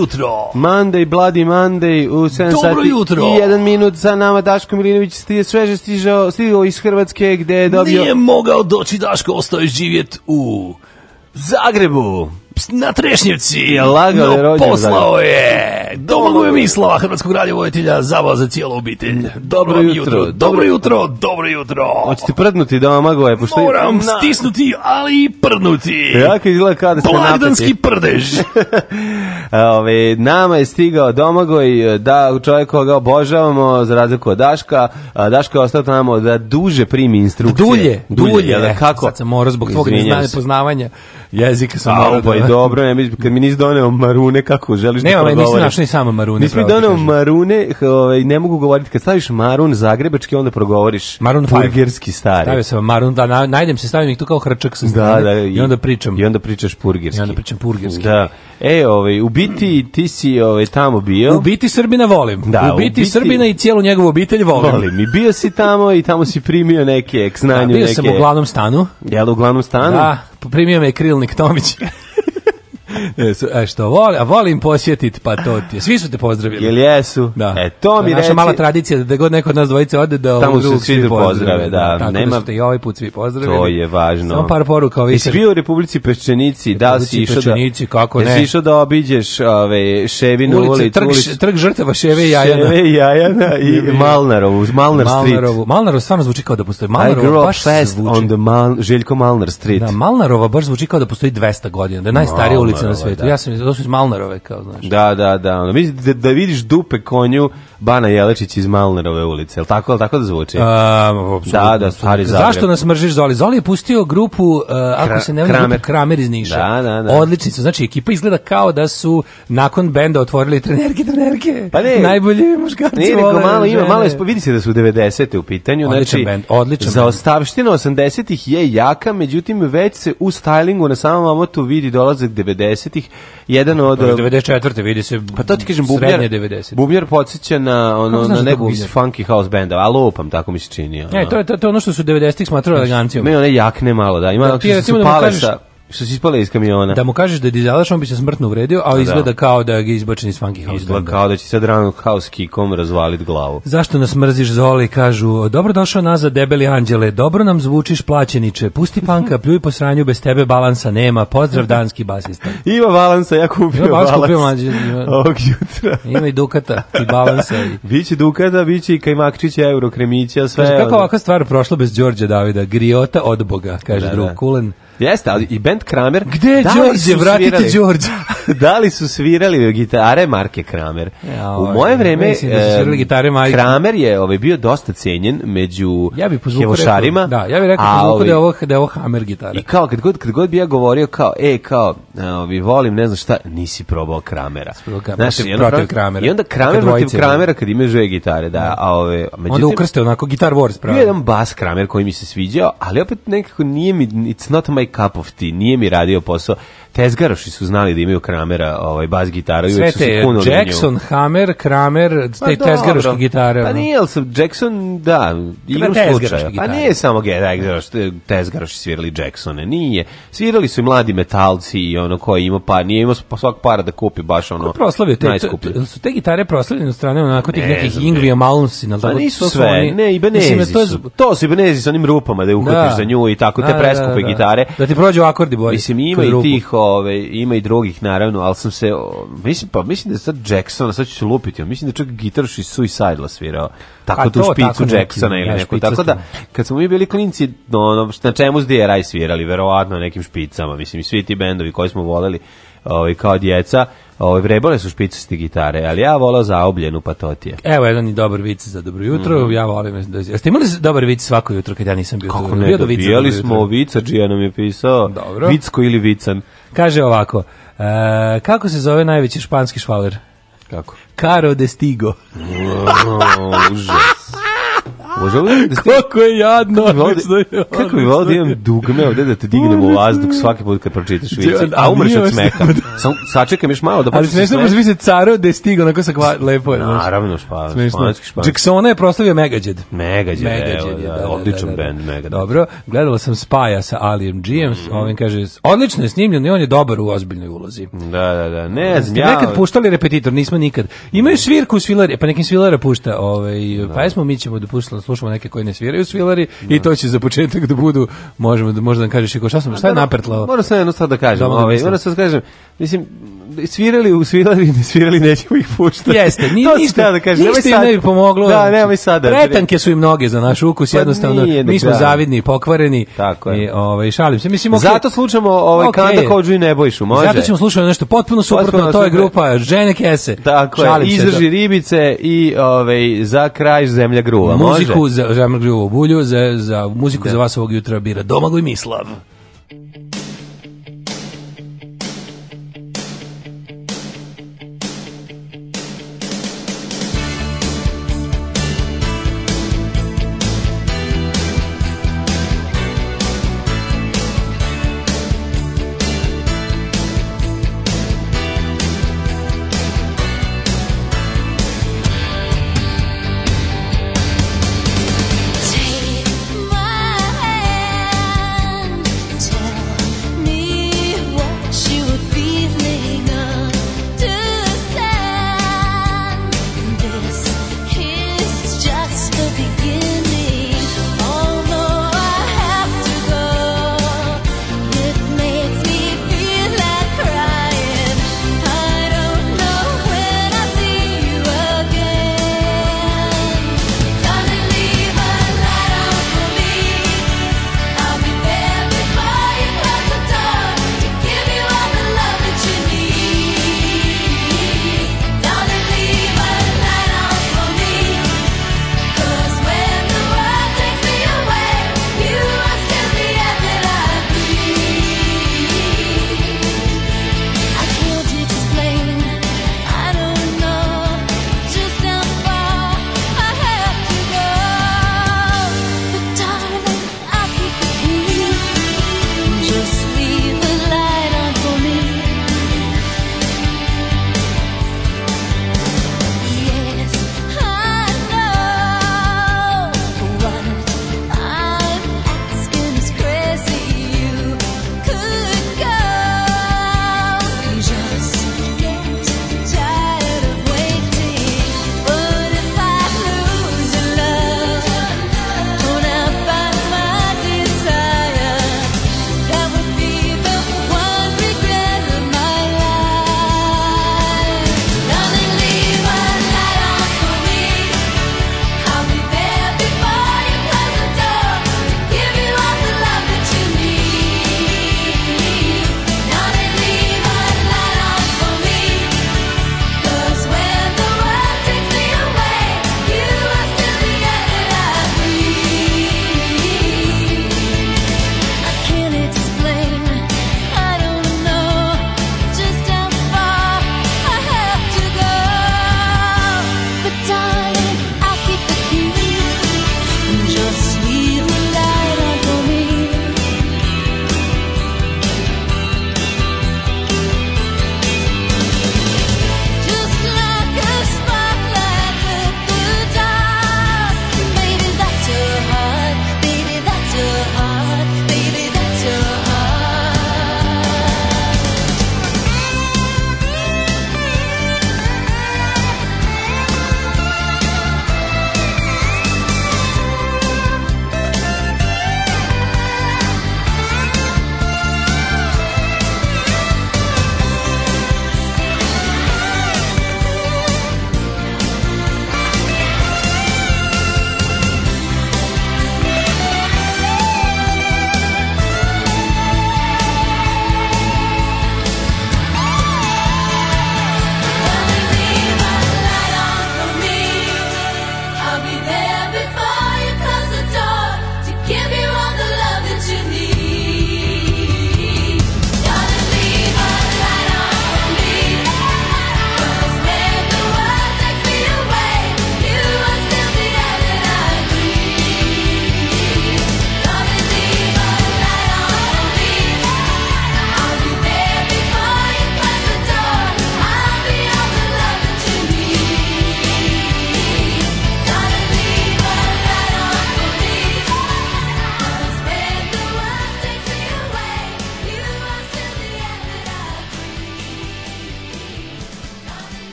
jutro. Monday, Bloody Monday u 7 Dobro sati jutro. i 1 minut sa nama Daško Milinović je sveže stižao, stigao iz Hrvatske gde je dobio... Nije mogao doći Daško, ostao je živjet u Zagrebu na Trešnjevci je lagao je rođen. Poslao je. Domagoje Mislava, hrvatskog radiovoditelja, zabava za cijelu obitelj. Dobro, jutro, dobro jutro, dobro jutro. Hoćete prdnuti Domagoje, pošto moram na... stisnuti, ali i prdnuti. Ja kad izgleda kada ste Blagdanski prdež. Ove, nama je stigao Domagoj, da, čovjek koga obožavamo, za razliku od Daška. Daška je ostao tamo da duže primi instrukcije. Dulje, dulje, dulje da, e, kako? Sad sam morao zbog tvog neznanja poznavanja jezika sam morao pa da... Pa dobro, ja mislim, kad mi nisi doneo marune, kako želiš ne, da progovoriš? Ne, ali nisi našao ni samo marune. Nisi mi doneo kažem. marune, ovaj, ne mogu govoriti, kad staviš marun zagrebački, onda progovoriš marun purgirski stari. Stavio sam marun, da, na, najdem se, stavim ih tu kao hrčak sa da, da, i, i, onda pričam. I onda pričaš purgirski. I onda pričam purgirski. Da. E, ovaj, u biti ti si ovaj, tamo bio. U biti Srbina volim. Da, u biti, u biti Srbina i cijelu njegovu obitelj volim. Volim. I bio si tamo i tamo si primio neke, k da, znanju da, bio neke. Bio sam u glavnom stanu. Jel, u glavnom stanu? Da, primio me je Krilnik Tomić. E, e, što volim, a volim posjetiti, pa to ti je. Svi su te pozdravili. Jel jesu? Da. E, to mi to je naša mala tradicija da god neko od nas dvojice ode da Tamo se svi pozdrave, da. da Tako da nema... da ste i ovaj put svi pozdravili. To je važno. Samo par poruka ovih. Jesi bio u Republici Peščenici, da si išao da... kako ne? Jesi išao da obiđeš ove, Ševinu ulicu? Ulic, trg, ulic... trg žrtava Ševe i Jajana. Ševe i Jajana i Malnarovu, Malnar Street. Malnarovu, Malnarov stvarno zvuči kao da postoji. Malnarov baš zvuči. on the Mal, Željko Malnar Street. Da, Malnarova baš zvuči kao da postoji 200 godina, da je najstarija ulica na svetu. Da. Ja sam, to su iz Malnarove, kao, znaš. Da, da, da. Mislim, da, da vidiš dupe konju Bana Jelečić iz Malnerove ulice. Jel tako, je jel tako da zvuči? A, da, da, stari Zagreb. Zašto nas mržiš Zoli? Zoli je pustio grupu, uh, ako Kra se ne vrlo, kramer. kramer. iz Niša. Da, da, da. Odlični su. Znači, ekipa izgleda kao da su nakon benda otvorili trenerke, trenerke. Pa ne, najbolji muškarci nije, vole. Malo ima, malo je, vidi se da su 90. u pitanju. Odličan znači, band, odličan Za ostavštinu 80-ih je jaka, međutim već se u stylingu na samom omotu vidi dolazak 90-ih jedan od... 94. Um, vidi se pa to ti kažem, Bubnjar, 90. Bubnjar podsjeća na, ono, na da nekog iz funky house benda, a lupam, tako mi se čini. Ono. E, to je to, to ono što su 90-ih smatrali elegancijom. Ima one jakne malo, da. Ima da, ti, su, su da pale sa Što si ispala iz kamiona? Da mu kažeš da je dizelaš, on bi se smrtno uvredio, a da. izgleda kao da ga izbačen iz funky house. Izgleda kao da će sad rano kao s kikom razvalit glavu. Zašto nas mrziš, Zoli? Kažu, dobro došao nazad, debeli anđele, dobro nam zvučiš, plaćeniče, pusti panka, pljuj po sranju, bez tebe balansa nema, pozdrav danski basista. Ima balansa, ja kupio Ima balans. Kupio mađe, Ovog jutra. Ima i dukata, i balansa. I... biće dukata, biće i kajmakčića, eurokremića, sve. Kaže, kako ovakva stvar prošla bez Đorđa Davida? Griota od Boga, kaže da, drug da. Kulen. Jeste, ali i bend Kramer. Gde je Đorđe? Vratite Đorđe. da li su svirali gitare Marke Kramer? Ja, u ovaj, moje vreme da gitare, Kramer je ovaj, bio dosta cenjen među ja bi kevošarima. da, ja bih rekao po zvuku da je ovo, da je ovo Hammer gitara. I kao, kad god, kad god bi ja govorio kao, e, kao, ovaj, volim, ne znam šta, nisi probao Kramera. Znaš, protiv, protiv Kramera. I onda Kramer protiv da. Kramera kad imaju dve gitare, da, da. A ove, međutim, onda ukrste onako Guitar Wars pravi. Bio jedan bas Kramer koji mi se sviđao, ali opet nekako nije mi, it's not my cup of tea, nije mi radio posao tezgaroši su znali da imaju Kramera, ovaj bas gitaru i uvek su se kunuli Jackson, Hammer, Kramer, pa te pa tezgaroške gitare. Pa nije, ali Jackson, da, igru slučaja. Pa nije samo tezgaroš, da, tezgaroši svirali Jacksone, nije. Svirali su i mladi metalci i ono koji ima pa, nije imao svak para da kupi baš ono proslavio te, te, su te gitare proslavljene u strane onako tih ne nekih Ingvija Malmsina. Pa nisu sve, ne, i Benezi su. To su i Benezi sa onim rupama da je uhvatiš da. za nju i tako, te da, preskupe gitare. Da ti prođu akordi bolje. Mislim, ima i tih ove, ima i drugih naravno, ali sam se, o, mislim, pa, mislim da sad Jacksona, sad ću se lupiti, mislim da čak gitarš i Suicidela svirao, tako tu špicu tako Jacksona neki, ili nešto. tako da, kad smo mi bili klinci, no, ono, na čemu s DRI svirali, verovatno nekim špicama, mislim, i svi ti bendovi koji smo voleli, ovaj, kao djeca, Ovaj vrebale su špicaste gitare, ali ja volao zaobljenu patotije. Evo jedan i dobar vic za dobro jutro. Mm. Ja volim da jeste imali dobar vic svako jutro kad ja nisam bio Kako ne, bio do vica. Dobijali smo vica, Džija nam je pisao. Dobro. Vicko ili vican. Kaže ovako. E, kako se zove najveći španski švaler? Kako? Caro de Stigo. Užas. Možda Kako je jadno, je. Kako bi volio da imam dugme ovde da te dignem u vazduh svaki put kad pročitaš vici, a umreš od smeha. Samo sačekam još malo da počneš. Ali ne smeš više caro da je stigao onako sa kva, lepo je. Naravno, špa, španski španski. Jacksona je proslavio Megadžed. Megadžed, Megadžed da da, da, da, odličan da, bend Megadžed. Dobro, gledala sam Spaja sa Alijem G-em, mhm. ovim kaže, odlično je snimljen i on je dobar u ozbiljnoj ulozi. Da, da, da, ne znam. Ja, nekad puštali repetitor, nismo nikad. Imaju svirku svilare, pa nekim svilare pušta, ovaj, pa jesmo mi ćemo da puštali slušamo neke koji ne sviraju svilari i da. to će za početak da budu možemo da možda nam kažeš i ko šta sam šta je da, da. napretlo Moram sve jedno sad da kažem, ovaj, moram sad da kažem. Mislim svirali u svirali ne svirali nećemo ih puštati. Jeste, ni ništa da kažem. Ništa sad, ne bi pomoglo. Da, nema ovaj sada. Pretanke su i mnoge za naš ukus, pa jednostavno nije, mi smo da. zavidni pokvareni. Tako je. I ovaj šalim se. Mislim, okay, zato slušamo ovaj okay. Kanda Kođu i Nebojšu, može. Zato ćemo slušati nešto potpuno suprotno, to je grupa Žene Kese. Tako je. Izdrži ribice i ovaj za kraj zemlja gruva, može muziku, za Žamrgljuvu bulju, za, za muziku da. za vas ovog jutra bira Domagoj Mislav.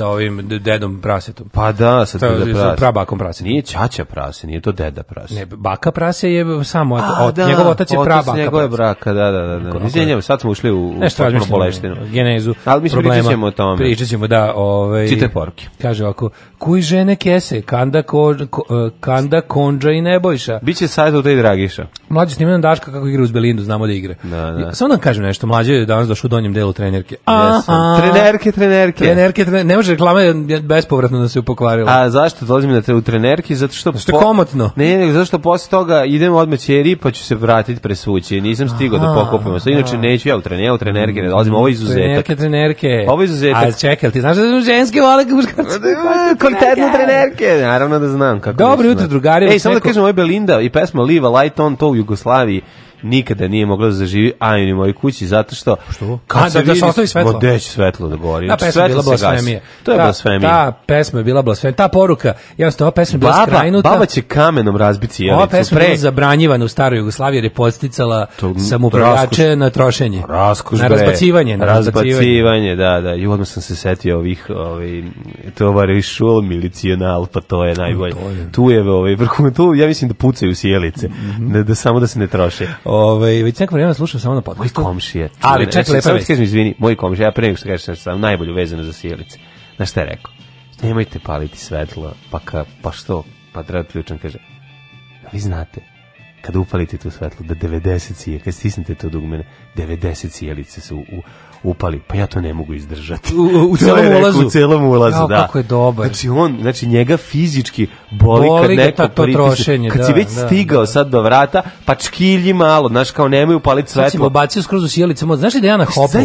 sa ovim dedom prasetom. Pa da, sa deda prase. prabakom prase. Nije ćaća prase, nije to deda prase. Ne, baka prase je samo A, od, da, njegov otac je prabaka. njegove braka, da, da, da. da. Izvinjavam, sad smo ušli u u Nešto razmišljamo, genezu Ali mi pričat ćemo o tome. Pričat ćemo, da. Ovaj, Čite poruke. Kaže ovako, kuj žene kese, kanda, ko, kanda konđa i nebojša. Biće sad u te dragiša mlađi snimaju Daška kako igra uz Belindu, znamo da igra. Da, da. Samo da kažem nešto, mlađi je danas došao u donjem delu trenerke. A, a, trenerke, trenerke. Trenerke, trenerke. Ne može reklama je bespovratno da se upokvarila. A zašto dolazim da te u trenerki? Zato što... Zato što po... komotno. Ne, nego zašto posle toga idem odmah ćeri pa ću se vratiti presvući. Nisam stigao da pokupimo Sve inače neću ja u trenerke, u trenerke ne dolazim. Ovo je izuzetak. Trenerke, trenerke. Ovo je izuzetak. A čekaj, ti znaš da ženske vole muškarci? Kvartetne trenerke. Naravno da znam kako. Dobro jutro, da. drugari. Ej, samo da kažem, ovo je Belinda i pesma Live a Light On, to Jugoslaviji nikada nije mogla da zaživi ajni u mojoj kući zato što pa što kad se da, da vidi, da ostavi svetlo modeći svetlo da gori ta pesma bila blasfemija to je ta, blasfemija ta pesma je bila blasfemija ta poruka ja jednostavno ta pesma je bila baba, skrajnuta baba će kamenom razbiti jelicu ova pesma pre... je zabranjivana u staroj Jugoslaviji jer je podsticala samoupravljače na trošenje raskuš na razbacivanje na razbacivanje da da i odmah sam se setio ovih ovaj tovariš šul milicional pa to je najbolje tu je ovaj vrhu tu ja mislim da pucaju sjelice mhm. da, da samo da se ne troše Ovaj već neko vreme slušam samo na podcastu. Moj komšije. Ali čekaj, znači, lepo kažem, izvini, moj komšija, ja pre nego što kažeš da sam najbolje vezano za sjelice. Na šta je rekao? Nemojte paliti svetlo, pa ka, pa što? Pa treba ključan kaže. Vi znate, kada upalite to svetlo, da 90 sije, kad stisnete to dugme, 90 sjelice su u upali. Pa ja to ne mogu izdržati. U, u celom rekao, ulazu. U celom ulazu, Jao, da. kako je dobar. Znači, on, znači njega fizički boli, boli kad neko to trošenje, Kad da, si već da, stigao da. sad do vrata, pa čkilji malo, znaš, kao nemaju upaliti svetlo. Znači, me obacio skroz u sjelicu. Mo, znaš li da ja na hopu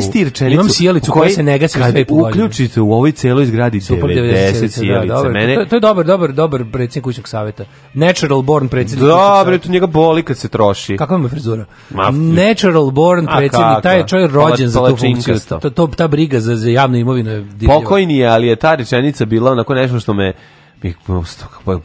imam sjelicu koja se ne gasi sve i uključite u ovoj celoj zgradi 90 sjelice. Da, da, mene... To je dobar, dobar, dobar predsjednik kućnog saveta. Natural born predsjednik Dobre, da, to njega boli kad se troši. Kakva mu frizura? Natural born predsjednik, taj je čovjek rođen za tu funkciju rečenicu, to, to, ta briga za, za javnu imovinu je divljiva. Pokojni je, ali je ta rečenica bila onako nešto što me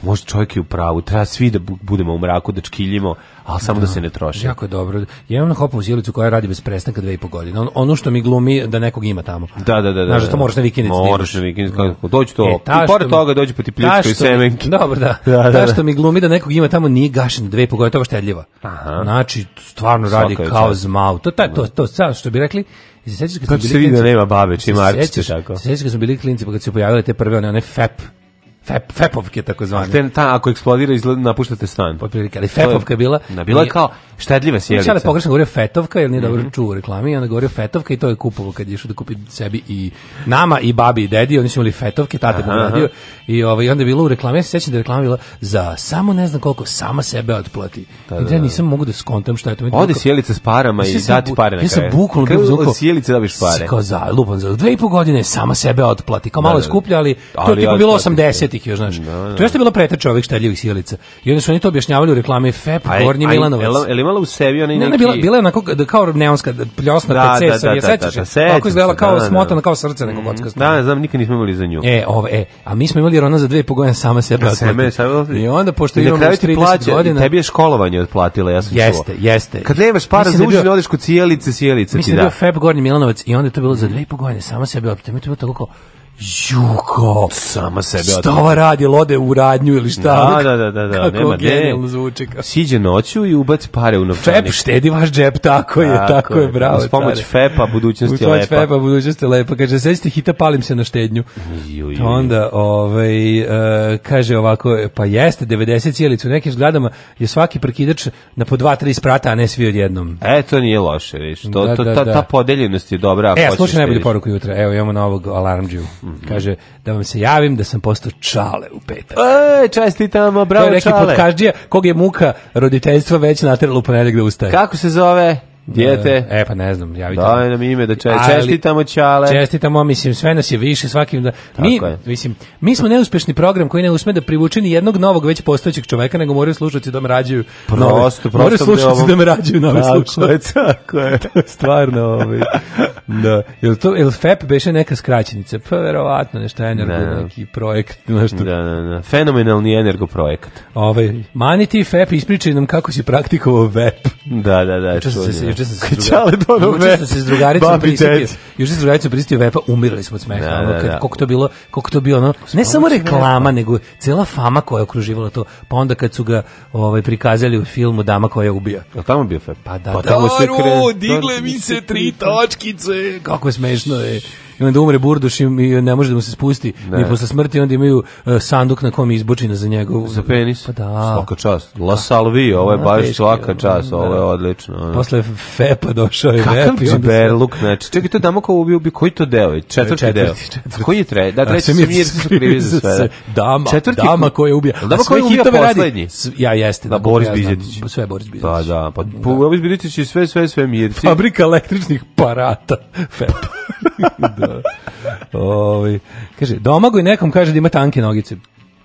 možda čovjek je u pravu, treba svi da budemo u mraku, da čkiljimo, ali samo da, da se ne troši. Jako je dobro. Ja imam hopovu zilicu koja radi bez prestanka dve i po godine. On, ono što mi glumi da nekog ima tamo. Da, da, da. da Znaš, da, to da. moraš na vikendicu. Moraš na vikendicu. Da. to. E, I pored toga dođi po ti i semenki. Dobro, da. da, da, da. Ta da. što mi glumi da nekog ima tamo nije gašen dve i po godine, to je štedljiva. Aha. Znači, stvarno radi Svaka kao zmao. To, ta, to, to, to, što bi rekli, se sećaš kad se vidi da nema babe, čim artiste tako. Se sećaš kad smo bili klinci, pa kad se pojavile te prve one, one FAP Fep, fepovke takozvane. Te, ta, ako eksplodira izgleda napuštate stan. Potprilike, ali fepovka je bila. Na bila je kao štedljiva sjelica. Ja pogrešno govorio fetovka, jer nije mm -hmm. dobro mhm. čuo u reklami, onda govorio fetovka i to je kupovo kad je išao da kupi sebi i nama i babi i dedi, oni su imali fetovke, tate mu radio i ovaj onda je bilo u reklami, ja se sećam da je reklama bila za samo ne znam koliko sama sebe otplati. Da, da, da. Ja da. nisam mogu da skontam šta je to. Ode sjelica s parama i dati pare na kraju. Ja sam bukvalno bio zuko. Sjelice dobiš pare. Kao za, lupan za dve i po godine sama sebe otplati. Kao da, malo je da, skuplje, ali to je bilo 80 70-ih još, znaš. Da, da. To jeste bilo pretrče ovih štedljivih silica. I onda su oni to objašnjavali u reklame FEP, a, pa Gornji a, Milanovac. Je li imala u sebi onaj ne, neki... Ne, bila, bila je onako kao neonska pljosna da, PC, da, sam da, je, da, sećaš da, da, Tako izgledala kao da, da, smotana, kao srce nekog mhm. kocka. Da, ne znam, nikad nismo imali za nju. E, ove, e, a mi smo imali jer ona za dve i po godine sama sebe otplati. I onda, pošto imamo 30 godina... Tebi je školovanje otplatila, ja sam Jeste, jeste. Kad nemaš para za užin, odeš kod cijelice, cijelice ti da. Mislim da je bio FEP, Gornji Milanovac i onda je to bilo za dve i po godine sama sebe otplati. Mi to bilo tako kao, Juko, sama sebe Šta odmah. ova radi, lode u radnju ili šta? Da, da, da, da, da Kako nema genijalno zvuči. Kao. Siđe noću i ubaci pare u novčanik. FEP štedi vaš džep, tako je, tako, tako je, bravo. Uz pomoć FEP-a budućnost je lepa. Uz Fepa, FEP-a budućnost je lepa. Kaže, sećate hita, palim se na štednju. Ju, ju. Onda, ovaj, e, kaže ovako, pa jeste, 90 cijelicu, u nekim zgradama je svaki prekidač na po dva, tri sprata, a ne svi odjednom. E, to nije loše, viš. To, da, to, da, ta, da. ta podeljenost je dobra. E, slušaj najbolju poruku jutra. Evo, imamo novog alarmđiju. Mhm. Kaže, da vam se javim da sam postao čale u petak. Ej, čestitamo, bravo čale. To je neki podkaždija kog je muka roditeljstva već natrela u ponedeljak da ustaje. Kako se zove? Dijete. E, e pa ne znam, javite. Daj nam ime da če, čestitamo Ćale. Čestitamo, mislim, sve nas je više svakim da... Mi, mislim, mi smo neuspešni program koji ne usme da privuče ni jednog novog već postojećeg čoveka, nego moraju slušati da me rađaju prosto, nove. Prosto, moraju slušati da me rađaju nove slušalce. Tako je, tako je. Stvarno, ovaj. da. Jel to jel FEP beše neka skraćenica? Pa verovatno nešto energo da. neki projekt, nešto. Da, da, da. Fenomenalni energo projekat. Ovaj Maniti FEP ispričaj nam kako si praktikovao VEP. Da, da, da. Juče se juče se druga. Juče e se s drugaricom prisetio. Juče se s drugaricom prisetio VEPa, umirali smo od smeha. Da, da, da. Koliko to bilo, koliko to bilo ono, ne samo reklama, nego cela fama koja je okruživala to. Pa onda kad su ga ovaj prikazali u filmu Dama koja ubija. Jel tamo bio FEP? Pa da, pa da. tamo se kre... digle mi se tri točkice kako je smešno je i onda umre Burduš i ne može da mu se spusti ne. ni posle smrti, onda imaju e, sanduk na kom je izbučina za njegov... Za penis? Pa da. Svaka čast. La Salvi, ovo je da, baš svaka čast, da. ovo je odlično. Posle Fepa došao je Kakav Vep. Kakav znači. Čekaj, to je damo kao ubio, koji to deo je? Četvrti, četvrti deo. Četvrti. Koji je tre? Da, treći se mir su krivi za sve. Dama, četvrti, dama koja je ubija. Dama koja je ubija poslednji. Ja jeste. Da, da Boris Bizetić. Pa sve Boris pa Bizetić. Da, pa da, pa Boris Bizetić i sve, sve, sve mirci. Fabrika električnih parata. Fep. da. Ovi, ovaj, kaže, domagoj nekom kaže da ima tanke nogice.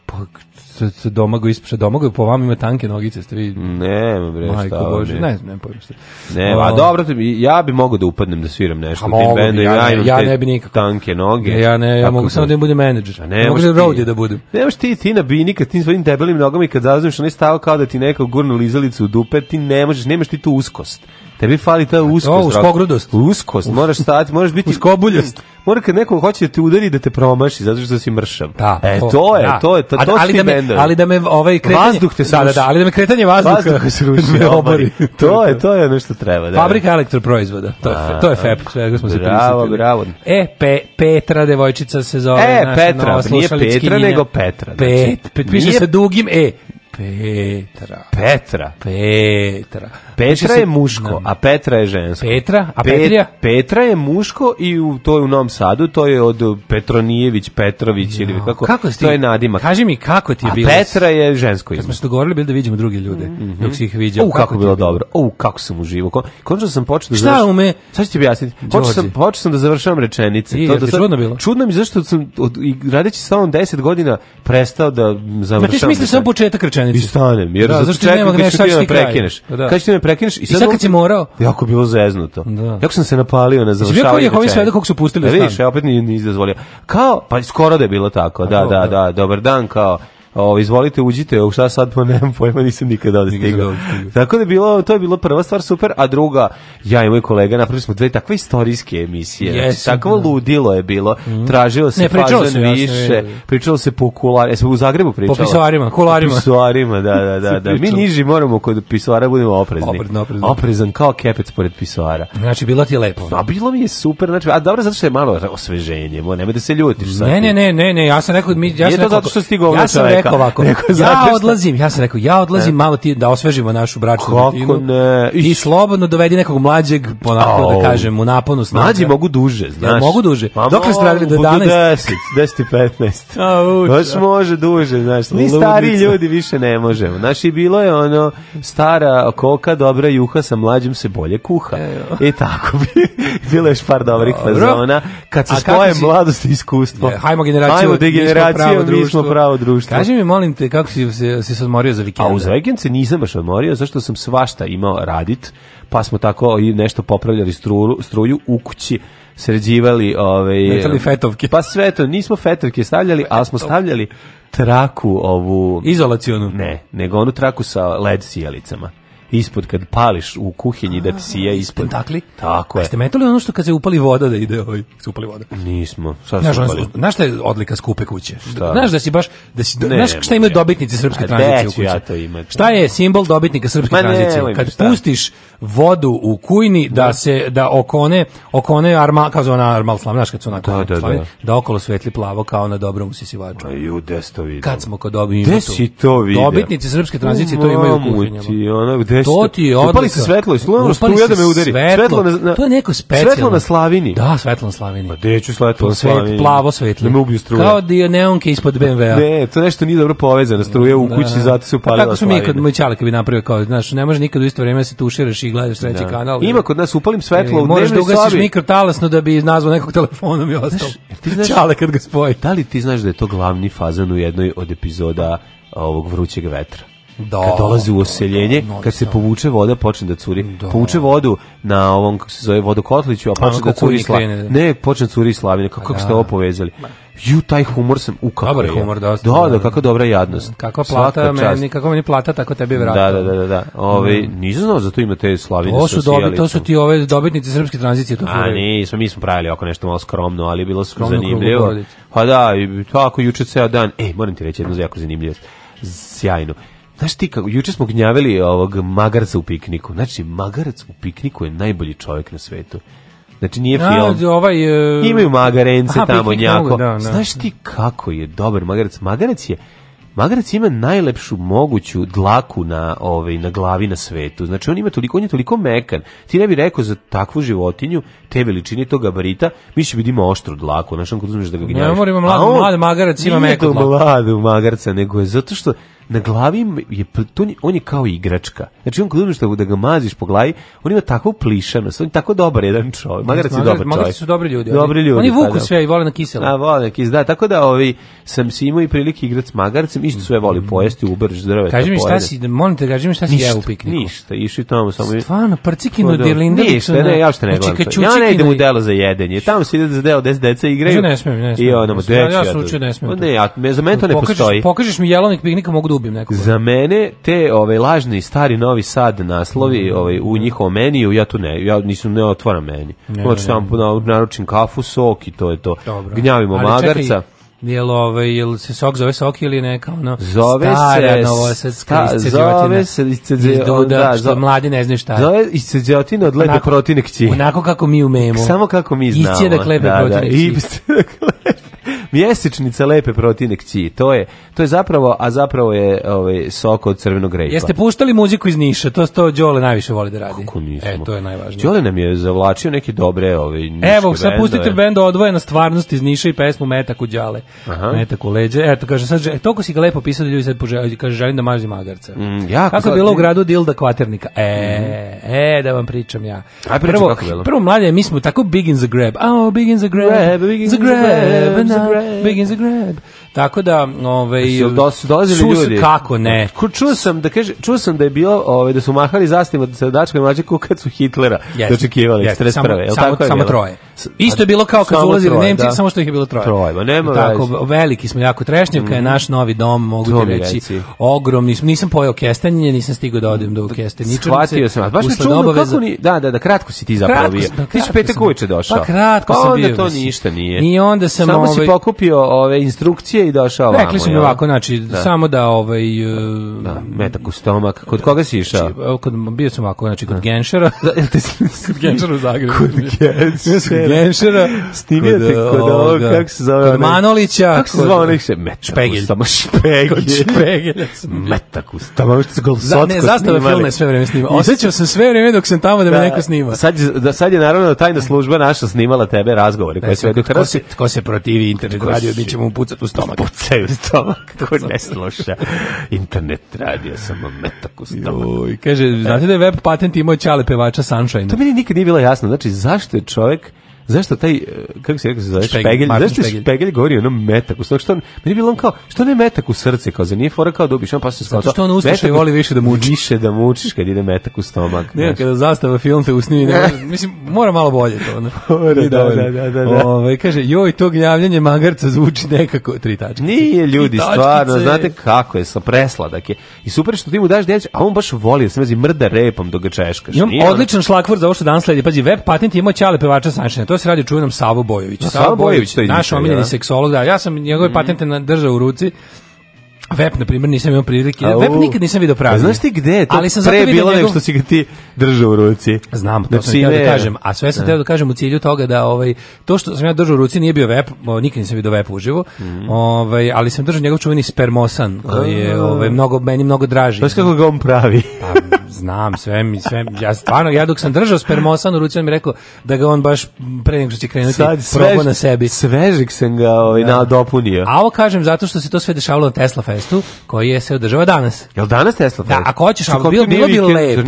Pa, se, se domagoj ispred domagoj po vama ima tanke nogice ste vi ne bre šta majko bože ne ne znam pojma šta ne a ovaj. dobro ja bi mogao da upadnem da sviram nešto tim bendu ja, ja, imam ja ne bi nikako tanke noge ja ne ja mogu da- samo da budem menadžer a ne mogu da rodi da budem ne ti ti na bi nikad tim svojim debelim nogama i kad zazuješ onaj stav kao da ti neko gurnu lizalicu u dupe ti ne možeš nemaš ti tu uskost Tebi fali ta uskost. O, uskogrudost. Uskost, moraš stati, moraš biti... Uskobuljost. Mora kad neko hoće da te udari da te promaši zato što si mršav. Da, e, to je, da. to je, to, da- to ali, da me, ali da me ovaj kretanje... Vazduh te sluši. Da, da, ali da me kretanje vazduha, Vazduh se ruši, obori. to je, to je ono što treba. Da. Fabrika elektroproizvoda, to je, A, to je FEP, svega smo se prisjetili. Bravo, bravo. E, pe, Petra, devojčica se zove. E, naša Petra, nova, nije Petra, nego Petra. Znači, pet, pet, piše se dugim E, Petra. Petra. Petra. Petra znači, je muško, a Petra je žensko. Petra, a Petrija? Petra je muško i u, to je u Novom Sadu, to je od Petronijević, Petrović ili kako, kako to je nadimak. Kaži mi kako ti je bilo. A Petra je žensko ime. Kad smo se dogovorili bili da vidimo druge ljude, mhm. dok si ih viđao. U, kako, bilo dobro. U, kako sam uživo. Končno sam počeo da završavam. Šta ume? Šta ću ti objasniti? Počeo sam, počeo sam da završavam rečenice. to da čudno bilo. Čudno mi zašto sam, od, radeći sa on 10 godina, prestao da završavam. ti misliš samo početak rečenice? rečenicu. I stanem, jer da, zašto čekam kad ću ti da me prekineš. Da. Kad ću ti da me prekineš i sad, I sad kad si morao. Jako bilo zeznuto. Da. Jako sam se napalio na završavanje. Znači, bio sveda kog su pustili da, vidiš, ja opet nije, nije Kao, pa skoro da je bilo tako, da, da, da, dobar dan, kao, O, ovaj, izvolite, uđite, u šta sad, pa nemam pojma, nisam nikada ovde stigao. Tako da bilo, to je bilo prva stvar super, a druga, ja i moj kolega napravili smo dve takve istorijske emisije. Yes, znači, takvo da. ludilo je bilo. Mm. Tražilo se ne, fazon se, više, jasno, pričalo se po kularima, e, jesmo u Zagrebu pričalo. Po pisoarima, kularima. Po pisoarima, da, da, da. da. Mi niži moramo kod pisoara budemo oprezni. Opredno, opredno. Oprezan kao kepec pored pisoara. Znači, bilo ti je lepo. A bilo mi je super, znači, a dobro, zato što je malo osveženje, mo, nemoj da se ljutiš. Ne, ne, ne, ne, ne, ja sam rekao, mi, ja sam rekao, zato što stigao ja da sam rekao, rekao ovako, neko ja odlazim, ja sam rekao, ja odlazim e. malo ti da osvežimo našu bračnu rutinu. I slobodno dovedi nekog mlađeg, onako da kažem, u naponu snaga. Mlađi mogu duže, znaš. Ja, mogu duže. Ma, pa Dok ste radili do 11? 10, 10 i 15. Još može duže, znaš. Mi stari ljudi više ne možemo. Znaš, i bilo je ono, stara koka, dobra juha, sa mlađim se bolje kuha. I e, tako bi. Bilo je još par dobrih fazona. Kad se spoje mladost i iskustvo. Hajmo generaciju, hajmo degeneraciju, mi smo pravo društvo. Kaži mi molim te kako si se, si se odmorio za vikend. A uz vikend se nisam baš odmorio, zašto sam svašta imao radit, pa smo tako i nešto popravljali struju, struju u kući sređivali ovaj Metali fetovke. Pa sve to, nismo fetovke stavljali, ali smo stavljali traku ovu izolacionu. Ne, nego onu traku sa led sjelicama ispod kad pališ u kuhinji da ti psija ispod. Pentakli? Tako je. A metali ono što kad se upali voda da ide ovaj, se upali voda. Nismo. Šta znaš, upali? Znaš šta je odlika skupe kuće? Šta? Znaš da si baš, da si, ne, da, znaš šta imaju dobitnici srpske a, tranzicije u kući? Ja to ima. Šta je simbol dobitnika srpske Ma, tranzicije? Ne, kad šta? pustiš vodu u kujni da, da. se, da okone, okone arma, kao zove ona armal slav, znaš kad su onako da, da, da. da okolo svetli plavo kao na dobrom usisivaču. Ma ju, gde si to vidio? Kad smo kod dobitnici. Gde si to vidio? Dobitnici srpske tranzicije to imaju u kuhinjama nešto. To ti je odlika. Upali se svetlo i slunano struja da me udari. Svetlo, na, na, to je neko specijalno. Svetlo na slavini. Da, svetlo na slavini. Pa gde ću svetlo na slavini? Svet, plavo svetlo. Da me ubiju struje. Kao dio neonke ispod BMW-a. Ne, to nešto nije dobro povezano. Struja u kući, da. zato se upalila tako slavina. Tako smo mi kod moj bi napravio kao, znaš, ne može nikad u isto vreme da se tuširaš i gledaš treći da. kanal. Ima kod nas upalim e, svetlo e, u da dnevnoj slavi. Možeš da ugasiš mikrotalasno da bi nazvao nekog telefonom i ostalo. Ti znaš, Čale kad ga spoji. Da li ti znaš da je to glavni fazan u jednoj od epizoda ovog vrućeg vetra? da, kad dolazi u oseljenje, da, kad se povuče voda, počne da curi. Da. Povuče vodu na ovom, kako se zove, vodokotliću, a da da- počne da curi slavine. Ne, počne curi slavine. Kako, kako ste da. ovo povezali? Ju, taj humor sam u kako Dobar humor, da. Da, da, kakva dobra jadnost. Kakva plata, meni, kako meni plata, tako tebi vrata. Da, da, da, da. Ove, ovaj, mm. Nisam znao, zato ima te slavine to su, dobi, to su ti ove dobitnice srpske tranzicije. To a nismo, mi smo pravili oko nešto malo skromno, ali bilo su zanimljivo. Pa da, i tako juče ceo dan. Ej, moram ti reći jednu za jako zanimljivost. Sjajno Znaš ti kako, juče smo gnjavili ovog magarca u pikniku. Znači, magarac u pikniku je najbolji čovjek na svetu. Znači nije film. A, ovaj, uh, Imaju magarence aha, tamo njako. Da, da, Znaš ti kako je dobar magarac? Magarac je Magarac ima najlepšu moguću dlaku na ovaj na glavi na svetu. Znači on ima toliko on je toliko mekan. Ti ne bi rekao za takvu životinju, te veličine tog gabarita, mi bi vidimo ima oštru dlaku, znači on kad uzmeš da ga gnjaviš. Ne, mora ima mlad, magarac ima mekan. Nije mladu magarca, nego je zato što na glavi je on je kao igračka. Znači on kad uzmeš da, da ga maziš po glavi, on ima takvu plišanost, on je tako dobar jedan čovjek. Magarac je dobar čovjek. Magarac su dobri ljudi. Dobri ljudi. Oni pa vuku da. sve i vole na kiselo. A vole na kiselo, da. Tako da ovi sam se imao i prilike igrati s magarcem, isto sve voli mm. pojesti, ubrž drve. Kaži mi šta si, molim te, kaži mi šta si jeo u pikniku. Ništa, išli tamo samo. Stvarno, prcikino pa da. dirlinda. Ništa, ne, ja što ne znači, gledam. Ja ne idem u delo za jedenje. Tamo se ide za deo 10 deca igraju. Ne ne smem. I ono, ja se ne smem. Pa ne, ja, za mene to ne postoji. Pokažeš mi jelovnik piknika, mogu dubim nekog. Za mene te ovaj lažni stari Novi Sad naslovi, mm. ovaj u njihovom meniju ja tu ne, ja nisam ne otvaram meni. Hoću samo naručim kafu, sok i to je to. Dobro. Gnjavimo Ali magarca. Čekaj. Jel, ovaj, jel se sok zove sok ili neka ono zove stara se, novosadska sta, Zove se isceđotina, da, što mladi ne znaju šta. Zove isceđotina od lebe protine kći. Onako kako mi umemo. Samo kako mi znamo. Iscedak lebe da, protine da, kći mjesečnice lepe protivnik kći. To je, to je zapravo, a zapravo je ovaj, sok od crvenog repa. Jeste puštali muziku iz Niša, to što Đole najviše voli da radi. Kako nismo. E, to je najvažnije. Đole nam je zavlačio neke dobre ovaj niške Evo, sad pustite bend odvojena stvarnost iz Niša i pesmu Metak u Đale. Aha. Metak u leđe. Eto, kaže, sad, e, toliko si ga lepo pisao da ljudi sad poželaju, kaže, želim da mažim magarca. Mm, jako, kako je bilo u gradu Dilda Kvaternika? E, mm. e, da vam pričam ja. Aj, pričam prvo, kako je bilo. Prvo, mlađe, mi smo tako big in the grab. Oh, big in the grab, grab big in the grab, the grab, the grab grab. Begins a grab. Tako da, ovaj su dolazili ljudi. kako ne? Čuo sam da kaže, čuo sam da je bilo, ovaj da su mahali zastavima sa dačkom mlađe kad su Hitlera yes. dočekivali yes. 41. Samo, prve, samo, samo troje. Isto je bilo kao kad su ulazili troje, Nemci, da. samo što ih je bilo troje. Troje, ma nema Tako, već. veliki smo jako trešnjevka mm. je mhm. naš novi dom, mogu ti reći, reci. ogromni. Nisam pojeo kestenje, nisam stigao da odem do da, kestenjičarnice. Shvatio sam, baš me čudno kako ni, da, da, da, kratko si ti zapravo bio. Da, ti si petak uveče došao. Pa kratko pa sam bio. onda to ništa nije. I onda sam Samo si ovaj- pokupio ove instrukcije i došao ovamo. Rekli su mi ovako, znači, da. samo da ovaj... E, da, metak u stomak. Kod koga si išao? Znači, kod, bio sam ovako, znači, kod Genšera. Da, jel kod Genšera u Zagrebu. Kod Genšera. Genšera. Snimio te kod e, ovog, kako se zove? Kod Manolića. Kako se zove onih se? Metak u stomak. Špegelj. Kod špegelj. Metak u stomak. Što se gol da, sotko Ne, zastave filme sve vreme snima. Osećao sam sve vreme dok sam tamo da me da, neko snima. Sad, da, sad je naravno tajna služba naša snimala tebe razgovore koje sve Ko se protivi internet radio, mi ćemo mu pucati u stomak pucaju stomak, kako ne sluša. Internet radio sam vam metak u stomak. Joj, kaže, znate da je web patent imao čale pevača Sunshine? To meni nikad nije bilo jasno. Znači, zašto je čovjek zašto taj e, kako se kaže se zove špegelj, zašto špegelj. špegelj govori ono metak u što meni je bilo on kao što ne metak u srce kao za nije fora kao dobiš on pa se skao što on usmišlja i voli više da muči više da mučiš kad ide metak u stomak ne kada zastava film te usni ne, mislim mora malo bolje to ne mora, da, da, da, da, da, da. Ove, ovaj, kaže joj to gnjavljanje magarca zvuči nekako tri tačke nije ljudi stvarno znate kako je sa presladak je i super što ti mu daš deci a on baš voli da se mrda repom dok ga češkaš imam odličan šlakvor za ovo što danas sledi pazi web patent ima ćale pevača sanšine to se radi o čuvenom Savo Bojoviću. No, da, Savo Bojović, to naš omiljeni ja. Da. seksolog, da. Ja sam njegove mm. patente na držao u ruci. Vep, na primjer, nisam imao prilike. Au. nikad nisam vidio pravi. Pa znaš ti gde to Ali sam pre bilo nego što si ga ti držao u ruci? Znam, to znači, sam htio da kažem. A sve sam htio da kažem u cilju toga da ovaj, to što sam ja držao u ruci nije bio Vep, nikad nisam vidio Vep uživo, mm. ovaj, ali sam držao njegov čuveni spermosan, koji je ovaj, mnogo, meni mnogo draži. Znaš kako ga on pravi? Pa, Znam, sve mi, sve, ja stvarno, ja dok sam držao spermosan u ruci, on mi rekao da ga on baš pre nego što će krenuti Sad, svež, na sebi. Svežik sam ga ovaj, da. na, dopunio. A ovo kažem zato što se to sve dešavalo na Tesla Festu, koji je se održava danas. Jel danas Tesla da, Fest? Da, ako hoćeš, ako bilo, bilo bi lepo.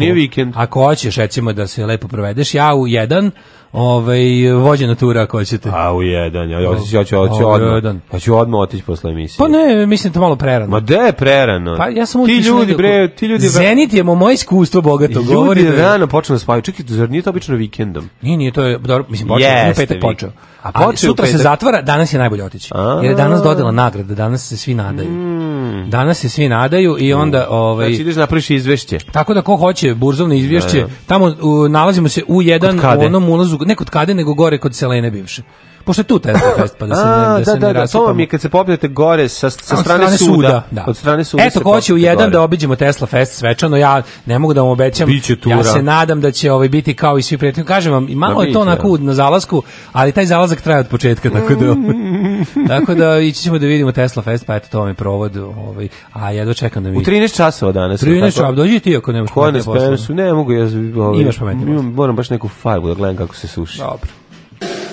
Ako hoćeš, recimo, da se lepo provedeš, ja u jedan, ovaj vođena tura ako hoćete. A u jedan, ja hoću hoću ću hoću odmah. Ja ću odmah otići posle emisije. Pa ne, mislim da to malo prerano. Ma gde je prerano. Pa ja sam ti ljudi bre, ti ljudi Zenit je moje iskustvo bogato govori. Ljudi da rano počnu da spavaju. Čekaj, zar nije to obično vikendom? Nije, nije to je dobro, mislim počeo, yes, petak počeo. A počeo sutra se zatvara, danas je najbolje otići. Jer je danas dodela nagrada, danas se svi nadaju. Mm, Mm. Danas se svi nadaju i onda... Mm. Ovaj, znači ideš da napraviš izvešće. Tako da ko hoće burzovno da, izvešće, da. tamo u, nalazimo se u jedan u onom ulazu, ne kod kade, nego gore kod Selene bivše pošto je tu Tesla Fest, pa da se ne, da, se da, da, da to vam je kad se popnete gore sa, sa strane, strane suda. suda da. Od strane suda Eto, ko će u jedan gore. da obiđemo Tesla Fest svečano, ja ne mogu da vam obećam. Biće tura. Ja se nadam da će ovaj biti kao i svi prijatelji. Kažem vam, i malo pa je to na kud da. na zalasku, ali taj zalazak traje od početka, tako da... tako da ići ćemo da vidimo Tesla Fest, pa eto to mi provod, ovaj, a ja dočekam da mi... U 13 časova danas. 13 časova, dođi ti ako nemaš pametne poslove. Ne mogu, ja... Ovaj, Imaš pametne poslove. Moram baš neku fajbu da gledam kako se suši. Dobro.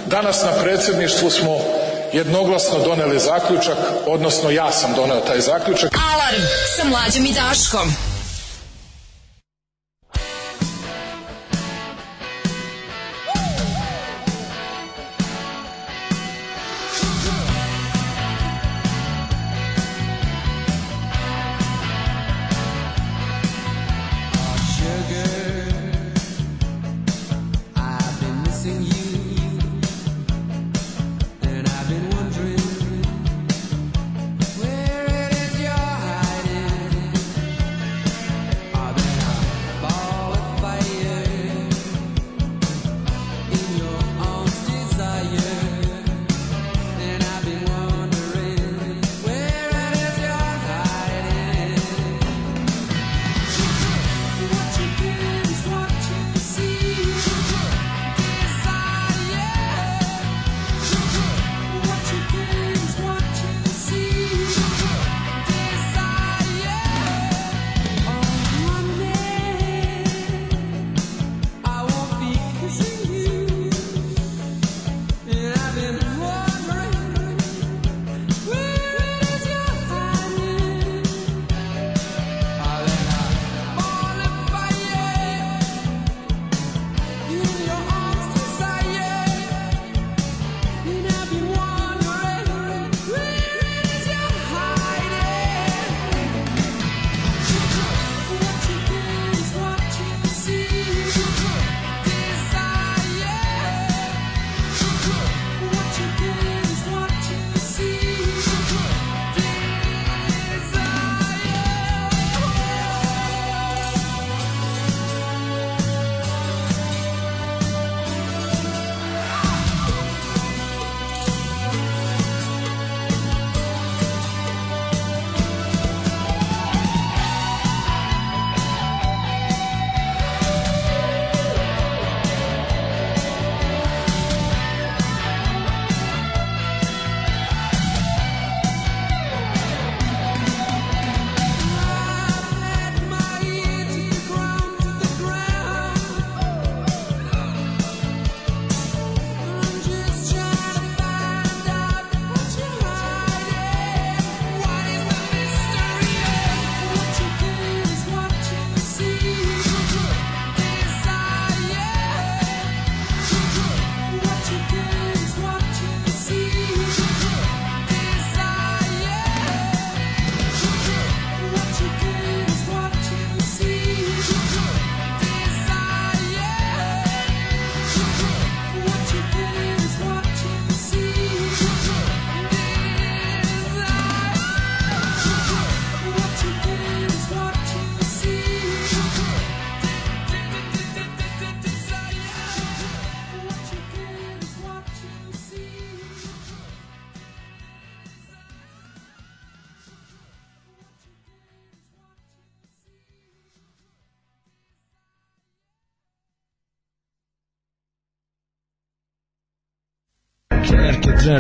Danas na predsedništvu smo jednoglasno doneli zaključak, odnosno ja sam doneo taj zaključak. Alarm sa mlađom i Daškom.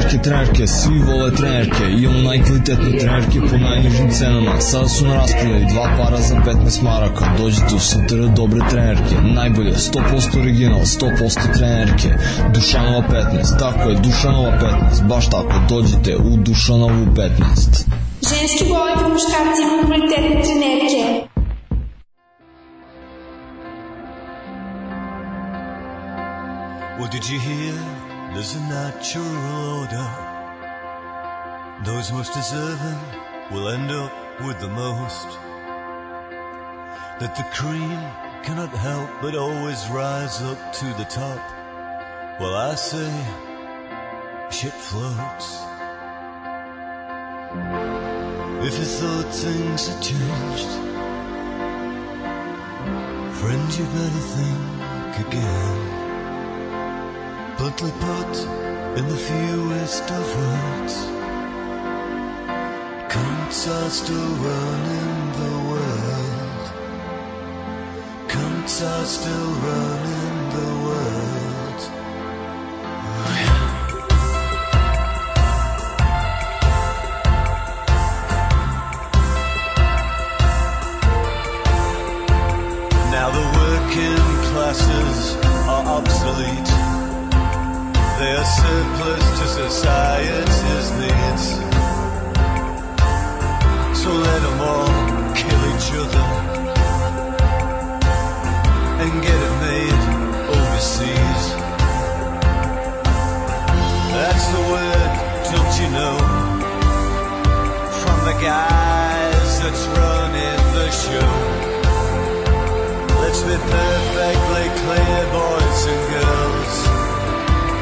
trenerke, trenerke, svi vole trenerke, imamo najkvalitetne trenerke po najnižim cenama. Sada su na raspodaju dva para za 15 maraka. Dođite u Santara dobre trenerke, najbolje, 100% original, 100% trenerke. Dušanova 15, tako je, Dušanova 15, baš tako, dođite u Dušanovu 15. Ženski boli po muškarci imamo kvalitetne trenerke. What did you hear? There's a natural order. Those most deserving will end up with the most. That the cream cannot help but always rise up to the top. Well, I say, shit floats. If you thought things had changed, friend, you better think again bluntly put in the fewest of words Counts are still running the world Counts are still running the world Now the working classes are obsolete they are surplus to society's needs. So let them all kill each other and get it made overseas. That's the word, don't you know? From the guys that's running the show. Let's be perfectly clear, boys and girls.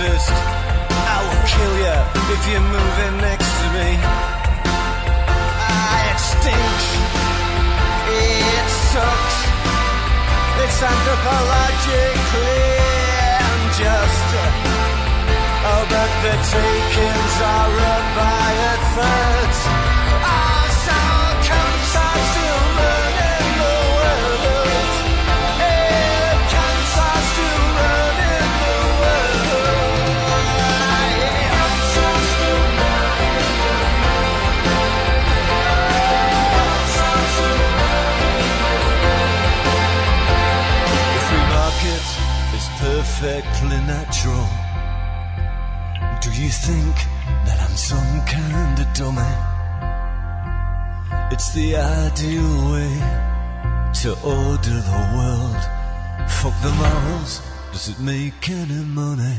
exist. I will kill you if you're moving next to me. Ah, it It sucks. It's anthropologically unjust. Oh, but the takings are a by a first. perfectly natural. Do you think that I'm some kind of dummy? It's the ideal way to order the world. Fuck the morals, does it make any money?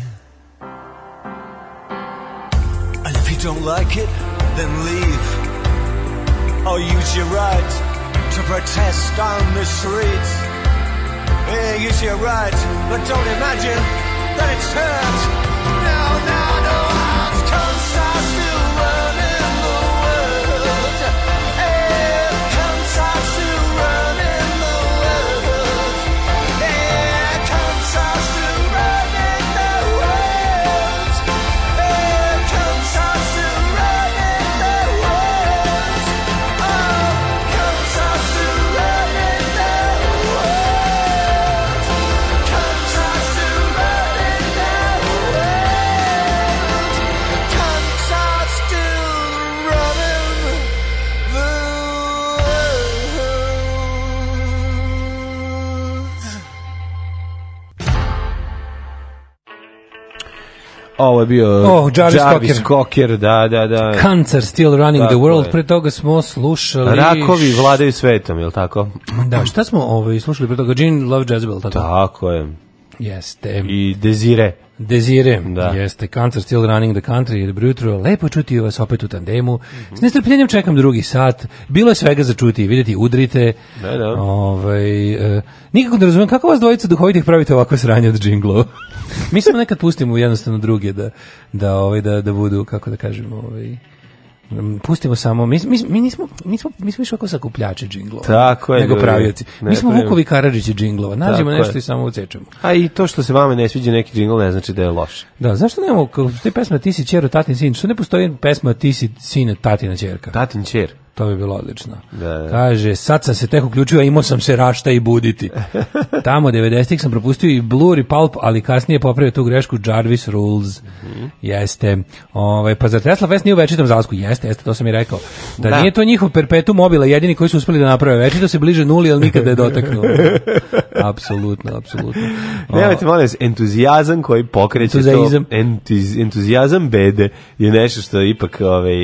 And if you don't like it, then leave. Or use your right to protest on the streets. Yeah, you see, you're right, but don't imagine that it's hurt. No, no, no, I've come so Ovo je bio oh, Jarvis, Jarvis Cocker. da, da, da. Cancer Still Running tako the World, je. pre toga smo slušali... Rakovi vladaju svetom, je li tako? Da, šta smo ovaj, slušali pre toga? Gene Love Jezebel, tako? Tako je. Jeste. I Dezire. Dezire, da. jeste. Cancer still running the country, Brutro. Lepo čuti vas opet u tandemu. Mm -hmm. S nestrpljenjem čekam drugi sat. Bilo je svega za čuti. Vidjeti, udrite. Da, da. Ovaj, e, nikako ne da razumijem kako vas dvojica duhovitih pravite ovako sranje od džinglova. Mi smo nekad pustimo jednostavno druge da, da, ovaj, da, da budu, kako da kažemo, ovaj, Mm, pustimo samo mi mi, mi nismo mi smo mi smo više oko sakupljači džinglova. Tako je. Nego pravioci. Ne, mi smo Vukovi Karadžići džinglova. Nađemo nešto je. i samo ucečemo. A i to što se vama ne sviđa neki džingl ne znači da je loš. Da, zašto nemamo kao što Ti si ćero tatin sin? Što ne postoji pesma Ti si sine tatina ćerka? Tatin ćer. To mi je bilo odlično. Da, da. Kaže, sad sam se tek uključio, a imao sam se rašta i buditi. Tamo 90-ih sam propustio i Blur i Pulp, ali kasnije popravio tu grešku Jarvis Rules. Mm -hmm. Jeste. Ove, ovaj, pa zar Tesla Fest nije u večitom zalasku? Jeste, jeste, to sam i rekao. Da, da. nije to njihov perpetu mobila, jedini koji su uspeli da naprave. Večito se bliže nuli, ali nikada da je dotaknuo. apsolutno, apsolutno. Nemojte, molim vas, entuzijazam koji pokreće Entuzaizam. to. Entuz, entuzijazam bede je nešto što ipak ove, ovaj,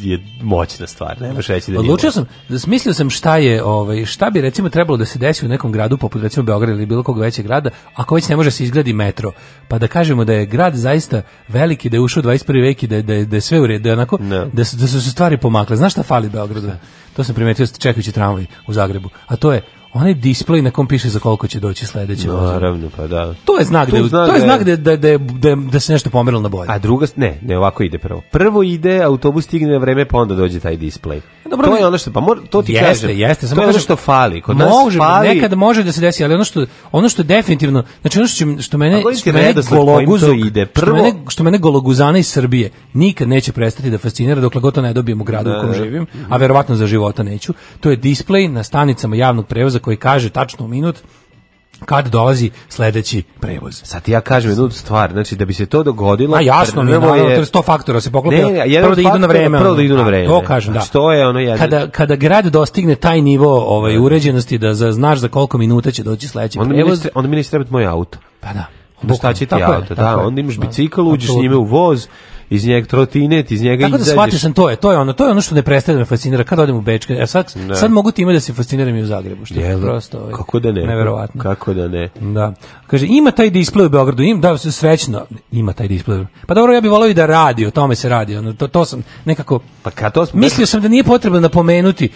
je moćna stvar nemaš reći da Odlučio sam, smislio sam šta je, ovaj, šta bi recimo trebalo da se desi u nekom gradu, poput recimo Beograda ili bilo kog većeg grada, ako već ne može da se izgradi metro. Pa da kažemo da je grad zaista veliki, da je ušao 21. vek i da, da, da je sve u redu, da, onako, no. da, su, da su stvari pomakle. Znaš šta fali Beogradu? To sam primetio čekajući tramvaj u Zagrebu. A to je, onaj display na kom piše za koliko će doći sledeće no, Naravno, pa da. To je znak, da, znak to je da znak da, da, da, da, da se nešto pomerilo na bolje. A druga, ne, ne, ovako ide prvo. Prvo ide, autobus stigne na vreme, pa onda dođe taj display. E, dobro, to je ono što, pa mora, to ti jeste, kažem. Jeste, jeste. Samo to što fali. Kod može, nas fali. Nekad može da se desi, ali ono što, ono što definitivno, znači ono što, što mene, što mene gologuzog, ide. Prvo, što mene, što mene gologuzana iz Srbije nikad neće prestati da fascinira dokle god to ne dobijem u gradu u kom da. živim, a verovatno za života neću, to je display na stanicama javnog prevoza koji kaže tačno u minut kad dolazi sledeći prevoz. Sad ja kažem jednu stvar, znači da bi se to dogodilo, a jasno, mi naravno, je 100 faktora se poklopi. Ne, ne, prvo da idu na vreme. Prvo da idu na da, vreme. To znači, kažem, da. Znači, to je ono jedan. Kada kada grad dostigne taj nivo ovaj uređenosti da za, znaš za koliko minuta će doći sledeći on prevoz. Ministre, on mi neće trebati moj auto. Pa da. Onda šta će ti auto? Da, onda imaš bicikl, uđeš njime u voz, iz njega trotinet, iz njega Tako da izađeš. shvatio sam to je, to je ono, to je ono što ne prestaje da me fascinira kad odem u Bečke. E sad, da. sad mogu ti time da se fasciniram i u Zagrebu, što je da? prosto ovaj, kako da ne, neverovatno. Kako da ne. Da. Kaže ima taj display u Beogradu, ima, da se srećno ima taj display. Pa dobro, ja bih voleo i da radi, o tome se radi. Ono, to, to sam nekako Pa kad to mislio sam da nije potrebno napomenuti.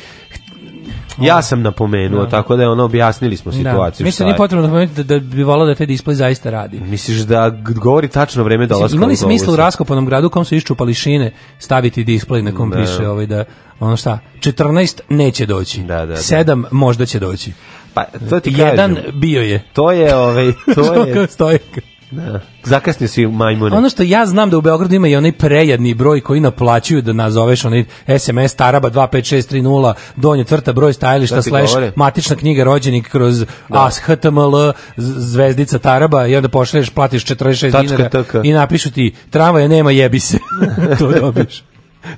Ja sam napomenuo, da. tako da je ono objasnili smo da. situaciju. Da. Mislim nije potrebno napomenuti da, da bi volao da te display zaista radi. Misliš da govori tačno vreme dolaska? Imali smisla u raskopanom gradu kom su iščupali šine staviti display na kom da. piše ovaj da ono šta, 14 neće doći. Da, da, 7 da. možda će doći. Pa, to ti kažem. Jedan bio je. To je, ovaj, to je. Da. Zakasnio si majmune. Ono što ja znam da u Beogradu ima i onaj prejadni broj koji naplaćuju da nazoveš onaj SMS Taraba 25630 donje crta broj stajališta slash govore? matična knjiga rođenik kroz da. AS HTML zvezdica Taraba i onda pošalješ platiš 46 dinara i napišu ti tramvaja nema jebi se. to dobiš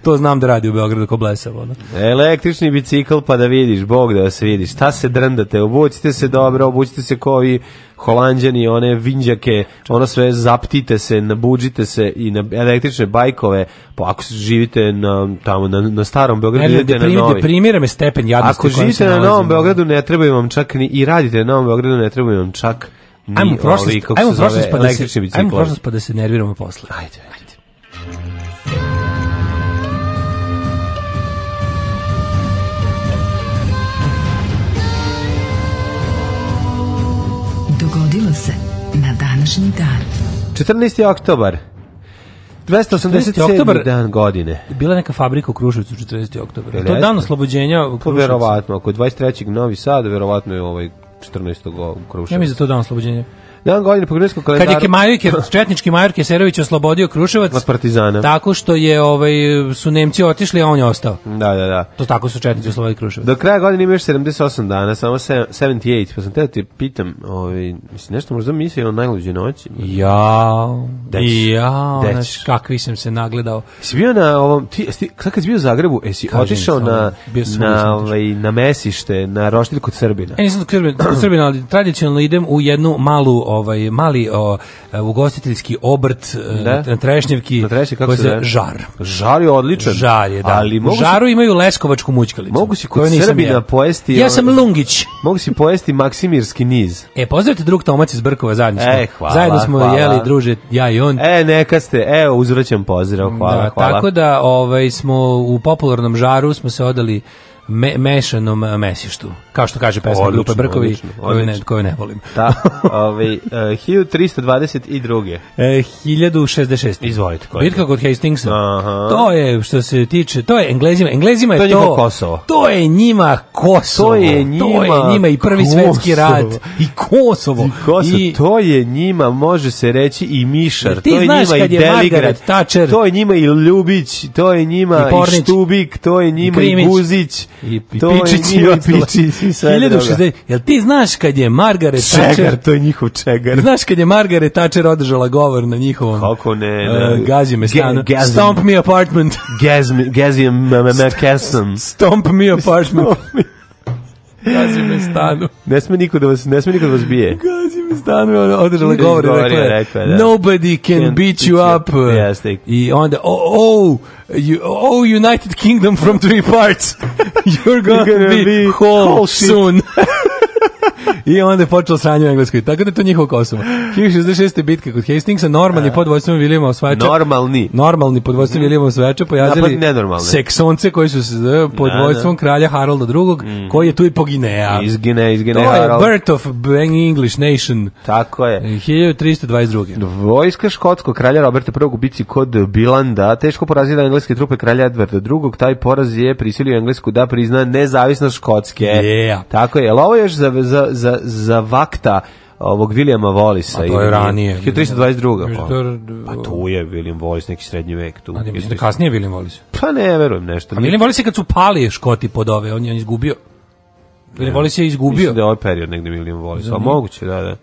to znam da radi u Beogradu ko blesavo. Ono. Električni bicikl pa da vidiš, bog da vas vidiš, Šta se drndate? Obucite se dobro, obucite se kovi holanđani, one vinđake, ono sve zaptite se, nabuđite se i na električne bajkove, pa ako živite na, tamo, na, na starom Beogradu, ne, idete na novi. Primira me stepen jadnosti. Ako živite na novom da. Beogradu, ne trebaju vam čak ni, i radite na novom Beogradu, ne trebaju vam čak ni ajmo prošlost, ajmo prošlost pa da se, ajmo prošlost pa da se nerviramo posle. Ajde, ajde. dogodilo se na današnji dan. 14. oktobar. 287. oktober, dan godine. Bila neka fabrika u Kruševcu 14. oktober. To je dan oslobođenja u pa Kruševcu. Verovatno, ako je 23. Novi Sad, verovatno je ovaj 14. u Kruševcu. Ja mi za da to dan oslobođenja. Dan godine po greškom kalendaru. Kad je Kemajke, četnički major Keserović oslobodio Kruševac od Partizana. Tako što je ovaj su Nemci otišli, a on je ostao. Da, da, da. To tako su četnici oslobodili Kruševac. Do kraja godine imaš 78 dana, samo 78, pa sam te da ti pitam, ovaj mislim nešto možda misli o najluđoj noći. Ja, deć, ja, deć. kakvi sam se nagledao. Si bio na ovom ti, ti kad si bio u Zagrebu, jesi otišao na na ovaj na mesište, na roštilj kod Srbina. E, nisam kod Srbina, ali tradicionalno idem u jednu malu ovaj mali o, e, ugostiteljski obrt e, da? na Trešnjevki na trešnje, kako se zove? žar. Žar je odličan. Žar je, da. Ali žaru si... imaju leskovačku mućkalicu. Mogu se kod Srbina ja. poesti. Ovaj- ja sam Lungić. Mogu se pojesti Maksimirski niz. E, pozdravite drug Tomac iz Brkova zajednički. E, hvala. Zajedno smo hvala. jeli, druže, ja i on. E, neka ste, evo, uzvraćam pozdrav, hvala, da, hvala. Tako da, ovaj, smo u popularnom žaru, smo se odali me, mešanom e, mesištu. Kao što kaže pesma odlično, Grupe Brkovi, odlično, koju, Ne, koju ne volim. Da, ovi, uh, 1322. E, 1066. E, Izvolite. Koji Bitka kod Hastingsa. Aha. To je, što se tiče, to je Englezima. Englezima je to, je to, Kosovo. to je njima Kosovo. To je njima, to je njima i prvi Kosovo. svetski rat. I Kosovo. I Kosovo. I, to je njima, može se reći, i Mišar. Ti to je znaš njima kad i je Margaret Thatcher. To je njima i Ljubić, to je njima i, Pornić, i Štubik, to je njima i, i Guzić I pičići i, i pičići. 1060. Jel ti znaš kad je Margaret čegar, Thatcher... to je njihov čegar. Znaš kad je Margaret Thatcher održala govor na njihovom... Kako ne? Uh, gazi me stanu. Ga, Stomp me apartment. Gazi me, gazi me, Stomp me apartment. Stomp me. Gazi me stanu. Ne sme niko da vas, ne sme niko da vas bije. Gazi me stanu, ona održala govor i rekla, rekla da. nobody can, can beat you up. Yes, I onda, oh, oh, you, oh, United Kingdom from three parts. You're gonna, You're gonna be, be whole, whole soon. I onda je počelo sranje u Engleskoj. Tako da je to njihova Kosova. 1066. bitka kod Hastingsa, normalni je pod vojstvom Vilijama osvajača. Normalni. Normalni pod vojstvom Vilijama osvajača pojazili pa seksonce koji su se pod da, da. vojstvom kralja Harolda II, mhm. koji je tu i poginea. Iz Gineja, iz Gineja Harold. To je birth of English nation. Tako je. 1322. Eh, Vojska škotskog kralja Roberta I u bici kod Bilanda teško porazila engleske trupe kralja Edwarda II. Taj poraz je prisilio Englesku da prizna nezavisnost Škotske. Yeah. Tako je. Ovo je još za za, za, za, za vakta ovog Williama Wallisa. A to je ranije. 1322. Pa. pa tu je William Wallis, neki srednji vek. Tu. A ne, mislim da kasnije William Wallis. Pa ne, verujem nešto. A William Wallis je kad su pali Škoti pod ove, on je on izgubio. William Wallis je izgubio. Mislim da je ovaj period negde William Wallis, da, a moguće, da, da.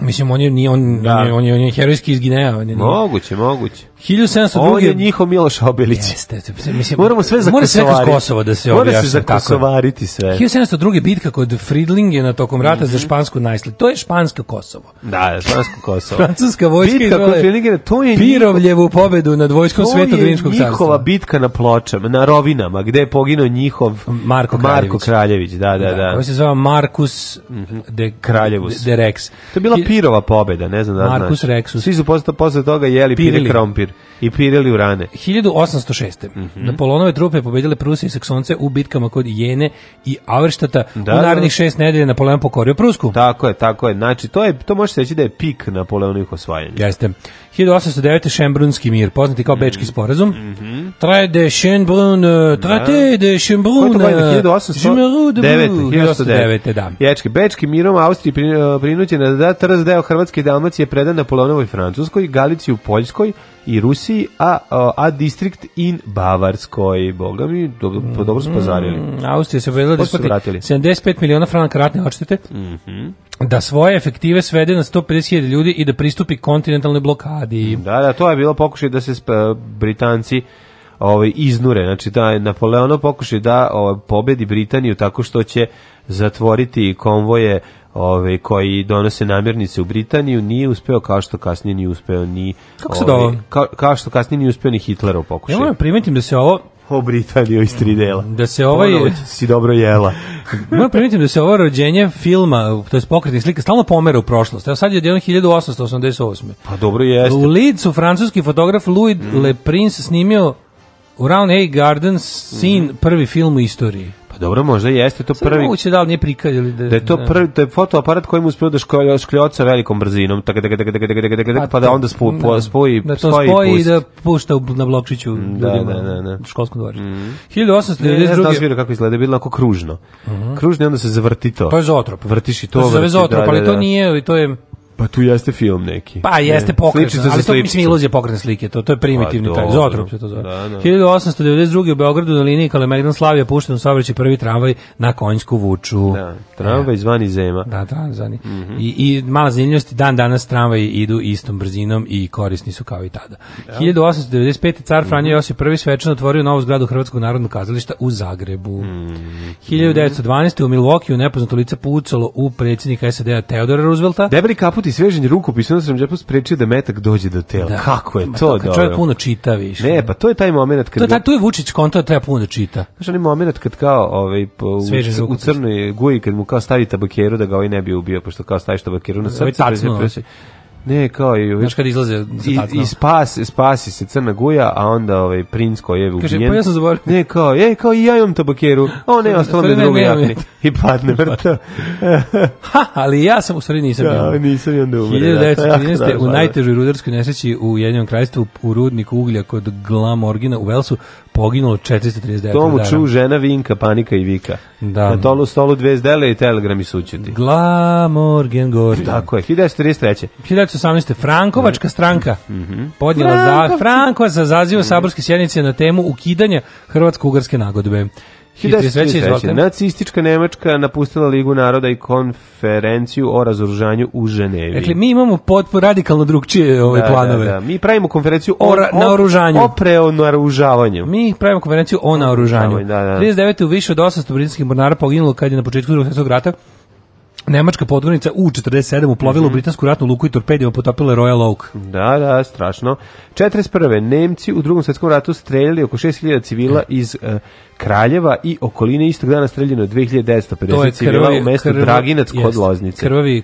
Mislim, on je, nije, on, da. on, je, on, je, on je herojski iz Gineja. On je, moguće, moguće. 1702. On je njihov Miloš Obilić. Jeste, mislim, moramo sve za mora sve kroz Kosovo da se objašnja. Mora se za Kosovariti sve. 1702. bitka kod Fridlinge na tokom rata mm -hmm. za mhm. špansku najsli. To je špansko Kosovo. Da, špansko Kosovo. Francuska vojska bitka kod Fridlinge, to je Pirovljevu pobedu nad vojskom Svetog Rimskog carstva. To je njihova bitka na pločama, na rovinama, gde je poginuo njihov Marko Kraljević. Marko Kraljević, da, da, da. da. Ovo se zove Markus mm -hmm. de Kraljevus. De, de Rex. To je bila Pirova pobeda, ne znam da znaš. Markus Rexus. Svi su posle, posle toga jeli pirili. pire krompir i pirili u rane. 1806. Mm -hmm. Napoleonove trupe pobedile Prusije i Saksonce u bitkama kod Jene i Auerštata. Da, u da, da. narednih šest nedelja Napoleon pokorio Prusku. Tako je, tako je. Znači, to, je, to može se reći da je pik Napoleonovih osvajanja. Jeste. 1809. Šembrunski mir, poznati kao Bečki mhm. sporazum. Mm -hmm. Traje de Šembrun, e, da. traje de Šembrun, 1809. E, e, da. Ječki, Bečki mirom Austriji prinuđena da trz deo Hrvatske Dalmacije predan Napoleonovoj Francuskoj, Galiciji u Poljskoj, i Rusiji, a, a, a distrikt in Bavarskoj. Boga mi, dobro, dobro su mm, pozarili. Austrija se obezila da su vratili. 75 miliona franaka ratne odštete, mm -hmm. da svoje efektive svede na 150.000 ljudi i da pristupi kontinentalnoj blokadi. Da, da, to je bilo pokušaj da se e, Britanci ovaj iznure znači da je Napoleon pokušaj da ovaj pobedi Britaniju tako što će zatvoriti konvoje ove, koji donose namirnice u Britaniju nije uspeo kao što kasnije nije uspeo ni Kako se ove, kao, kao što kasnije nije uspeo ni Hitlerov pokušaj. Ja moram primetim da se ovo o Britaniju iz tri dela. Da se ovaj... Ponovo si dobro jela. Moram primetim da se ovo rođenje filma, to je pokretnih slika, stalno pomera u prošlost. Evo sad je jedan 1888. Pa dobro jeste. U Lidsu francuski fotograf Louis mm. Le Prince snimio u Round Hay Gardens sin mm. prvi film u istoriji. Pa dobro, možda jeste to Sad prvi. Moguće da li nije prikazili da da je to da. prvi da je fotoaparat kojim uspeo da školja škljoca velikom brzinom, tak, tak, tak, tak, tak, tak, tak, tak, pa da onda spu, da, spoji da to spoji, spoji i da pušta na blokčiću mm, da, ljudima da, da, da. u školskom dvorištu. Mm. 1892. Ne znam da kako izgleda, je bilo onako kružno. Mm -hmm. Kružno i onda se zavrti to. Pa je zotrop. Vrtiš i to. Pa se zove zotrop, da, da, ali to nije, to je Pa tu jeste film neki. Pa jeste ne, pokretna, ali to mislim iluzija pokretne slike, to, to je primitivni pa, taj, zotrop se to zove. Da, da. 1892. u Beogradu na liniji Kalemegdan Slavija pušten u saobraćaj prvi tramvaj na Konjsku vuču. Da, tramvaj e, zvani Zema. Da, da, zvani. Mm -hmm. I, I mala zanimljivost, dan danas tramvaji idu istom brzinom i korisni su kao i tada. Da. 1895. car mhm. Franjo mm -hmm. Josip I svečano otvorio novu zgradu Hrvatskog narodnog kazališta u Zagrebu. Mm -hmm. 1912. u Milwaukee u nepoznato lice pucalo u predsjednika SAD-a Teodora Roosevelta. Debeli kaput Trokut i svežen rukopis na sam džepu sprečio da metak dođe do tela. Da. Kako je Ma to, to dobro? Čovjek puno čita više. Ne, da. pa to je taj momenat kad... To, ta, tu je Vučić konto da treba puno da čita. Znaš, onaj moment kad kao ovaj, po, u, u crnoj guji, kad mu kao stavi tabakeru da ga ovaj ne bi ubio, pošto kao staviš tabakeru na srce. Ovaj Ne, kao i... Znaš kad izlaze I, i spas, spasi se crna guja, a onda ovaj princ koji je ubijen... Kaže, pa ja sam zaboravio. Ne, kao, ej, kao i ja imam tabakeru. O, ne, ostalo mi drugi jakni. I padne mrtav. ha, ali ja sam, u stvari nisam da, imao. Da, nisam imao da umre. 1913. u najtežoj rudarskoj nesreći u jednom kraljstvu u rudniku uglja kod Glamorgina u Velsu poginulo 439 Tomu dana. ču žena Vinka, panika i Vika. Da. Na tolu stolu dve zdele i telegrami sućuti. Glamorgen Gori. Tako je, 1933. 1918. Frankovačka stranka mm -hmm. za Frankova za zazivu saborske sjednice na temu ukidanja hrvatsko-ugarske nagodbe. 1933. Nacistička Nemačka napustila Ligu naroda i konferenciju o razoružanju u Ženevi. Dakle, mi imamo potpuno radikalno drugčije ove ovaj, da, da, planove. Da, da. Mi pravimo konferenciju o, o, naoružanju. O preonaružavanju. Mi pravimo konferenciju o naoružanju. Da, da. 39. u više od 800 britanskih mornara poginulo kad je na početku drugog svjetskog rata Nemačka podgornica U-47 uplovila mm -hmm. u mhm. britansku ratnu luku i torpedijom potopila Royal Oak. Da, da, strašno. 41. Nemci u drugom svetskom ratu streljali oko 6000 civila e. iz uh, Kraljeva i okoline istog dana streljeno 2950 civila u mestu krv, Draginac jest, kod Loznice. Krvavi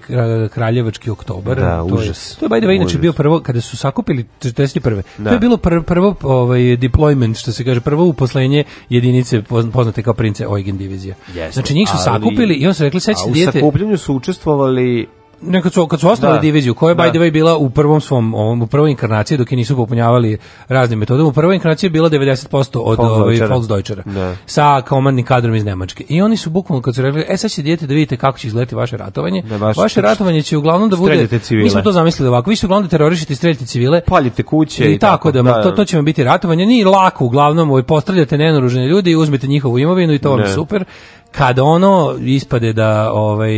kraljevački oktobar. Da, to užas. Je, to je, by the way, inače bio prvo, kada su sakupili 41. Da. To je da. bilo prvo, prvo ovaj, deployment, što se kaže, prvo uposlenje jedinice poznate kao prince Eugen divizija. Yes, znači njih su ali, sakupili i on se rekli, sad ćete dijete... Franju su učestvovali neka su kad su ostale da. diviziju koja je by da. the way bila u prvom svom ovom u prvoj inkarnaciji dok je nisu popunjavali raznim metodama u prvoj inkarnaciji je bila 90% od ovaj Volksdeutschera da. sa komandnim kadrom iz Nemačke i oni su bukvalno kad su rekli e sad će dijete da vidite kako će izgledati vaše ratovanje da, baš, vaše ratovanje će uglavnom da bude mi smo to zamislili ovako vi ste uglavnom da terorišiti streljate civile paljite kuće i, i tako, tako da, da, to to će vam biti ratovanje ni lako uglavnom ovaj postavljate nenoružene ljude i uzmete njihovu imovinu i to vam je super kad ono ispade da ovaj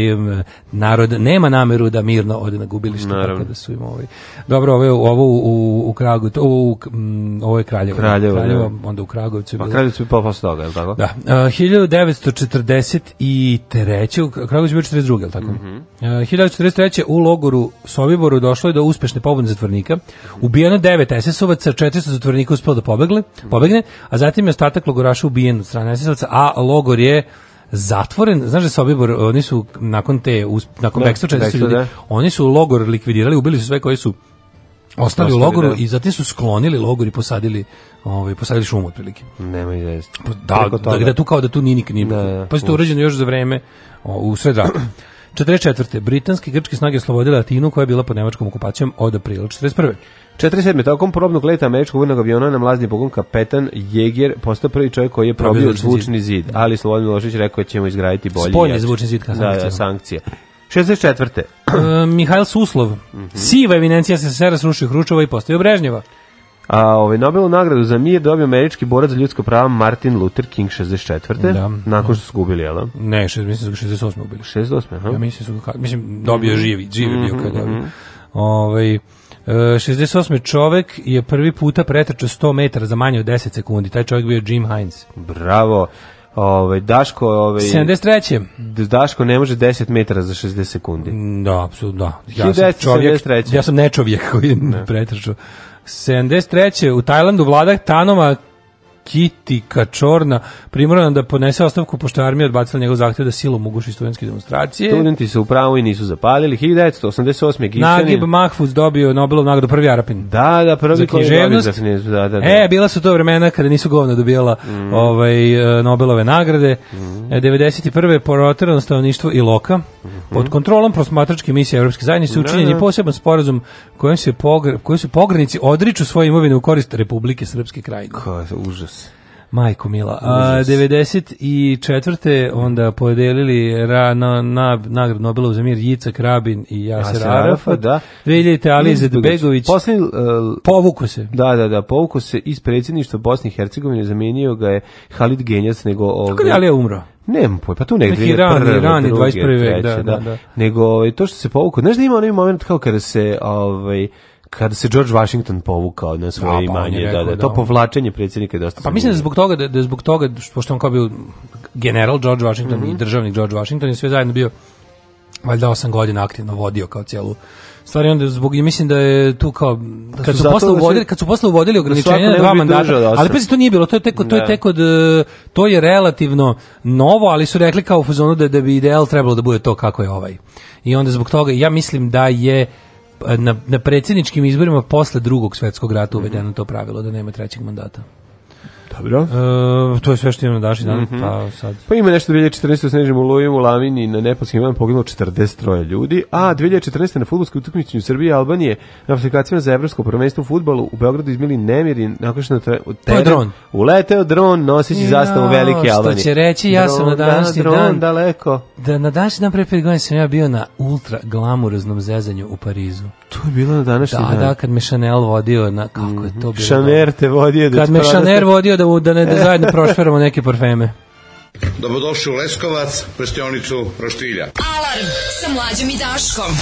narod nema nameru da mirno ode na gubilište tako da su im ovaj dobro ovo ovo u u Kragu to u, m, ovo je Kraljevo Kraljevo, Kraljevo da. onda u Kragovcu pa Kraljevcu je pa posle toga je tako da e, uh, 1943 u Kragovcu je 42 je tako mm -hmm. uh, 1943 u logoru Sobiboru došlo je do uspešne pobune zatvornika ubijeno 9 SS-ovaca 400 zatvornika uspelo da pobegle pobegne a zatim je ostatak logoraša ubijen od strane SS-ovaca a logor je zatvoren, znaš da se Sobibor, oni su nakon te, nakon da, backstreet, ljudi, da. oni su logor likvidirali, ubili su sve koji su ostali u logoru da. i zatim su sklonili logor i posadili ovaj posadili šumu otprilike. Nema ideje. Pa da, da, da, da, tu kao da tu nije nikad nije. Da, pa je to urađeno još za vreme o, u sred rata. 44. Britanske i grčke snage oslobodile Atinu koja je bila pod nemačkom okupacijom od aprila 41. 47. Tokom probnog leta američkog vojnog aviona na mlazni pogon kapetan Jeger postao prvi čovjek koji je probio zvučni zid, ali Slobodan Milošić rekao da ćemo izgraditi bolji. Spolje zvučni zid kao sankcija. Da, sankcija. 64. uh, Mihajl Suslov, mm -hmm. siva eminencija SSR srušio Hručova i postavio Brežnjeva. A ovaj Nobelovu nagradu za mir dobio američki borac za ljudska prava Martin Luther King 64. Da, nakon što su gubili, jel? Da? Ne, šest, mislim da su 68. ubili. 68. Aha. Ja mislim da su mislim dobio živi, živi mm -hmm, bio mhm, kad Mm -hmm. Ovaj 68. E, čovek je prvi puta pretrčao 100 metara za manje od 10 sekundi. Taj čovek bio Jim Hines. Bravo. Ovaj Daško, ovaj 73. Daško ne može 10 metara za 60 sekundi. Da, apsolutno. Ja sam čovjek. 73. Ja sam ne čovjek koji ne. pretrčao. 73. u Tajlandu vlada Tanoma Kitika Čorna primorana da podnese ostavku pošto je armija odbacila njegov zahtjev da silom uguši studentske demonstracije. Studenti su upravo i nisu zapalili. 1988. Egipćanin. Nagib Mahfuz dobio Nobelovu nagradu prvi Arapin. Da, da, prvi za književnost. Za književnost. Da, da, da. E, bila su to vremena kada nisu govna dobijala mm. ovaj, e, Nobelove nagrade. Mm. 91. E, poroterano stanovništvo Iloka. Mm -hmm. Pod kontrolom prosmatračke misije Evropske zajednice da, učinjen je da. poseban sporazum kojim se pogr... koji se pogranici odriču svoje imovine u korist Republike Srpske krajine. Kako je užas. Majko Mila. A, 94. onda podelili ra, na, na, nagrad Nobelov za mir Jica Krabin i Jaser, Jaser Arafat. Da. 2000. Ali Izetbegović. Poslednji, uh, povuku se. Da, da, da, povuku se iz predsjedništva Bosne i Hercegovine zamenio ga je Halid Genjac, nego... ovaj, Kako je Ali je umro? Nemam pojma, pa tu negdje Neki rani, prve, rani, druge, 21. vek, da, da, da, Nego ovaj, to što se povukao, znaš da ima onaj moment kao kada se ovaj, kada se George Washington povukao na svoje pa da, imanje, pa da, rekao, da, da, to povlačenje predsjednika je dosta. Pa mislim da zbog toga da, da zbog toga pošto on kao bio general George Washington mm -hmm. i mhm. državnik George Washington je sve zajedno bio valjda 8 godina aktivno vodio kao cijelu stvari onda zbog i mislim da je tu kao da kad da su, su posle da uvodili kad su posle uvodili ograničenje na dva mandata ali pa to nije bilo to je tek to je tek od eh, to je relativno novo ali su rekli kao u fazonu da da bi ideal trebalo da bude to kako je ovaj i onda zbog toga ja mislim da je na, na predsjedničkim izborima posle drugog svetskog rata uvedeno to pravilo da nema trećeg mandata. Pa dobro. E, to je sve što imamo daši dan, mm -hmm. pa sad. Pa ima nešto 2014. u Snežnim u Lavini na Nepalskim imam poginulo 43 ljudi, a 2014. na futbolskoj utakmici u Srbiji i Albanije na aplikacijama za evropsko prvenstvo u futbolu u Beogradu izmili nemiri nakon što na teren, dron. uleteo dron noseći ja, zastavu Velike Albanije. Što će reći, ja dron, sam na da, današnji da, dron, dan daleko. Da, na današnji dan pre 5 godina sam ja bio na ultra glamuroznom zezanju u Parizu. To je bilo na današnji da, dan. Da, kad me Chanel vodio na, kako mm -hmm. je to mhm. bilo? Chanel te vodio da kad me Chanel vodio da da, mu, da, ne, da zajedno prošveramo neke parfeme. Dobrodošli u Leskovac, prštionicu Roštilja. Alarm sa mlađom i Daškom.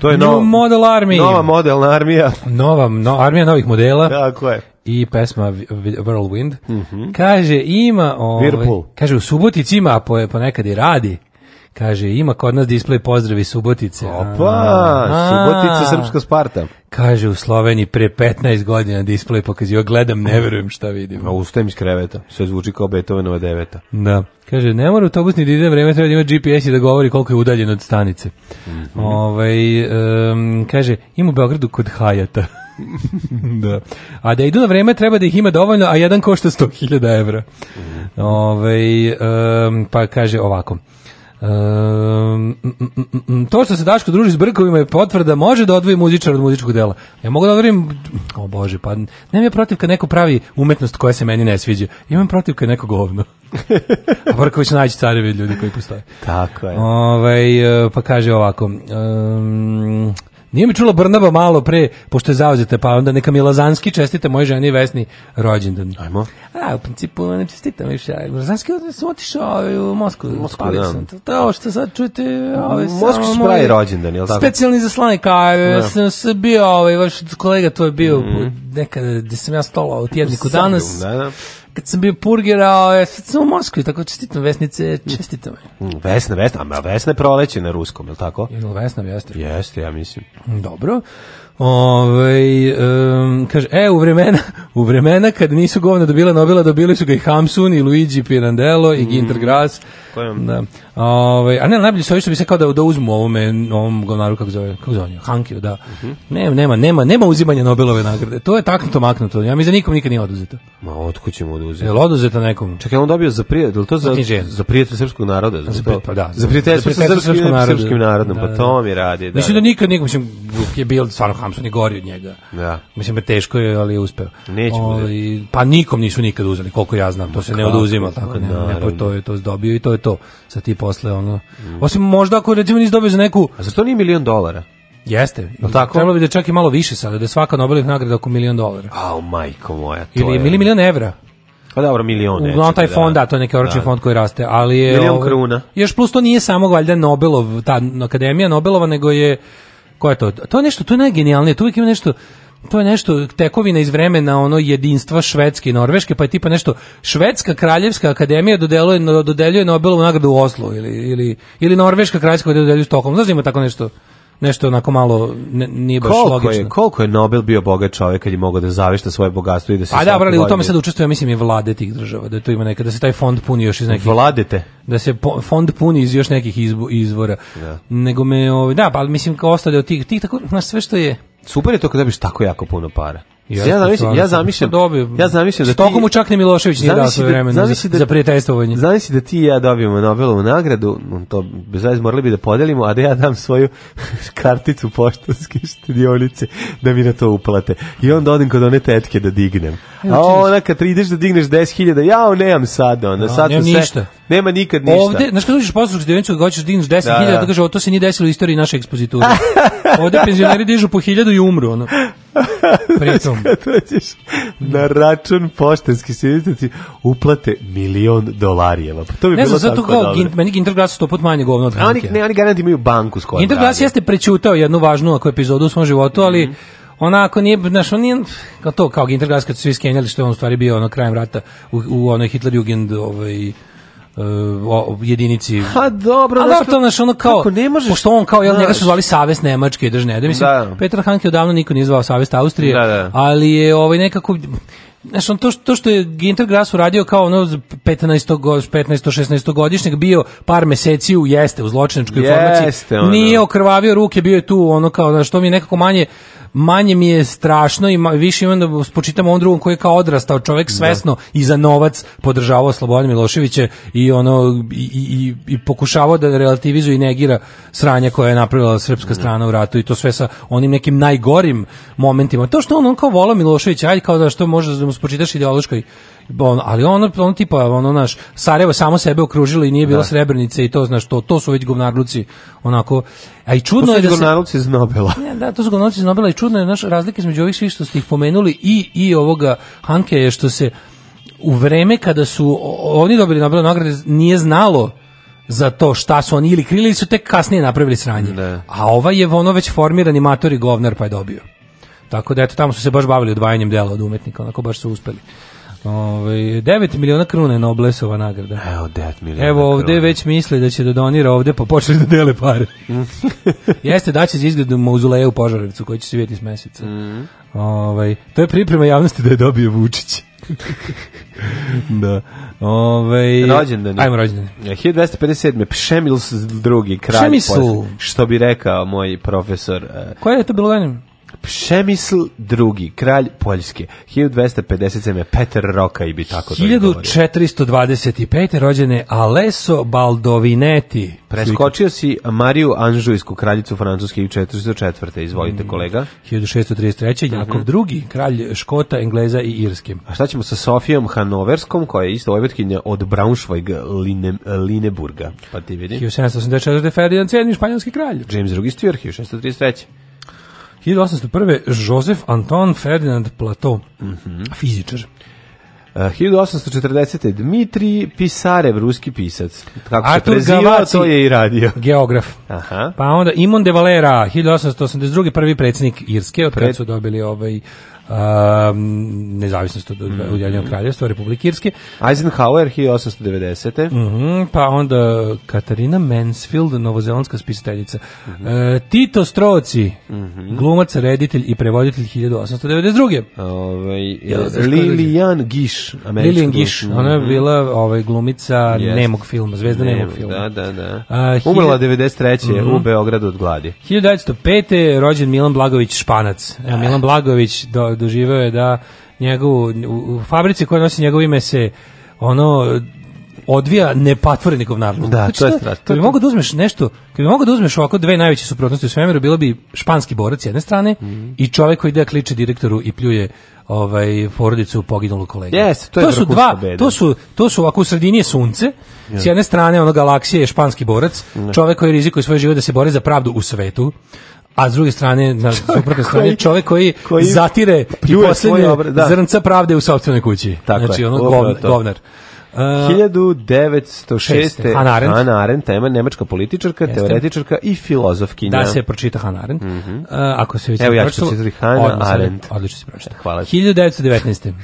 To je nova Model Army. Nova modelna armija. Nova no, armija novih modela. Tako je i pesma Whirlwind. Mm -hmm. Kaže ima, ovaj, kaže u Subotici ima po ponekad i radi. Kaže, ima kod nas display pozdravi Subotice. Opa, Subotica, Srpska Sparta. Kaže, u Sloveniji pre 15 godina display pokazio, gledam, ne verujem šta vidim. A ustajem iz kreveta, sve zvuči kao Beethovenova deveta. Da. Kaže, ne mora autobusni da ide vreme, treba da ima GPS i da govori koliko je udaljen od stanice. Mm -hmm. Ove, ovaj, um, kaže, ima u Beogradu kod Hayata. da. A da idu na vreme treba da ih ima dovoljno, a jedan košta 100.000 evra. Mm. Ove, ovaj, um, pa kaže ovako. Um, to što se Daško druži s brkovima je potvrda, može da odvoji muzičar od muzičkog dela. Ja mogu da odvojim, o bože, pa nemam ja protiv kad neko pravi umetnost koja se meni ne sviđa. Imam protiv kad neko govno. A Brković su najći carevi ljudi koji postoje. Tako je. Ove, ovaj, pa kaže ovako, um, Nije mi čula Brnaba malo pre, pošto je zauzete, pa onda neka mi Lazanski čestite moje ženi Vesni rođendan. Ajmo. A, u principu ne čestitam više. Lazanski sam otišao ovaj, u Moskvu. Moskvu, da. To, to što sad čujete... Ovaj, Moskvu su pravi rođendan, jel tako? Specijalni za a ja. sam se bio, ovaj, vaš kolega to je bio mm -hmm. nekada gde sam ja stolao u tjedniku danas. Da, da kad sam bio purgerao, ja e, sam u Moskvi, tako čestitam Vesnice, čestitam. Mm, vesna, Vesna, a Vesna je proleće na ruskom, je li tako? Jel Vesna jeste? Jeste, ja mislim. Dobro. Ove, um, kaže, e, u vremena, u vremena kad nisu govna dobila Nobela, dobili su ga i Hamsun, i Luigi Pirandello, i mm. Ginter Grass, Da. Ove, ovaj, a ne, najbolji su ovi što bi se kao da, da uzmu ovome, ovom govnaru, kako zove, kako zove, Hankiju, da. Uh mhm. -huh. ne, nema, nema, nema uzimanja Nobelove nagrade. To je taknuto, maknuto. Ja mi za da nikom nikad nije oduzeto. Ma, otko će mu oduzeti? Jel oduzeto nekom? Čekaj, on dobio za prijatelj, to za, za, za prijatelj srpskog naroda? Za, za, pa, da, za, prijateljstvo srpskog naroda. srpskim, narodom, srpskim pa narodom da, pa to mi radi. Da, mislim da nikad nikom, mislim, je bio stvarno Hamsun i gori od njega. Da. Mislim, da teško je, ali je uspeo. Neće o, ovaj, Pa nikom nisu nikad uzeli, koliko ja znam, to se ne oduzima, tako ne, to je to dobio i to je to. Sa ti posle ono. Osim možda ako recimo nisi dobio za neku... A zašto nije milion dolara? Jeste. No, tako? Trebalo bi da čak i malo više sada, da je svaka Nobelovih nagrada oko milion dolara. A, oh, majko moja, to Ili je... Ili milion evra. Pa dobro, milion Uglavnom taj da- fond, da, da to je neki oročni da. fond koji raste, ali je... Milion ovo, ovaj- kruna. Još plus to nije samo, valjda, Nobelov, ta akademija Nobelova, nego je... Ko je to? To je nešto, to je najgenijalnije, tu uvijek ima nešto to je nešto tekovina iz vremena ono jedinstva Švedske i Norveške, pa je tipa nešto Švedska kraljevska akademija dodeluje dodeljuje Nobelovu nagradu u Oslo ili ili ili Norveška kraljevska dodeljuje u Stockholmu. Znaš da ima tako nešto? nešto onako malo nije baš koliko logično. Je, koliko je Nobel bio bogat čovjek kad je mogao da zavešta svoje bogatstvo i da se A da, brali, u tome sad učestvuje mislim i vlade tih država, da to ima neka da se taj fond puni još iz nekih vladete. Da se po, fond puni iz još nekih izbu, izvora. Da. Nego me, ovaj, da, pa mislim kao ostale od tih tih tako znaš, sve što je Super je to kad biš tako jako puno para. Jeste, ja zamišljam, ja pa zamišljam, ja zamišljam da ti... mu čak ni Milošević nije dao da- svoje vremena da, za prijateljstvovanje. Zamisli da ti i ja dobijemo Nobelovu nagradu, to bez veze morali bi da podelimo, a da ja dam svoju karticu poštanske štedionice da mi na to uplate. I onda odem kod one tetke da dignem. A ona kad ideš da digneš 10.000, ja nemam sad, onda no, sad sam sve... Ništa. Nema nikad ništa. Ovde, znaš kad uđeš poslušati deonicu, ga hoćeš da digneš 10.000, da, da, da. da kaže, o, to se nije desilo u istoriji naše ekspoziture. Ovde penzioneri dižu po 1.000 i umru, ono. Pritom. Kad dođeš na račun poštanski sindicati uplate milion dolarijeva. Pa to bi ne bilo Ne, zato kao dobro. Gint, meni Ginterglas sto put manje govno od Hanke. Oni, ne, oni garant imaju banku skoro. Ginterglas jeste prećutao jednu važnu ako epizodu u svom životu, ali mm -hmm onako nije, znaš, on nije, kao to, kao Gintergas kad su svi skenjali, što je on u stvari bio ono krajem rata u, u onoj Hitlerjugend, ovaj, uh, jedinici. Ha, dobro, da to naš ono kao, ne možeš, pošto on kao, jel, njega su zvali Savez Nemačke i da držne, da mislim, da. Petar Hanke odavno niko nije zvao Savez Austrije, da, da. ali je ovaj nekako, Znaš, on to, što, to što je Ginter Grass uradio kao ono 15. 15. 16. godišnjeg bio par meseci u jeste u zločinačkoj Jeste, formaciji. Ono. Nije okrvavio ruke, bio je tu ono kao, znaš, to mi je nekako manje manje mi je strašno i više imam da spočitam ovom drugom koji je kao odrastao čovjek da. svesno i za novac podržavao Slobodana Miloševića i ono i, i, i pokušavao da relativizuje i negira sranja koja je napravila srpska mm. strana u ratu i to sve sa onim nekim najgorim momentima. To što on, on kao volao Miloševića, ajde kao da što može da mu spočitaš ideološkoj on, ali ono, on tipa, ono, naš, Sarajevo samo sebe okružilo i nije bilo da. srebrnice i to, znaš, to, to su već govnarluci, onako, a i čudno to su je da govnarluci se... iz Nobela. Ja, da, to su govnarluci iz Nobela i čudno je, naš, razlika između ovih svih što ste ih pomenuli i, i ovoga Hanke je što se u vreme kada su oni dobili Nobelove nagrade nije znalo za to šta su oni ili krili su tek kasnije napravili sranje. Ne. A ova je ono već formirani matori govnar pa je dobio. Tako da eto tamo su se baš bavili odvajanjem dela od umetnika, onako baš su uspeli. Ove, ovaj, 9 miliona kruna na oblesova nagrada. Evo, 9 miliona Evo, ovde kruna. već misle da će da donira ovde, pa počeli da dele pare. Jeste, da će se izgled mauzoleja u Požarevcu, koji će se vidjeti s meseca. Mm. Ove, ovaj, to je priprema javnosti da je dobio Vučić. da. Ove, ovaj, rođendan. Ajmo rođendan. 1257. E, Pšemils drugi kralj. Pšemisl. Što bi rekao moj profesor. E, Koje je to bilo Pšemisl drugi, kralj Poljske, 1257. Peter Roka i bi tako to 1425. rođene Aleso Baldovineti. Preskočio si Mariju Anžujsku, kraljicu Francuske i 404. Izvolite, mm. kolega. 1633. Mhm. Jakov drugi, kralj Škota, Engleza i Irske. A šta ćemo sa Sofijom Hanoverskom, koja je isto ojvetkinja od Braunschweig Line, Lineburga? Pa ti vidi. 1784. Ferdinand VII, španjanski kralj. James II, Stuart, 1633. 1801. Joseph Anton Ferdinand Plateau, mm -hmm. fizičar. 1840. Eh, Dmitri Pisarev, ruski pisac. Kako Artur se prezivao, Gavaci, to je i radio. Geograf. Aha. Pa onda Imon de Valera, 1882. prvi predsjednik Irske, od Pred... kada su dobili ovaj um, nezavisnost od mm Ujedinjenog kraljevstva, Republike Irske. Eisenhower 1890. Mm -hmm, pa onda Katarina Mansfield, novozelandska spisateljica. Mm -hmm. e, Tito Stroci, mm -hmm. glumac, reditelj i prevoditelj 1892. Ovaj e, Lilian Gish, američka. Lilian Gish, ona je mhm. bila ovaj glumica yes. nemog filma, zvezda nemog, nemog filma. Da, da, da. A, Umrla 93. Mm -hmm. u Beogradu od gladi. 1905. rođen Milan Blagović Španac. E, Milan eh. Blagović do, doživeo je da njegovu, u fabrici koja nosi njegovo ime se ono odvija nepatvorenikov narod. Da, znači, to je da, strašno. Kad bi mogu da uzmeš nešto, kad bi mogu da uzmeš ovako dve najveće suprotnosti u svemiru, bilo bi španski borac s jedne strane mm -hmm. i čovek koji ide da kliče direktoru i pljuje ovaj porodicu poginulog kolega. Yes, to, je to su dva, beda. to su to su ovako u sredini je sunce. Yes. S jedne strane ono galaksije je španski borac, ne. čovjek koji rizikuje svoj život da se bori za pravdu u svetu a s druge strane, na suprotne strane, čovjek koji, koji zatire i posljednje da. zrnca pravde u sopstvenoj kući. Tako znači, je, ono, govnar. govnar. Uh, 1906. Uh, Hannah Arendt, Hannah Arendt tema, nemačka političarka, Jeste. teoretičarka i filozofkinja. Da se pročita Hannah Arendt. Mm -hmm. uh, ako se već Evo ja ću pročitati Hannah Arendt. Odlično se pročita. Hvala. 1919.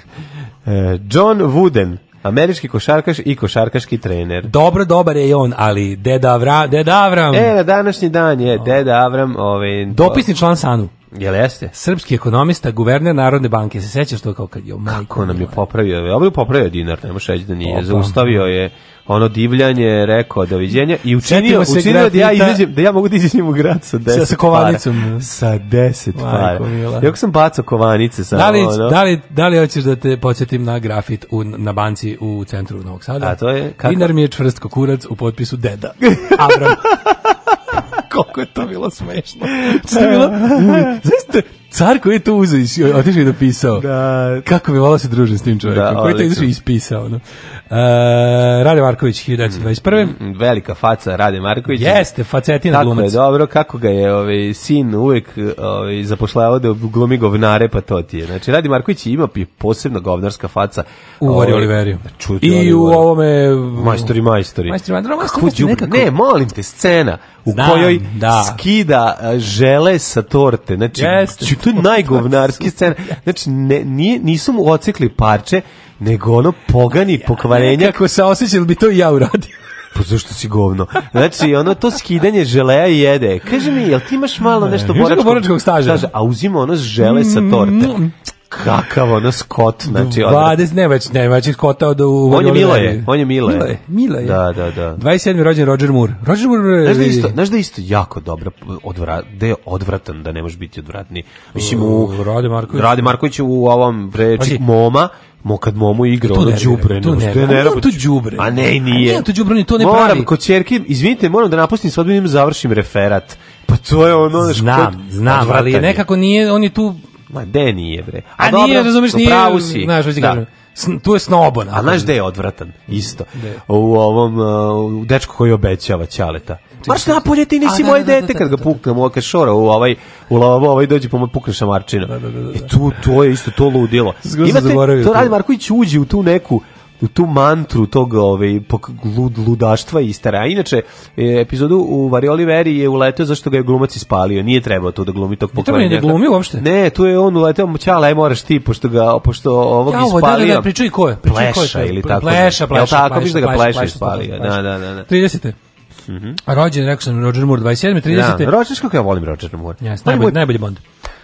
Eh, John Wooden, Američki košarkaš i košarkaški trener. Dobro, dobar je on, ali Deda, Avra, Deda Avram... E, na današnji dan je Deda Avram... Ovaj, Dopisni član Sanu. Jel jeste? Srpski ekonomista, guverner Narodne banke. Se sećaš to kao kad je... Kako nam je popravio? Dobro je popravio dinar, nemoš reći da nije. Opa. Zaustavio je ono divljanje, rekao doviđenja i učinio, se učinio da ja izađem, da ja mogu da izađem u grad sa 10 sa, sa kovanicom. Sa 10 para. Jako sam bacao kovanice sa da li, ono. Da li, da li hoćeš da te podsjetim na grafit u, na banci u centru Novog Sada? A to je kako? Dinar mi je čvrstko kurac u potpisu deda. Abram. koliko je to bilo smešno. Što je bilo? Zaista, car koji je to uzeo otišao i napisao. Da. Kako mi volao da se družiti s tim čovjekom. Da, koji je to izašao i ispisao. No. Uh, Rade Marković 1921. Mm, mm, velika faca Rade Marković. Jeste, facetina glumac. Tako je dobro, kako ga je ovaj, sin uvek ovaj, zapošljavao da glumi govnare, pa to ti je. Znači, Rade Marković ima posebno govnarska faca. U Vari ovaj, Oliveriju. I u ovome... Majstori, majstori. Majstori, majstori. majstori, majstori, majstori nekako... Ne, molim te, scena u Znam, kojoj da. skida žele sa torte. Znači, Jeste. Znači, to je najgovnarski scen. Znači, ne, nije, nisu mu ocikli parče, nego ono pogani pokvarenja. Kako se osjeća, bi to ja uradio? Pa zašto si govno? Znači, ono to skidanje želeja i jede. Kaže mi, jel ti imaš malo da, nešto boračkog, boračkog staža? staža? A uzima ono žele sa mm, torte. Mm, mm kakav ono skot, znači... 20, ne već, ne već znači skota od... U, on je Miloje, on je Miloje. Miloje, Miloje. Da, da, da. 27. rođen Roger Moore. Roger Moore... Znaš da isto, znaš da isto jako dobro, odvra, da je odvratan, da ne može biti odvratni. Mislim, u... Rade Marković. Rade Marković u ovom prečik Moma, Mo kad momu igra ono đubre, to ne, ne, ne, to đubre. A ne, nije. A nije to đubre, to ne moram, pravi. Moram kod ćerke, izvinite, moram da napustim svodbinim da završim referat. Pa to je ono, znam, škod, znam, ali nekako nije, on je tu Ma, de nije, bre. A, A dobro, razumeš, nije, si. znaš, hoću ti da. tu je snoban. A znaš gde je odvratan? Isto. De. U ovom, uh, u dečku koji obećava Ćaleta. Marš napolje, ti nisi da, moje da, da, dete, kad ga puknem, ovo šora, u ovaj, u lavabo, ovaj dođe pa mu pukneš na Marčina. I tu, to je isto, to ludilo. Imate, to radi Marković uđi u tu neku, u tu mantru tog ovaj lud, ludaštva i stara. Inače e, epizodu u Varioli Veri je uleteo zašto ga je glumac ispalio. Nije trebao to da glumi tog pokvarenja. Ne, da glumi uopšte. Ne, tu je on uleteo ćala, aj moraš ti pošto ga pošto ovog ja, ovo, ispalio. Da, da, da, pričaj ko je? Pričaj pleša ko je? ili tako. Pleša, pleša, pleša. Tako pleša, da ga pleša, pleša, pleša ispalio. Da, da, da, da, da. 30. Mhm. Mm -hmm. rođen, rekao sam Roger Moore 27. 30. Ja, Roger, kako ja volim Roger Moore. Yes, najbolji, najbolji Bond.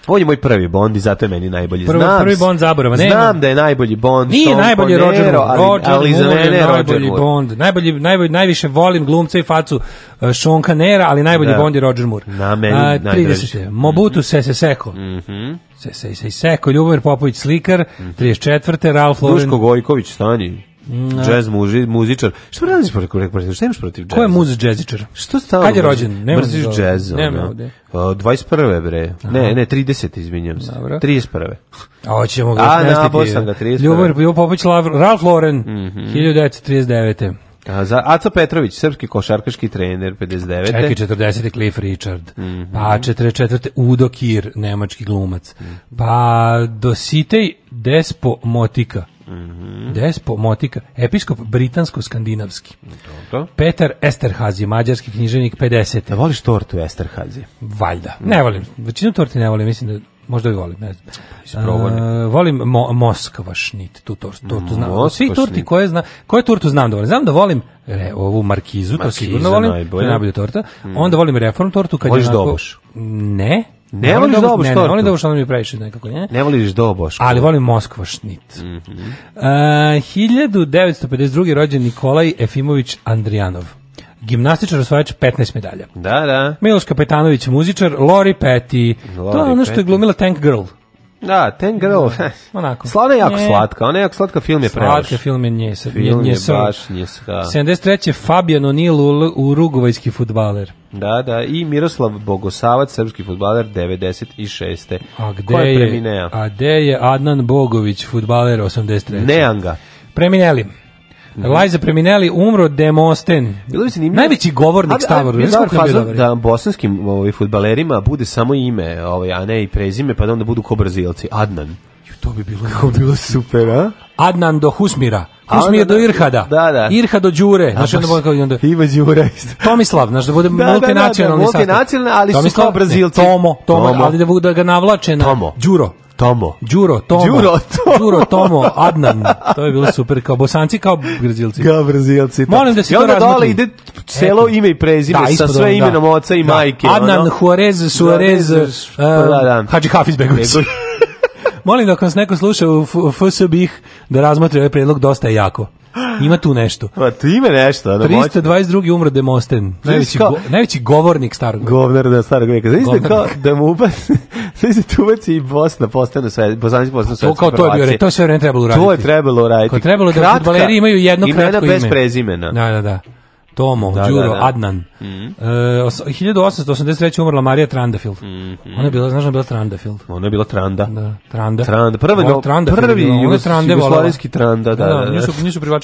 On je moj prvi Bond i zato je meni najbolji. Prvo, znam, prvi Bond zaborava. Znam da je najbolji Bond. Nije najbolji Bonero, Roger Moore. Ali, Roger Moore za mene je najbolji Roger Bond. Najbolji, najbolj, najviše volim glumca i facu uh, e, Sean Canera, ali najbolji da. Bond je Roger Moore. Na meni uh, 30. Mobutu mm -hmm. Sese Seko. Mm -hmm. Sese Seko, Ljubomir Popović slikar, mm -hmm. 34. Ralf Lauren. Duško Gojković stani. No. Da. Jazz muži, muzičar. Šta radiš preko preko Šta imaš protiv džeza? Ko je muz džezičar? Što stalo? Kad je rođen? Nema mrziš džez. Ne, ovde. Uh, 21. bre. Aha. Ne, ne, 30, izvinjavam se. Dobro. 31. A hoćemo ga da, smestiti. A, na, posam ga 31. Ljubomir Ljubo Popović Lavro, Ralf Lauren, mm -hmm. 1939. A za Aco Petrović, srpski košarkaški trener 59. Čekaj, 40. Cliff Richard. Mm -hmm. Pa 44. Udo Kir, nemački glumac. Mm -hmm. Pa Dositej Despo Motika. Mm -hmm. Despo Motika, episkop britansko-skandinavski. Petar Esterhazi, mađarski književnik 50. Da voliš tortu Esterhazi? Valjda. Ne volim. Većinu torti ne volim, mislim da možda i volim, ne znam. A, volim mo, Moskva šnit, tu tortu, tortu mm, znam. Moskva Svi torti šnit. koje zna, koje tortu znam da volim. Znam da volim re, ovu markizu, Markiza, to sigurno volim, najbolja. to je najbolja torta. Mm. Onda volim reform tortu. Kad Voliš doboš? Ne, Ne voliš dobo što? Ne, ne volim što ono mi je previše nekako. Ne, ne voliš dobo doboš. Ali volim Moskva šnit. Mm -hmm. uh, 1952. rođen Nikolaj Efimović Andrijanov. Gimnastičar osvajač 15 medalja. Da, da. Miloš Kapetanović, muzičar, Lori Petty. Lori to je ono što je glumila Tank Girl. Da, Ten Girl. Da, da. Onako. Slana je jako nje. slatka, ona je jako slatka, film je prevaš. Slatka film je nje. Film nje, je baš nje, da. 73. Fabian O'Neill, urugvajski futbaler. Da, da, i Miroslav Bogosavac, srpski futbaler, 96. A gde je, je A gde je Adnan Bogović, futbaler, 83. Neanga. Preminjeli. Mm -hmm. Lajza Preminelli umro Demosten. Bilo bi zanimljivo. Najveći govornik Stavor. Ne znam da bosanskim ovaj fudbalerima bude samo ime, ovaj a ne i prezime, pa da onda budu kao Brazilci. Adnan. Ju, to bi bilo kako bilo super, a? Adnan do Husmira. Husmir do da, Irhada. Da, da. Irhad do Đure. Znaš, onda bude kao i onda... Iva Đure. Tomislav, znaš, da bude da, multinacionalni da, da, da, multinacionalni, ali Tomislav, su kao Brazilci. Tomo, Tomo, Tomo, ali da, bude, da ga navlače na... Đuro. Tomo. Đuro Tomo. Đuro Tomo. Đuro Tomo Adnan. To je bilo super kao Bosanci kao Brazilci. Kao Brazilci. Molim da se to dole ide celo ime i prezime da, sa sve da. imenom oca i da. majke. Adnan ono. Juarez Suarez uh, pa eh, da, da. Hadži Hafiz Begović. Molim da ako nas neko sluša u FSB-ih da razmotri ovaj predlog dosta je jako. Ima tu nešto. Pa tu ima nešto. Da 322. Da, umro Demosten, najveći, go, najveći govornik starog veka. Govnar da starog veka. Znači kao da mu ubaci, znači tu već i Bosna postane sve, Bosna postane sve. Pa to kao to je bio, re, to sve vreme trebalo uraditi. To je trebalo uraditi. Kao trebalo da fudbaleri imaju jedno Imena kratko ime. Imena bez prezimena. Da, da, da. Tomo, da, da, Đuro, da, da. Adnan. Mm -hmm. e, 1883. umrla Marija Trandafield. Mm -hmm. Ona je bila, znaš, ona je bila Trandafield. Ona je bila Tranda. Da, Tranda. Tranda. Prve, no, da, da, Tranda prvi Jugos, jugoslavijski Tranda, da. da, da, da. Nju, su,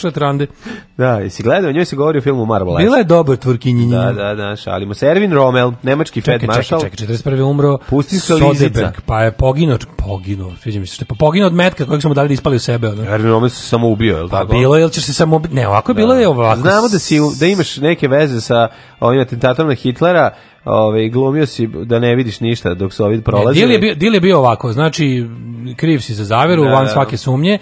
nju Trande. Da, i si gledao, njoj se govori o filmu Marble. Bila je dobar tvrkinjinja. Da, da, da, šalimo Servin Rommel, nemački čekaj, Fed Marshal. Čekaj, čekaj, 41. umro Pusti se Soderberg, pa je poginuo, poginuo, sviđa mi se, pa poginuo od metka kojeg smo dali da ispali u sebe. Da. Erwin Rommel se samo ubio, je li pa tako? Pa bilo je, ili ćeš se samo... Ne, ovako je bilo je ovako. Znamo da si, da ima imaš neke veze sa ovim atentatom na Hitlera, ovaj glumio si da ne vidiš ništa dok se ovid prolazi. Dil je bio dil je bio ovako, znači kriv si za zaveru, da, van svake sumnje.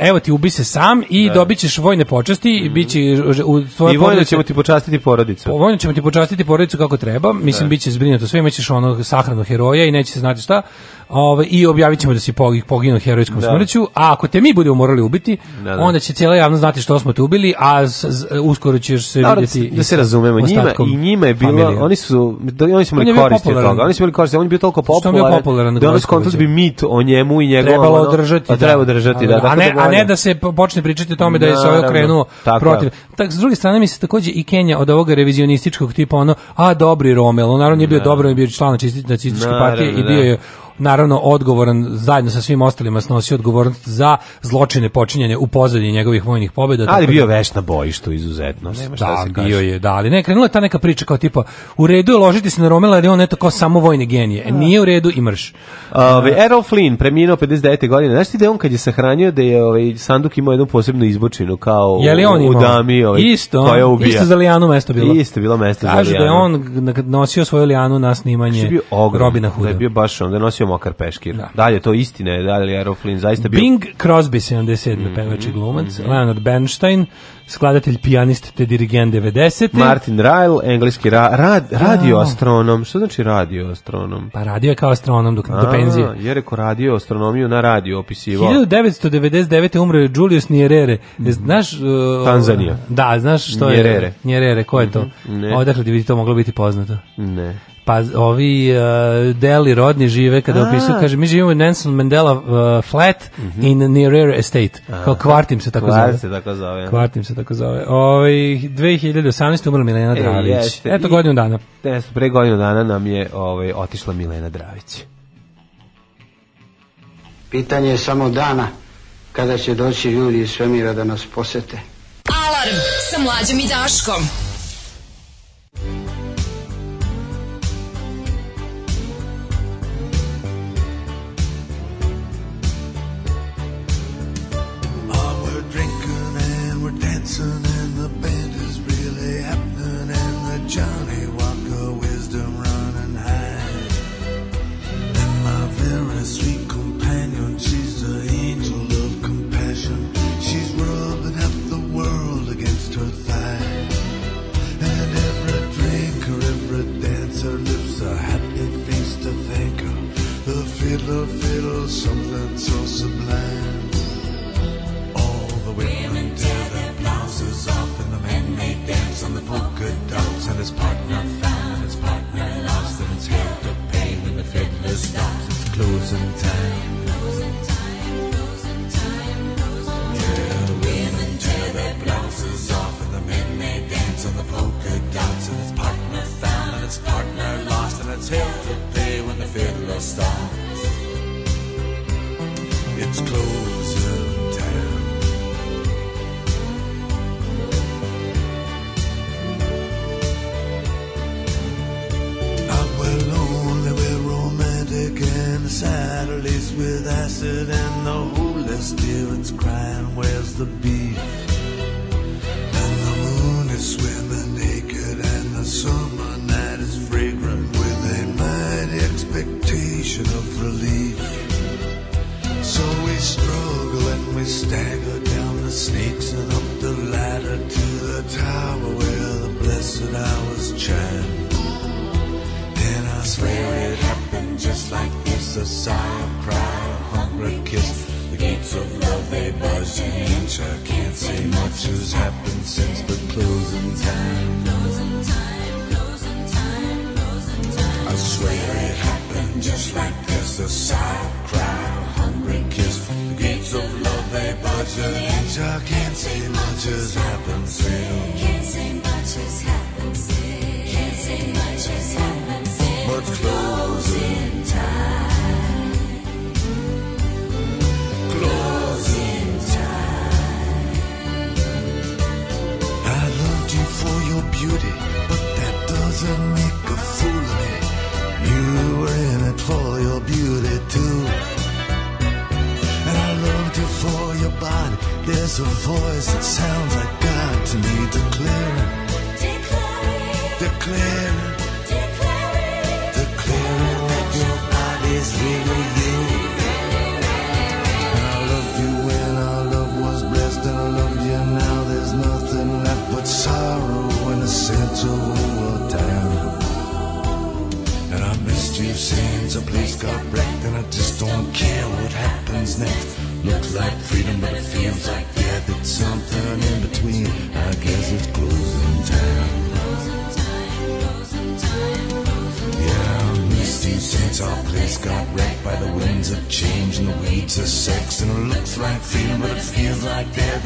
evo ti ubi se sam i da. dobićeš vojne počasti mm -hmm. i biće mhm. u tvoje I vojne ćemo ti počastiti porodicu. Po, vojne ćemo ti počastiti porodicu kako treba. Mislim da. biće zbrinuto sve, imaćeš onog sahranog heroja i neće se znati šta. Ovaj i objavićemo da si poginuo herojskom da. smrću, a ako te mi budemo morali ubiti, da, da. onda će cijela javnost znati što smo te ubili, a uskoro ćeš se vidjeti. Da, da se razumemo, njima i njima je bilo, familija. oni su da oni su imali koristi od toga. Oni su imali koristi, on je bio toliko popularan. da nas kontos bi mit o njemu i njegovom. Trebalo ono, održati. A pa da. treba održati, da. da, a, ne, a ne da se počne pričati o tome da je se ovaj okrenuo protiv. Tak, s druge strane, mi se takođe i Kenja od ovoga revizionističkog tipa ono, a dobri Romel, on naravno je bio da. dobro, on je bio član nacističke partije i da. bio je naravno odgovoran zajedno sa svim ostalima snosi odgovornost za zločine počinjanje u pozadini njegovih vojnih pobeda. Ali bio da... već na bojištu izuzetno. Nema šta da, da bio kaže. je, da, ali ne, krenula je ta neka priča kao tipa u redu je ložiti se na Romela jer je on eto kao samo vojni genije. E, nije u redu i mrš. Ove, Errol Flynn, preminuo 59. godine. Znaš ti da je on kad je sahranio da je ovaj, sanduk imao jednu posebnu izbočinu kao je li on u, u dami ovaj, isto, koja ubija. Isto za Lijanu mesto bilo. Isto bilo mesto Kažu za Lijanu. da je on nosio svoju Lijanu na snimanje Robina Hooda. Da je bio baš on, da je nosio pustio Mokar Peškir. Da. Dalje, to istina je, dalje Aeroflin zaista bio... Bing Crosby, 77. Mm pevač i glumac, mm -hmm. Leonard Bernstein, skladatelj, pijanist te dirigent 90. Martin Ryle, engleski ra rad, radioastronom. Što znači radioastronom? Pa radio je kao astronom dok, A, do penzije. Je rekao radioastronomiju na radio opisivao. 1999. umro je Julius Nyerere. Mhm. Znaš... Uh, Tanzanija. Da, znaš što Njerere. je? Njerere. Njerere, ko je to? Mm -hmm. Ne. Odakle ti bi to moglo biti poznato? Ne pa ovi uh, deli rodni žive kada A. opisuju, kaže mi živimo u Nelson Mandela uh, flat mm -hmm. in nearer estate, A. kao kvartim se tako Kvart zove. Se tako zove. Kvartim se tako zove. Ovi, 2018. umrla Milena e, Dravić. E, Eto I, godinu dana. Jeste, pre godinu dana nam je ovaj, otišla Milena Dravić. Pitanje je samo dana kada će doći ljudi iz svemira da nas posete. Alarm sa mlađom i Daškom.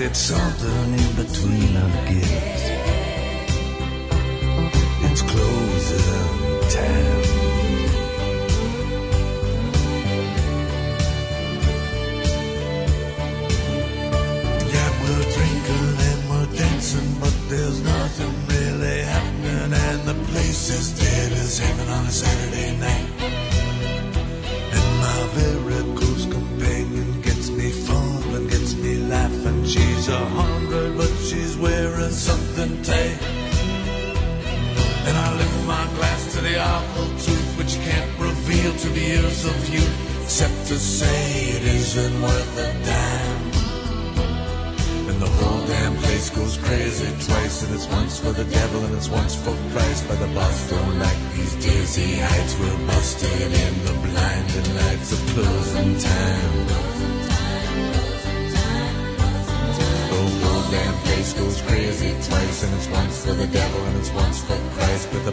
it's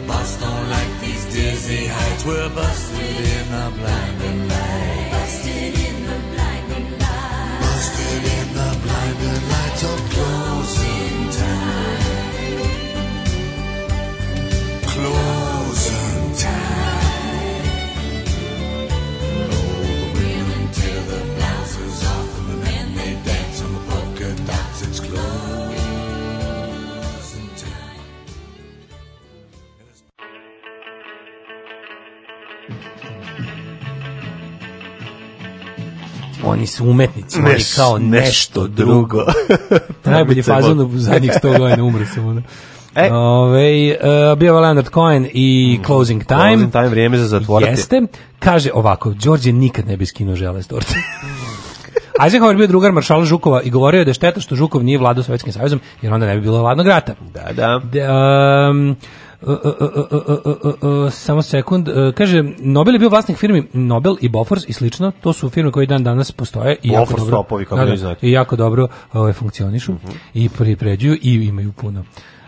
Boston like these dizzy heights We're busted. su umetnici, Neš, oni kao nešto, nešto drugo. Najbolji fazon u zadnjih sto godina umre sam. Ono. E. Ove, uh, bio Leonard Cohen i mm, Closing Time. Closing Time, vrijeme za zatvorati. Jeste. Kaže ovako, Đorđe nikad ne bi skinuo žele s torte. Eisenhower bio drugar maršala Žukova i govorio je da je šteta što Žukov nije vladao Sovjetskim savezom, jer onda ne bi bilo hladnog rata. Da, da. De, um, e, e, e, samo sekund, kaže, Nobel je bio vlasnik firmi Nobel i Bofors i slično, to su firme koje dan danas postoje i jako dobro, topovi, kako da, da. I jako dobro ovaj, funkcionišu uh mhm. -huh. i pripređuju i imaju puno.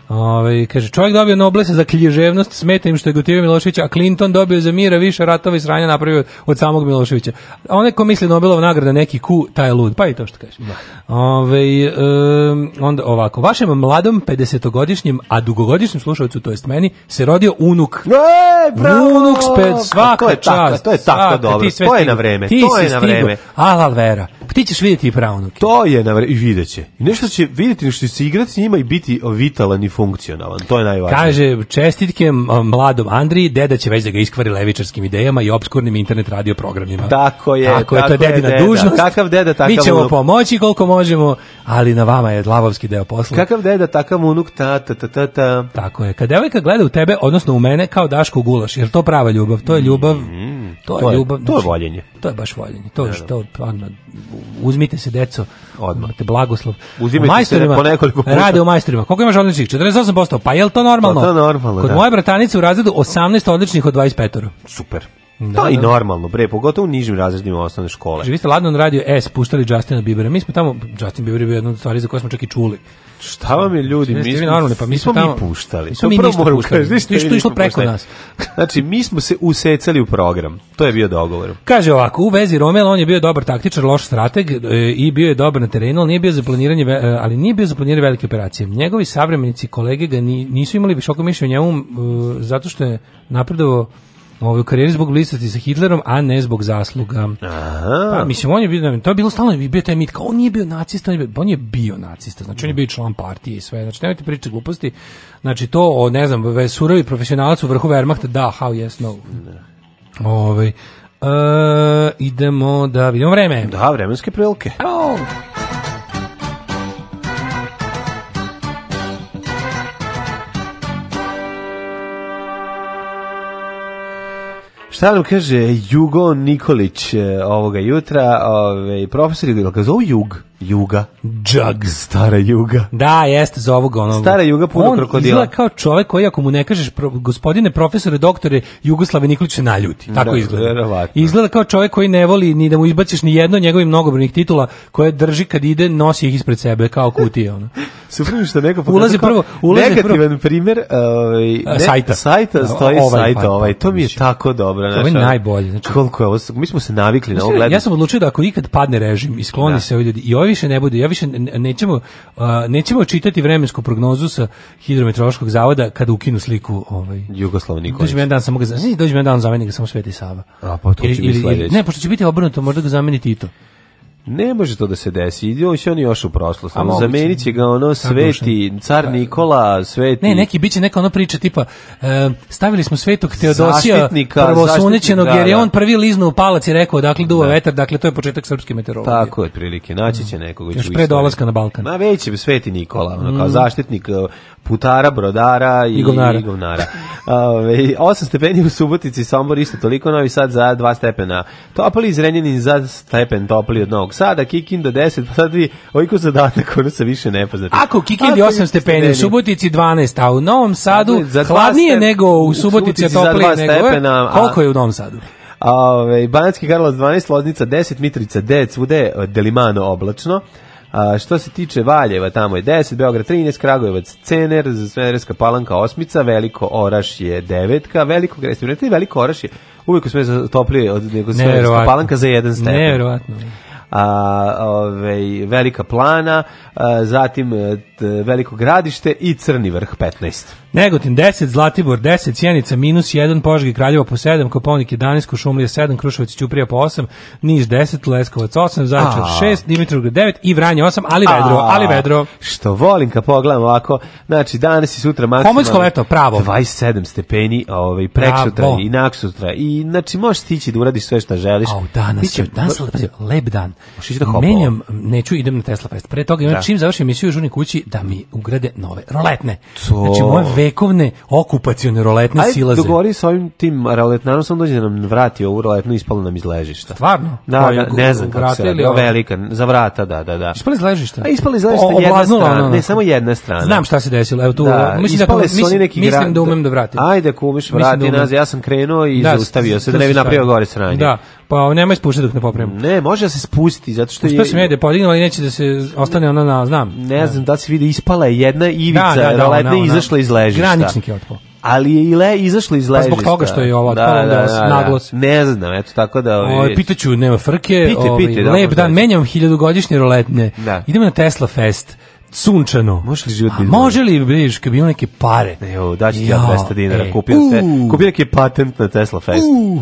Ove, kaže, čovjek dobio Noblesa za kljiževnost, smeta im što je gotivio Miloševića, a Clinton dobio za mira više ratova i sranja napravio od samog Miloševića. A onaj ko misli Nobelova nagrada neki ku, taj je lud. Pa i to što kaže. Da. Ove, um, onda ovako, vašem mladom 50-godišnjem, a dugogodišnjem slušalcu, to jest meni, se rodio unuk. E, bravo! Unuk spet, pa svaka to je čast. Taka, to je tako dobro, to je na vreme. Ti to je na vreme. Alal vera. Ti ćeš vidjeti i pravnuke. To je na vreme, i vidjet će. I nešto će vidjeti, nešto će se igrati s njima i biti vitalan i funkcionalan, to je najvažnije. Kaže, čestitke mladom Andriji, deda će već da ga iskvari levičarskim idejama i obskurnim internet radio programima. Tako je, tako, tako je, to je dedina deda. dužnost. Kakav deda, takav Mi ćemo unuk. pomoći koliko možemo, ali na vama je dlavovski deo posla. Kakav deda, takav unuk, ta, ta, ta, ta, ta. Tako je, kad devojka gleda u tebe, odnosno u mene, kao Daško gulaš, jer to prava ljubav, to je ljubav, mm, to, to je ljubav. To je voljenje. To je baš voljenje. To je što, uzmite se, deco, odmah. Te blagoslov. Uzimajte se po nekoliko puta. Rade u majstorima. Koliko imaš odličnih? 48%. Pa je li to normalno? Pa to normalno, Kod da. moje bratanice u razredu 18 odličnih od 25. Super. Da, da, da, i normalno, bre, pogotovo u nižim razredima osnovne škole. Znači, vi ste ladno na radio e, S puštali Justina Biebera. Mi smo tamo, Justin Bieber je bio jedna od stvari za koje smo čak i čuli. Šta vam je ljudi, znači, mi smo, normalni, pa mi smo tamo, mi puštali. Mi smo mi ništa puštali. Kaži, ništa, išlo preko nas. znači, mi smo se usecali u program. To je bio dogovor. Kaže ovako, u vezi Romel, on je bio dobar taktičar, loš strateg e, i bio je dobar na terenu, ali nije bio za planiranje, e, ali nije bio za planiranje velike operacije. Njegovi savremenici, kolege ga ni, nisu imali visoko mišljenje o njemu e, zato što je napredovo ovaj, u karijeri zbog blistosti sa Hitlerom, a ne zbog zasluga. Aha. Pa, mislim, on je bio, to je bilo stalno, bio taj mit, kao on nije bio nacista, on je bio, on je bio nacista, znači on je bio član partije i sve, znači nemojte pričati gluposti, znači to, o, ne znam, vesurovi profesionalac u vrhu Wehrmachta, da, how yes, no. Ovaj, Uh, idemo da vidimo vreme. Da, vremenske prilike. Evo. Šta nam kaže Jugo Nikolić e, ovoga jutra, ovaj profesor, jel ga zove Jug? Juga. Jug. Stara Juga. Da, jeste, za ovoga. ono. Stara Juga puno on krokodila. On izgleda kao čovek koji, ako mu ne kažeš, pro, gospodine profesore, doktore, Jugoslave Nikolić se naljuti. Da, tako da, izgleda. Verovatno. Izgleda kao čovek koji ne voli ni da mu izbaciš ni jedno njegovih mnogobrojnih titula koje drži kad ide, nosi ih ispred sebe kao kutije. Ono. Super što neko pokazuje. Ulazi prvo, ulazi negativan prvo. primer ovaj ne, sajta. sajta stoji ovaj, sajta, pa, ovaj. To mi je miči. tako dobro, znači. Ovo je najbolje, znači. Koliko je ovo, mi smo se navikli znači, na ovo gledanje. Ja sam odlučio da ako ikad padne režim i skloni da. se ljudi, i ovaj više ne bude. Ja više nećemo nećemo čitati vremensku prognozu sa hidrometeorološkog zavoda kad ukinu sliku ovaj Jugoslav Nikolić. Dođe dan samo ga, dođe dan da zamenik samo Sveti Sava. A pa to će biti Ne, pošto će biti obrnuto, možda ga zameni Tito. Ne može to da se desi. Ide on on još u prošlost. A zamenit ga ono sveti car da. Nikola, sveti. Ne, neki biće neka ono priča tipa e, stavili smo svetog Teodosija prvosunećenog jer je da. on prvi liznuo u palac i rekao dakle duva da. vetar, dakle to je početak srpske meteorologije. Tako je prilike, naći će mm. nekog Još pre dolaska na Balkan. Ma veći je sveti Nikola, ono kao mm. zaštitnik putara, brodara i, I govnara. I govnara. Ove, 8 stepeni u Subotici, Sombor isto toliko, Novi Sad za 2 stepena. Topli iz Renjanin za stepen topli od Novog Sada, Kikinda 10, pa sad vi, ovaj ko zadatak, ono se više ne poznati. Ako Kikindi 8 stepeni, u Subotici 12, a u Novom Sadu za hladnije stepen, nego u Subotici, Subotici je toplije nego stepena, Koliko je u Novom Sadu? Ove, Banacki Karlovac 12, Loznica 10, Mitrica 9, svude eh, Delimano oblačno. A, što se tiče Valjeva, tamo je 10, Beograd 13, Kragujevac Cener, Smederevska palanka osmica, Veliko Oraš je devetka, Veliko Gresno, Veliko Oraš je uvijek u sve toplije od nego Smederevska palanka za jedan stepen. Nevjerovatno a, ove, ovaj, Velika plana, a, zatim e, t, Veliko gradište i Crni vrh 15. Negotin 10, Zlatibor 10, Cijenica minus 1, Požegi Kraljevo po 7, Koponik 11, Košumlija 7, Kruševac Ćuprija po 8, Niš 10, Leskovac 8, Zaječar 6, Dimitrovgrad 9 i Vranje 8, ali vedro, A, ali vedro. Što volim kad pogledam ovako, znači danas i sutra maksimalno. Pomoćko leto, pravo. 27 stepeni, ovaj preksutra i naksutra. I znači možeš stići da uradiš sve što želiš. Au, danas Biće, danas lep dan. Možeš da hopo. Menjam, neću idem na Tesla Fest. Pre toga imam da. čim završim emisiju u žurni kući da mi ugrade nove roletne. To. Znači moje vekovne okupacione roletne Ajde, silaze. Ajde, dogovori sa ovim tim roletnarom, sam dođe da nam vrati ovu roletnu, ispalo nam iz ležišta. Stvarno? Da, da ne znam kako se radi. Velika, za vrata, da, da, da. Ispali iz ležišta? A e, ispali iz ležišta o, jedna strana, ono, ne samo jedna strana. Znam šta se desilo, evo tu, da, mislim, da, to, mislim, neki mislim grad, da umem da vratim. Ajde, kumiš, da vrati nas, ja sam krenuo i da, zaustavio se, da ne bi napravio gore sranje. Da, Pa nema ispušta dok ne popravim. Ne, može da se spusti, zato što Uspio je... sam je da podignula i neće da se ostane ona na, znam. Ne da. znam, da se vidi, ispala je jedna ivica, da, da, da ona, ona, izašla iz ležišta. Graničnik je otpao ali je i le izašla iz ležišta. Pa zbog toga što je ovo otpala, da da, da, da, da, naglas. Ne znam, eto, tako da... Ovi... Ovaj, pitaću, nema frke, pite, ovaj, pite, lep dan, menjam hiljadugodišnje roletne, da. idemo na Tesla Fest, sunčano. Može li život biti? Može li, vidiš, kad bi imao neke pare? Evo, daću ti ja 200 dinara, e, kupio, uh, kupio neki patent na Tesla Fest. Uh.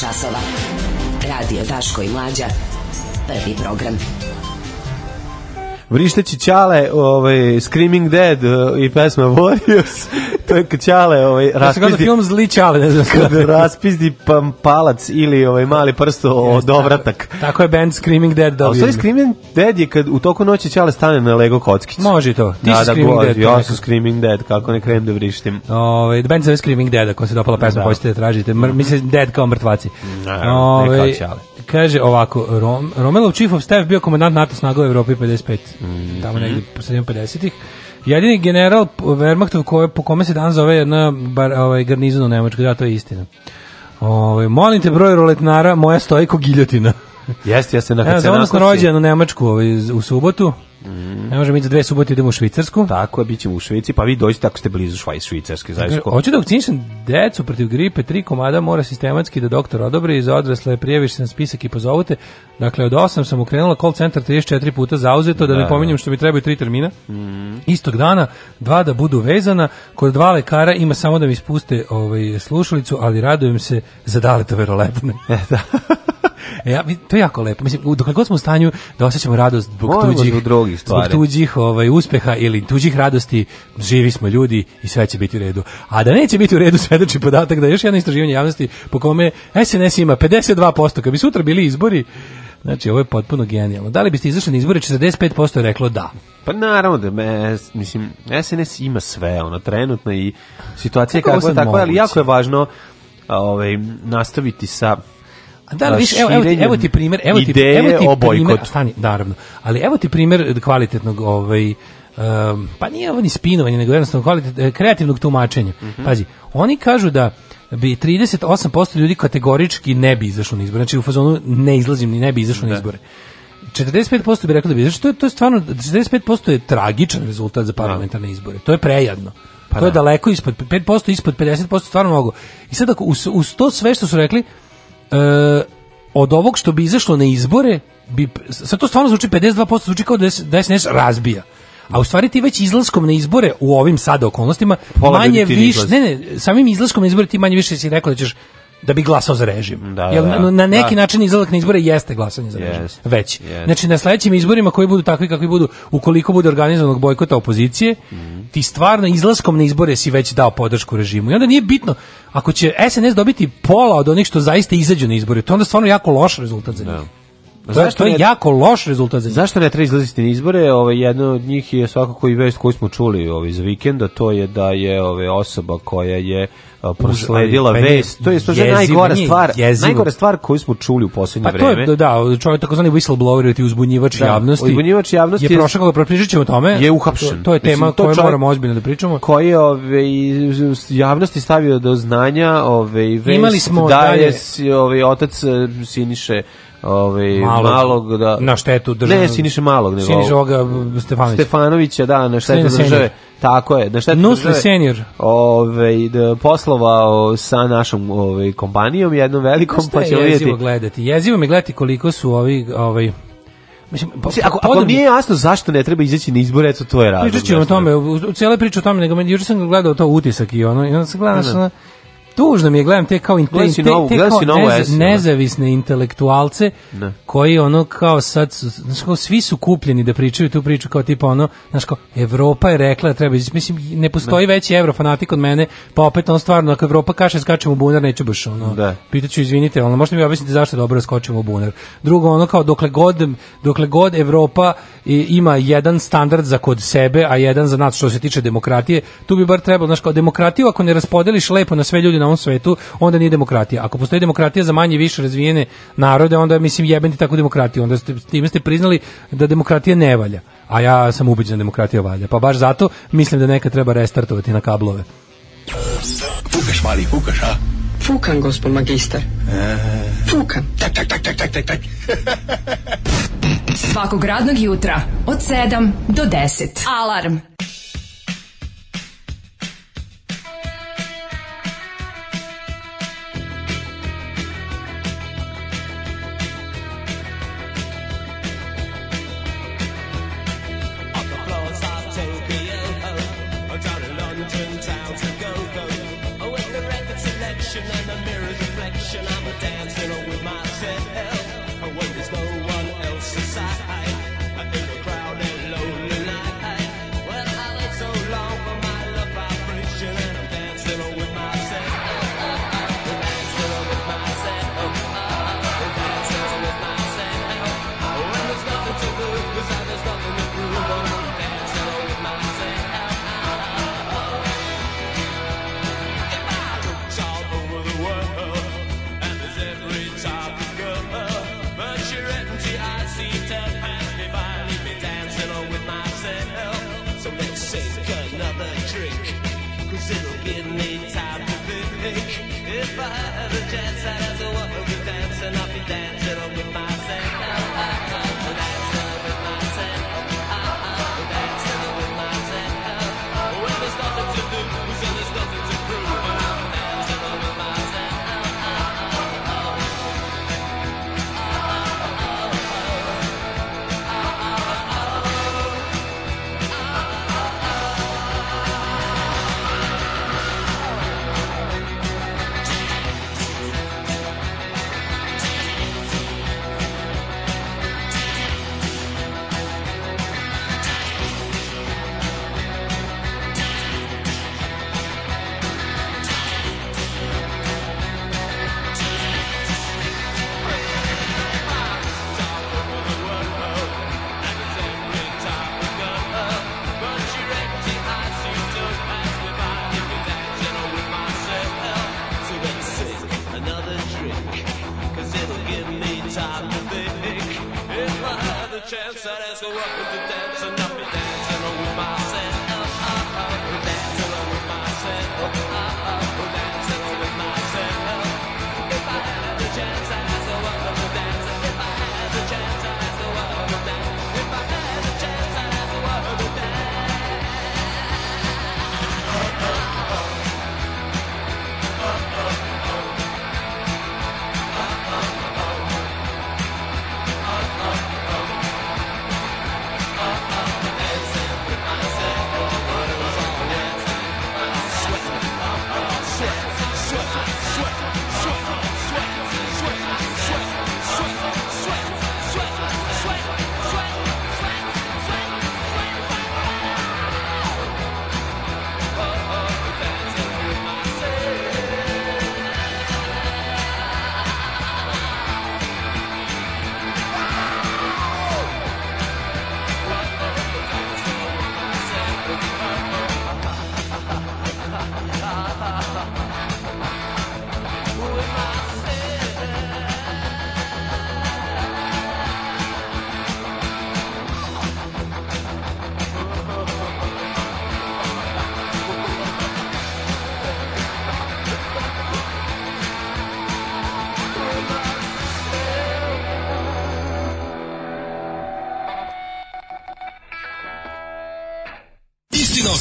časova. Radio Daško i Mlađa. Prvi program. Vrišteći Ćale, ovaj, Screaming Dead eh, i pesma Warriors, to je Ćale, ovaj, raspizdi... Ja film Zli Ćale, ne znam kada. Raspizdi palac ili ovaj mali prsto od ovratak. Tako je band Screaming Dead dobio. A u Screaming Dead je kad u toku noći ćale stane na Lego kockicu. Može to. Ti da, si da, da Screaming Dead. Ja sam Screaming Dead, kako ne krenem da vrištim. Ove, band zove Screaming Dead, ako se dopala pesma, da. hoćete da tražite. Mr, mislim, Dead kao mrtvaci. Ne, Ove, ne kao ćale. Kaže ovako, Rom, Romelov chief of staff bio komandant NATO snaga u Evropi 55. Mm. Tamo negde po 50-ih. Jedini general Wehrmachtov koje, po kome se dan zove jedna bar, ovaj, garnizon u Nemačkoj, da, to je istina. Ove, molim te broj roletnara, moja stoji giljotina. Jeste, jeste na da, kad ja, se nakon. rođen u Nemačku ovaj, u subotu. Mm. Ne možemo ići dve subote idemo u Švicarsku. Tako je, bit ćemo u Švici, pa vi dođite ako ste blizu Švaj, Švicarske. Dakle, hoću da vakcinišem decu protiv gripe, tri komada mora sistematski da doktor odobri, za odrasle prijaviš se na spisak i pozovute. Dakle, od 8 sam ukrenula call center 34 puta zauzeto, da, da ne da. pominjem što mi trebaju tri termina. Mm. Istog dana, dva da budu vezana, kod dva lekara ima samo da mi ispuste ovaj, slušalicu, ali radujem se za daleta verolepne. E, da. E, ja, to je jako lepo. Mislim, dok god smo u stanju da osjećamo radost zbog Moramo tuđih, zbog drugih stvari. Zbog tuđih ovaj, uspeha ili tuđih radosti živi smo ljudi i sve će biti u redu. A da neće biti u redu svedoči podatak da je još jedno istraživanje javnosti po kome SNS ima 52%. Kad bi sutra bili izbori, Znači, ovo je potpuno genijalno. Da li biste izašli na izbore 45% je reklo da? Pa naravno da, me, mislim, SNS ima sve, ono, trenutno i situacija kako je takva, ali jako je važno ovaj, nastaviti sa Da, da, viš, evo, evo, ti, evo ti primjer, evo ti, evo ti o primjer, stani, naravno, ali evo ti primjer kvalitetnog ovaj, um, pa nije ovo ni spinovanje, nego jednostavno kvalitet, e, kreativnog tumačenja. Mm -hmm. Pazi, oni kažu da bi 38% ljudi kategorički ne bi izašlo na izbore. Znači u fazonu ne izlazim ni ne bi izašlo na da. izbore. 45% bi rekli da bi izašlo. To je, to je stvarno, 45% je tragičan rezultat za parlamentarne da. izbore. To je prejadno. Pa to da. je daleko ispod 5%, ispod 50% stvarno mogu. I sad ako uz, uz to sve što su rekli, e, od ovog što bi izašlo na izbore, bi, sad to stvarno zvuči 52%, zvuči kao da SNS da razbija. A u stvari ti već izlaskom na izbore u ovim sada okolnostima Pola da manje više, ne, ne, samim izlaskom na izbore ti manje više si rekao da ćeš da bi glasao za režim. Da, Jel, da, na neki da. način izlazak na izbore jeste glasanje za režim. Već. Yes. Znači na sledećim izborima koji budu takvi kakvi budu, ukoliko bude organizovanog bojkota opozicije, mm -hmm. ti stvarno izlaskom na izbore si već dao podršku režimu. I onda nije bitno ako će SNS dobiti pola od onih što zaista izađu na izbore, to onda stvarno jako loš rezultat za njih. Da zašto to je ne, jako loš rezultat za Zašto ne treba izlaziti na izbore? Ovaj jedno od njih je svakako i vest koju smo čuli ovaj za vikenda, to je da je ove ovaj, osoba koja je prosledila vest. To je to je najgora stvar, jezivo. najgora stvar koju smo čuli u poslednje vreme. A pa to je da, čovjek takozvani whistleblower ili uzbunjivač da, javnosti. Uzbunjivač javnosti je, je prošao kako propričat o tome. Je uhapšen. To, to je tema Mislim, koju moramo ozbiljno da pričamo. Koji je ove ovaj, javnosti stavio do znanja, ove ovaj, vest Imali smo da je ove otac eh, Siniše ovaj malog, malog da na štetu države. Ne, si niše malog nego. Siniše ovoga Stefanovića. Stefanovića, da, na štetu Senior. države. Tako je, na štetu Nusli države. senior. Ove, ovaj, da poslovao sa našom ovaj kompanijom jednom velikom pa, pa ćemo vidjeti. Jezivo gledati. Jezivo mi gledati koliko su ovi ovaj Mislim, pa, pa ako, ako nije jasno zašto ne treba izaći na izbore, eto to je razlog. Pričat ćemo o tome, u, u, u cijele priče o tome, nego juče sam gledao to utisak i ono, i onda sam gledao, da, da tužno mi je gledam te kao te, te, te, te kao neza, nezavisne intelektualce ne. Da. koji ono kao sad znači kao svi su kupljeni da pričaju tu priču kao tipa ono znači kao Evropa je rekla da treba mislim ne postoji ne. Da. veći evrofanatik od mene pa opet on stvarno ako Evropa kaže skačemo u bunar neću baš ono da. pitaću izvinite ono možete mi objasniti zašto dobro da skočimo u bunar drugo ono kao dokle god dokle god Evropa i, ima jedan standard za kod sebe a jedan za nas što se tiče demokratije tu bi bar trebalo znači kao demokratiju ako ne raspodeliš lepo na sve ljude na ovom svetu, onda nije demokratija. Ako postoji demokratija za manje više razvijene narode, onda mislim jebeni tako demokratiju. Onda ste, time ste priznali da demokratija ne valja. A ja sam ubeđen da demokratija valja. Pa baš zato mislim da neka treba restartovati na kablove. Fukaš, mali, fukaš, a? Fukan, gospod magister. E. Fukan. Tak, tak, tak, tak, tak, tak, tak. Svakog radnog jutra od 7 do 10. Alarm.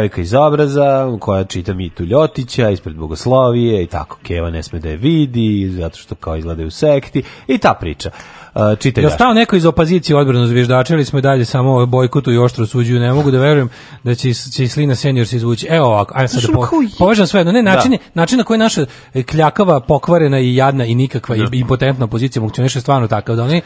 devojka iz obraza koja čita Mitu Ljotića ispred bogoslovije i tako Keva ne sme da je vidi zato što kao izgleda u sekti i ta priča uh, čitaj. Jel stao neko iz opozicije odbrano zviždača smo i dalje samo bojkotu i oštro suđuju, ne mogu da verujem da će, će Slina senior se izvući. Evo ovako, ajde sad da po, povežam sve jedno. Ne, način, da. način na koji naša kljakava, pokvarena i jadna i nikakva da. i impotentna opozicija funkcioniše stvarno tako da oni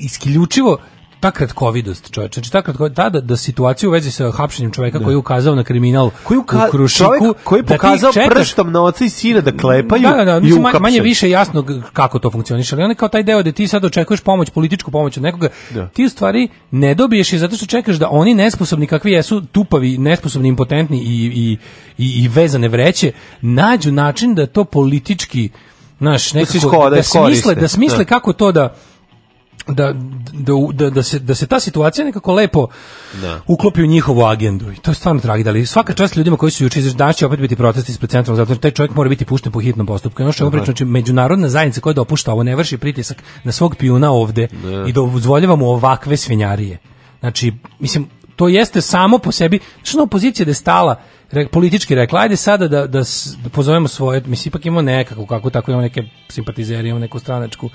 isključivo ta kratkovidost, čoveče, znači ta kratkovidost, ta da, da situacija u vezi sa hapšenjem čoveka da. koji je ukazao na kriminal koji uka, u Krušiku, koji je da pokazao da prstom na oca i sina da klepaju da, da, da, mislim, i manje više jasno kako to funkcioniše, ali on kao taj deo da ti sad očekuješ pomoć, političku pomoć od nekoga, da. ti u stvari ne dobiješ i zato što čekaš da oni nesposobni kakvi jesu, tupavi, nesposobni, impotentni i, i, i, i vezane vreće, nađu način da to politički naš da nekako, da, skoda, da, smisle, da smisle da. kako to da da, da, da, da, se, da se ta situacija nekako lepo da. uklopi u njihovu agendu. I to je stvarno tragedija, ali svaka da. čast ljudima koji su juče izašli, danas će opet biti protesti ispred centralnog zatvora, taj čovjek mora biti pušten po hitnom postupku. Ono što je pričano, znači međunarodna zajednica koja dopušta ovo ne vrši pritisak na svog pijuna ovde da. i dozvoljava mu ovakve svinjarije. Znači, mislim, to jeste samo po sebi, što znači, opozicija da je stala re, politički rekla, ajde sada da, da, da pozovemo svoje, mislim, ipak imamo nekako, kako tako imamo neke simpatizere, imamo neku stranačku,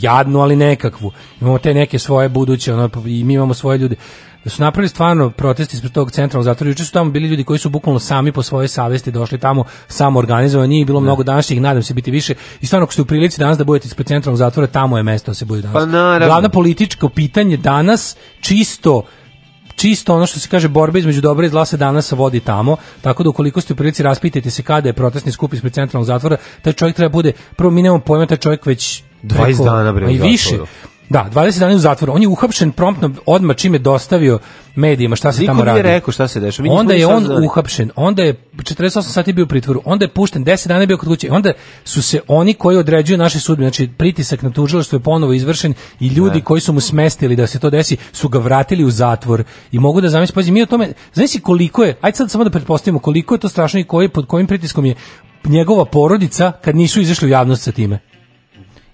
jadnu, ali nekakvu. Imamo te neke svoje buduće, ono, pa i mi imamo svoje ljude da su napravili stvarno protest ispred tog centralnog zatvora. Juče su tamo bili ljudi koji su bukvalno sami po svojoj savesti došli tamo, samo organizovani, nije bilo da. mnogo današnjih, nadam se biti više. I stvarno ako ste u prilici danas da budete ispred centralnog zatvora, tamo je mesto da se bude danas. Pa naravno. Glavno političko pitanje danas čisto čisto ono što se kaže borba između dobra i zla se danas vodi tamo, tako da ukoliko ste u prilici raspitajte se kada je protestni skup ispred centralnog zatvora, taj čovjek treba da bude, prvo mi nemamo pojma, taj čovjek već 20 dana bre. I više. Da, 20 dana u zatvoru. On je uhapšen promptno odmah čime dostavio medijima šta se Niko tamo radi. Niko nije rekao šta se dešava. Onda je on znali. uhapšen, onda je 48 sati bio u pritvoru, onda je pušten, 10 dana je bio kod kuće. Onda su se oni koji određuju naše sudbine, znači pritisak na tužilaštvo je ponovo izvršen i ljudi ne. Da. koji su mu smestili da se to desi su ga vratili u zatvor. I mogu da zamislim, pazi, mi o tome, znači koliko je, ajde sad samo da pretpostavimo koliko je to strašno i koji pod kojim pritiskom je njegova porodica kad nisu izašli u javnost sa time.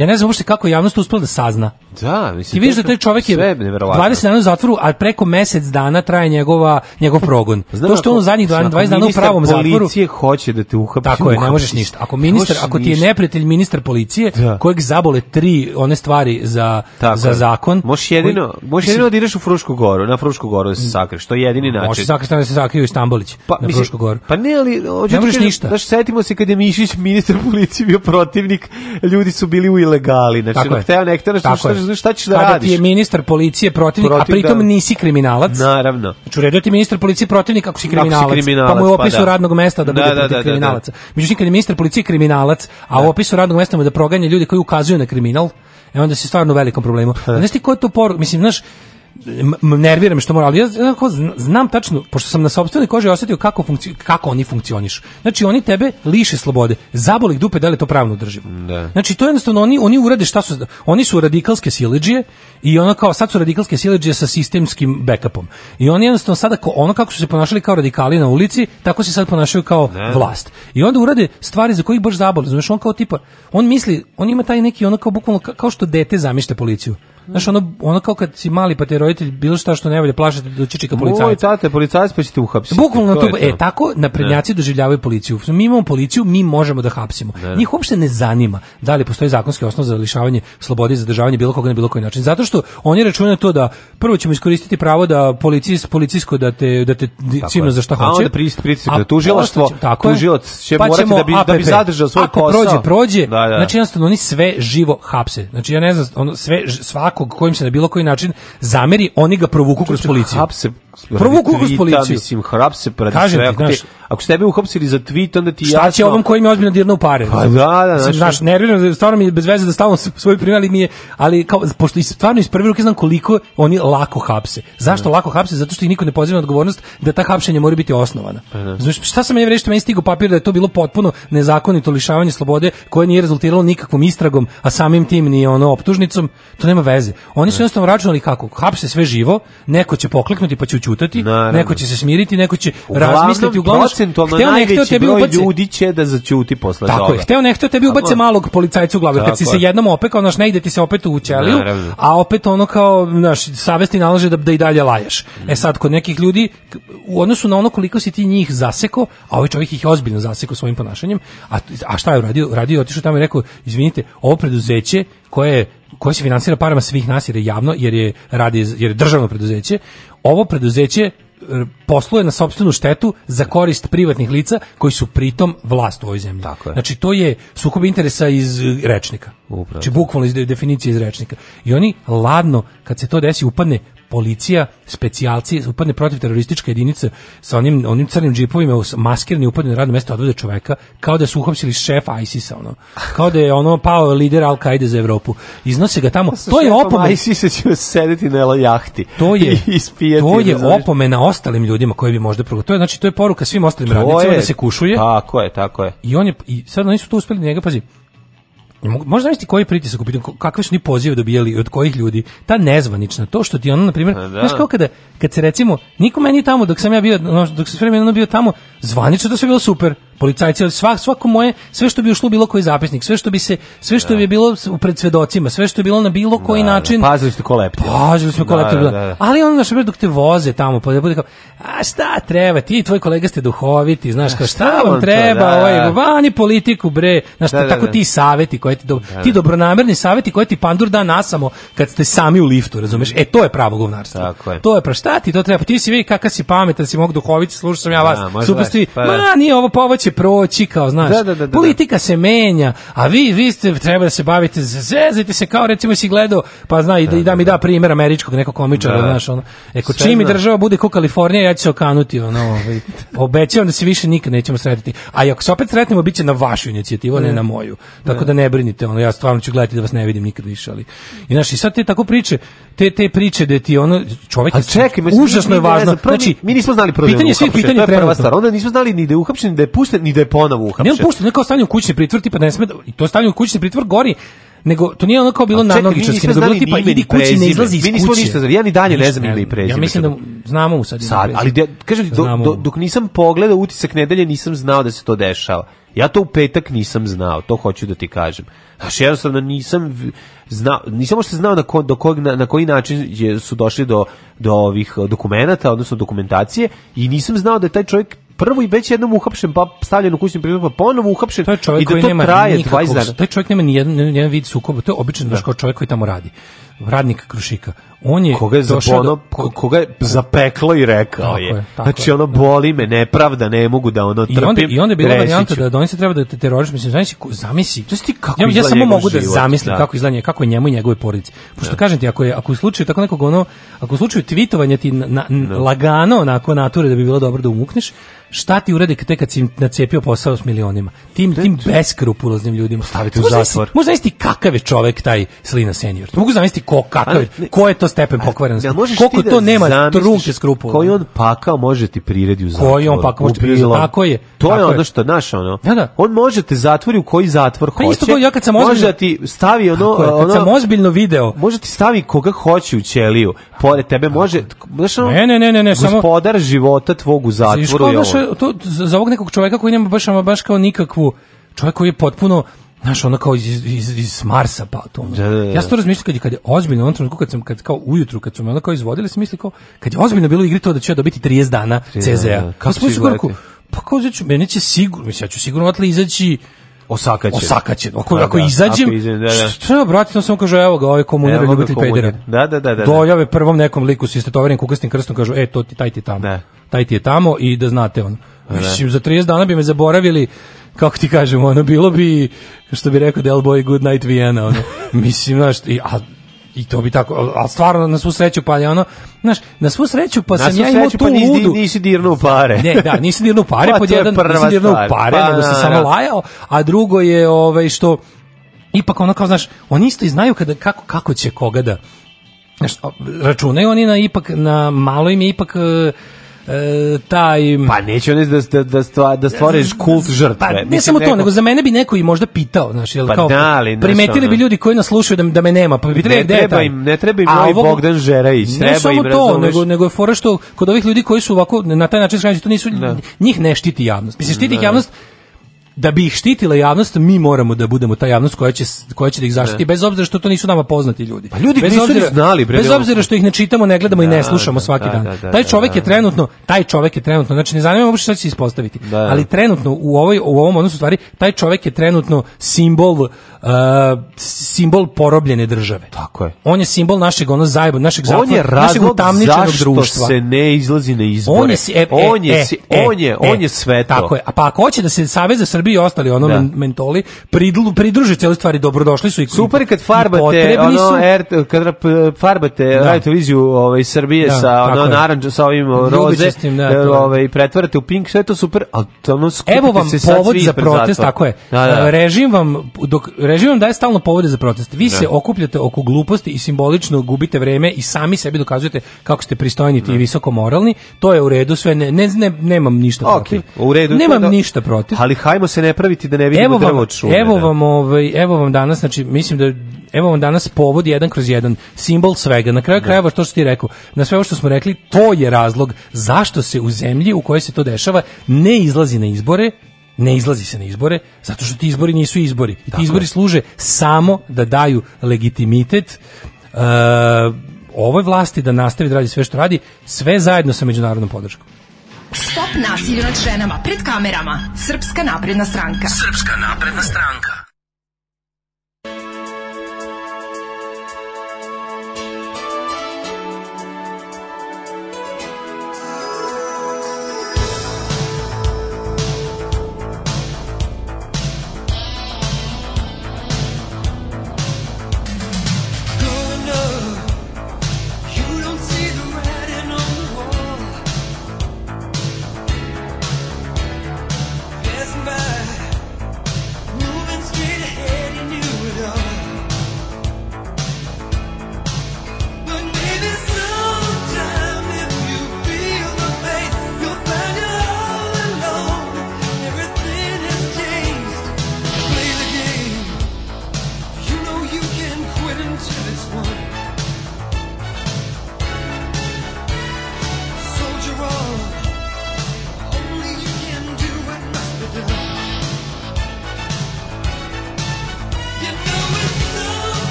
Ja ne znam uopšte kako javnost uspela da sazna. Da, mislim. Ti vidiš da taj čovjek je 20 dana u zatvoru, a preko mjesec dana traje njegova njegov progon. Znam to da što ako, on zadnjih 20 dana u pravom zatvoru. Policije hoće da te uhapsi. Tako je, ne možeš ništa. Ako ministar, ako ti je neprijatelj ministar policije, da. kojeg zabole tri one stvari za tako za zakon. Možeš jedino, koji, možeš jedino da ideš u Frušku goru, na Frušku goru da se sakriš. To je jedini način. Možeš sakriš da se sakriju u Stambolić, pa, na Frušku goru. Pa ne, ali hoćeš ništa. Da se setimo se kad je Mišić ministar policije bio protivnik, ljudi su bili u ilegali. Znači, Tako ako hteo nektar, znači, šta, šta, šta ćeš da radiš? Kada ti je ministar policije protivnik, Protiv, a pritom da. nisi kriminalac. Naravno. Znači, u redu ti ministar policije protivnik ako si kriminalac. Ako si kriminalac pa mu je pa opisu pa da. radnog mesta da, da bude da, protiv da, kriminalaca. Da, da. Međutim, kad je ministar policije kriminalac, a da. u opisu radnog mesta mu da proganja ljudi koji ukazuju na kriminal, e onda si stvarno u velikom problemu. Pa da. Znaš ti ko je to poruka? Mislim, znaš, nerviram što moram, ali ja znam tačno, pošto sam na sopstvenoj koži osetio kako, funkci, kako oni funkcionišu. Znači, oni tebe liše slobode. Zaboli dupe da li to pravno drži. Da. Znači, to je jednostavno, oni, oni urade šta su, oni su radikalske sileđije i ono kao, sad su radikalske sileđije sa sistemskim backupom. I oni jednostavno sada, ono kako su se ponašali kao radikali na ulici, tako se sad ponašaju kao da. vlast. I onda urade stvari za kojih baš zaboli. Znači, on kao tipa, on misli, on ima taj neki, ono kao bukvalno, kao što dete zamišlja policiju. Znaš, ono, ono kao kad si mali pa te roditelj bilo šta što ne volje plašate da do čičika policajca. Moj tate policajac pa ćete uhapsiti. Bukvalno to, e tako naprednjaci doživljavaju policiju. Mi imamo policiju, mi možemo da hapsimo. Ne. Njih uopšte ne zanima da li postoji zakonski osnov za lišavanje slobode i zadržavanje bilo koga na bilo koji način. Zato što oni računaju to da prvo ćemo iskoristiti pravo da policijs policijsko da te da te cimno za šta hoće. A onda prist, pritisak da tužilaštvo, tužilac će pa morati da bi da bi zadržao svoj Ako posao. prođe, prođe. Da, da. Znači jednostavno oni sve živo hapse. Znači ja ne znam, ono sve svako svakog kojim se na bilo koji način zameri, oni ga provuku kroz policiju. Hapse, provuku kroz policiju. Mislim, hrapse, pradi Kažem sve, ako, ti, ako ste tebe uhapsili za tweet, onda ti jasno... Šta će ovom koji mi ozbiljno dirno u pare? Pa da, da, znaš. Znaš, nerviram, stvarno mi je bez veze da stavim svoj primjer, ali mi je, ali kao, pošto stvarno iz prve ruke znam koliko oni lako hapse. Zašto ne. Da. lako hapse? Zato što ih niko ne poziva na odgovornost da ta hapšenja mora biti osnovana. Ne. Pa da. Znaš, šta sam ja reći meni stigao papir da je to bilo potpuno nezakonito lišavanje slobode koje nije rezultiralo nikakvom istragom, a samim tim ni ono optužnicom, to nema veze. Oni su da. jednostavno računali kako, hapse sve živo, neko će pokleknuti pa će ućutati, neko će se smiriti, neko će uglavnom, razmisliti, uglavnom procentualno hteo najveći broj ubaci... ljudi će da zaćuti posle toga. Tako je, hteo ne tebi ubace malog policajca u glavu, kad si se jednom opekao, znaš, ne ide ti se opet u ćeliju, a opet ono kao, znaš, savesti nalaže da, da i dalje laješ. Mm. E sad, kod nekih ljudi, u odnosu na ono koliko si ti njih zaseko, a ovaj čovjek ih je ozbiljno zaseko svojim ponašanjem, a, a šta je uradio? Radio otišao tamo i rekao, izvinite, ovo preduzeće koje koje se finansira parama svih nas jer je javno, jer je radi jer je državno preduzeće. Ovo preduzeće posluje na sopstvenu štetu za korist privatnih lica koji su pritom vlast u ovoj zemlji. Tako je. Znači to je sukob interesa iz rečnika. Upravo. Znači bukvalno iz definicije iz rečnika. I oni ladno kad se to desi upadne policija, specijalci, upadne protiv terorističke jedinice sa onim, onim crnim džipovima, maskirani upadne na radno mesto, odvode čoveka, kao da su uhapsili šefa ISIS-a, ono. Kao da je ono pao lider Al-Qaide za Evropu. Iznose ga tamo. to je opomena. ISIS-a će sedeti na jahti. To je, to je opomena ostalim ljudima koji bi možda prvo. To je, znači, to je poruka svim ostalim radnicima da se kušuje. Tako je, tako je. I on je, i sad oni su tu uspeli njega, pazi, Možda misliti koji pritisak upitam, kakve su ni pozive dobijali, od kojih ljudi, ta nezvanična, to što ti ono, na primjer, pa da. znaš kao kada, kad se recimo, niko meni tamo, dok sam ja bio, dok sam sve vremena bio tamo, zvanično da sve bilo super, policajci, svak, svako moje, sve što bi ušlo bilo koji zapisnik, sve što bi se, sve što da. bi bilo pred svedocima, sve što je bilo na bilo koji da, da. način. Da, pazili ste ko Pazili smo ko da, leptir. Da, ali on naš dok te voze tamo, pa da bude kao, a šta treba, ti i tvoj kolega ste duhoviti, znaš, kao, šta, vam treba, to, ovaj, vani politiku, bre, znači znaš, tako ti saveti koje ti, do, ti dobronamerni saveti koje ti pandur da nasamo kad ste sami u liftu, razumeš? E, to je pravo govnarstvo. To je, pa šta ti to treba, pa ti si vidi kakav si pametan, si mogu duhoviti, slušam ja vas, pa da, super pa, Ma, nije ovo povoće, će proći, kao, znaš, da da, da, da, da, politika se menja, a vi, vi ste, treba da se bavite, zvezite se, kao, recimo, si gledao, pa zna, i da, da i da mi da primjer američkog nekog komičara, znaš, ono, eko, čim mi država bude kao Kalifornija, ja ću se okanuti, ono, ovaj, obećavam da se više nikad nećemo sretati a ako se opet sretnemo, biće na vašu inicijativu, a ne na moju, tako da ne brinite, ono, ja stvarno ću gledati da vas ne vidim nikad više, ali, i znaš, sad te tako priče, te, te priče da ti, ono, čovjek, a čekaj, užasno je važno, znači, mi nismo znali pitanje svih pitanja, prva stvar, onda nismo znali ni da je uhapšen, da je pušten ni da je ponovo uhapšen. Ne, pušten, ne kao u kućni pritvor, tipa ne sme da, i to stavljaju u kućni pritvor gori nego to nije ono kao bilo nanogičarski, nego bilo tipa idi kući, ne izlazi iz kuće. Mi nismo ništa znali, ja ni dalje ne znam ili i prezime. Ja mislim da znamo mu sad. Sad, ali de, kažem ti, do, do, dok nisam pogledao utisak nedelje, nisam znao da se to dešava. Ja to u petak nisam znao, to hoću da ti kažem. Znaš, jednostavno nisam znao, nisam možda znao na, ko, do kog, na, na, koji način je, su došli do, do ovih dokumenata, odnosno dokumentacije, i nisam znao da je taj čovjek prvo i već jednom uhapšen, pa stavljen u kućni pritvor, pa ponovo uhapšen to je i da to traje 20 dana. Taj čovjek nema ni jedan, ni jedan vid sukoba, to je obično da. kao čovjek koji tamo radi radnik Krušika. On je koga je došao do, koga je zapeklo i rekao je. je znači je. ono da. boli me, nepravda, ne mogu da ono trpim. I onda, i onda je bila varijanta da, da oni se treba da te teroriš, mislim, znači, zamisli. To ti kako ja, ja samo mogu da život, da zamislim da. kako izgleda kako je njemu i njegove porodici. Pošto da. kažem ti, ako je ako u slučaju tako nekog ono, ako u slučaju tvitovanja ti na, na, da. lagano onako nature da bi bilo dobro da umukneš, šta ti urede te kad si nacepio posao s milionima? Tim, tim znači- beskrupuloznim ljudima. Stavite u zatvor. Možda isti kakav je čovek taj Slina senior. Mogu zamisliti ko kakav, ko je to stepen pokvarenosti? Koliko to da nema trunke skrupula? Koji on pakao može ti priredi u zatvor? Koji on pakao može ti priredi Tako je. To tako je ono što, naš ono, da, da. on može te zatvori u koji zatvor pa hoće. Isto ko, ja kad sam ozbiljno, može da ti stavi ono, je, kad ono, sam ozbiljno video. Može ti stavi koga hoće u ćeliju. Pored tebe može, znaš ono, ne, ne, ne, ne, ne, gospodar samo, života tvog u zatvoru. Znaš, to, za ovog nekog čoveka koji nema baš, baš kao nikakvu, čovjek koji je potpuno Znaš, ono kao iz, iz, iz Marsa pa to. Da, da, da. Ja sam to razmišljao kad je, kad je ozbiljno, onom trenutku kad sam kad kao ujutru kad su me ono kao izvodili, sam mislio kao kad je ozbiljno bilo igri to da će ja dobiti 30 dana CZ-a. Da. Kako se Pa kao da meni će sigurno, mislim ja ću sigurno otle izaći Osakaće. Osakaće. Ako, da, ako da, izađem, ako izađem da, da. šta, brati, no samo kaže, evo ga, ovaj komunar ljubitelj pedera. Da, da, da. da Dojave da. prvom nekom liku s istetovenim kukasnim krstom, kažu, e, to ti, taj ti je tamo. Da. Taj ti je tamo i da znate on. Da. Mislim, za 30 dana bi me zaboravili, kako ti kažem, ono, bilo bi, što bi rekao Del Boy, Good Night Vienna, ono, mislim, znaš, i, a, i to bi tako, a stvarno na svu sreću pa je ono, znaš, na svu sreću pa na sam ja imao pa tu pa nisi, ludu. Nisi dirnuo pare. Ne, da, nisi dirnuo pare, pa pod jedan, nisi dirnuo pare, pa, nego se da, samo da. lajao, a drugo je ovaj, što, ipak ono kao, znaš, oni isto i znaju kada, kako, kako će koga da, znaš, računaju oni na ipak, na malo im je ipak, uh, e, taj... Pa neću ne da, da, da stvoriš kult pa žrtve. Pa ne Mislim, samo to, nego za mene bi neko i možda pitao, znači jel, pa kao, da li, primetili bi ljudi koji nas slušaju da, da me nema, pa bi trebali, ne treba im, ne treba im A, ovog... Bogdan Žerajić, treba ne samo im, to, razumeš... nego, nego je fora što kod ovih ljudi koji su ovako, na taj način, znači to nisu, da. njih ne štiti javnost. Mislim, štiti da, da. javnost da bi ih štitila javnost, mi moramo da budemo ta javnost koja će, koja će da ih zaštiti, da. bez obzira što to nisu nama poznati ljudi. Pa ljudi bez nisu obzira, znali. bez obzira što ih ne čitamo, ne gledamo da, i ne da, slušamo da, svaki da, dan. Da, taj čovjek je trenutno, taj čovjek je trenutno, znači ne zanima uopšte šta će se ispostaviti, ali trenutno u, ovoj, u ovom odnosu stvari, taj čovjek je trenutno simbol uh, simbol porobljene države. Tako je. On je simbol našeg ono zajeba, našeg zatvora, on je našeg utamničenog društva. se ne izlazi na izbore. E, e, e, on je, on je, on je, on je sve to. Tako je. A pa ako hoće da se savez Srbiji i ostali ono da. mentoli pridlu, pridruže cijeli stvari, dobrodošli su i super kad farbate ono er, kad farbate da. radite viziju ovaj Srbije da, sa ono narandža sa ovim roze da, e, ovaj pretvarate u pink, sve to super, al to ono Evo vam se povod za protest, tako je. Da, da, da. E, Režim vam dok režim vam daje stalno povode za protest. Vi da. se okupljate oko gluposti i simbolično gubite vreme i sami sebi dokazujete kako ste pristojni i visoko moralni. To je u redu, sve ne, ne, ne nemam ništa okay, protiv. u redu. Nemam ništa protiv. Ali hajmo se ne praviti da ne vidimo vam, drvo od šume. Evo da. vam, ovaj, evo vam danas, znači, mislim da evo vam danas povod jedan kroz jedan, simbol svega. Na kraju da. krajeva to što ti rekao, na sve ovo što smo rekli, to je razlog zašto se u zemlji u kojoj se to dešava ne izlazi na izbore, ne izlazi se na izbore, zato što ti izbori nisu izbori. I ti izbori je. služe samo da daju legitimitet uh, ovoj vlasti da nastavi da radi sve što radi, sve zajedno sa međunarodnom podrškom. Stop nasilju nad ženama pred kamerama. Srpska napredna stranka. Srpska napredna stranka.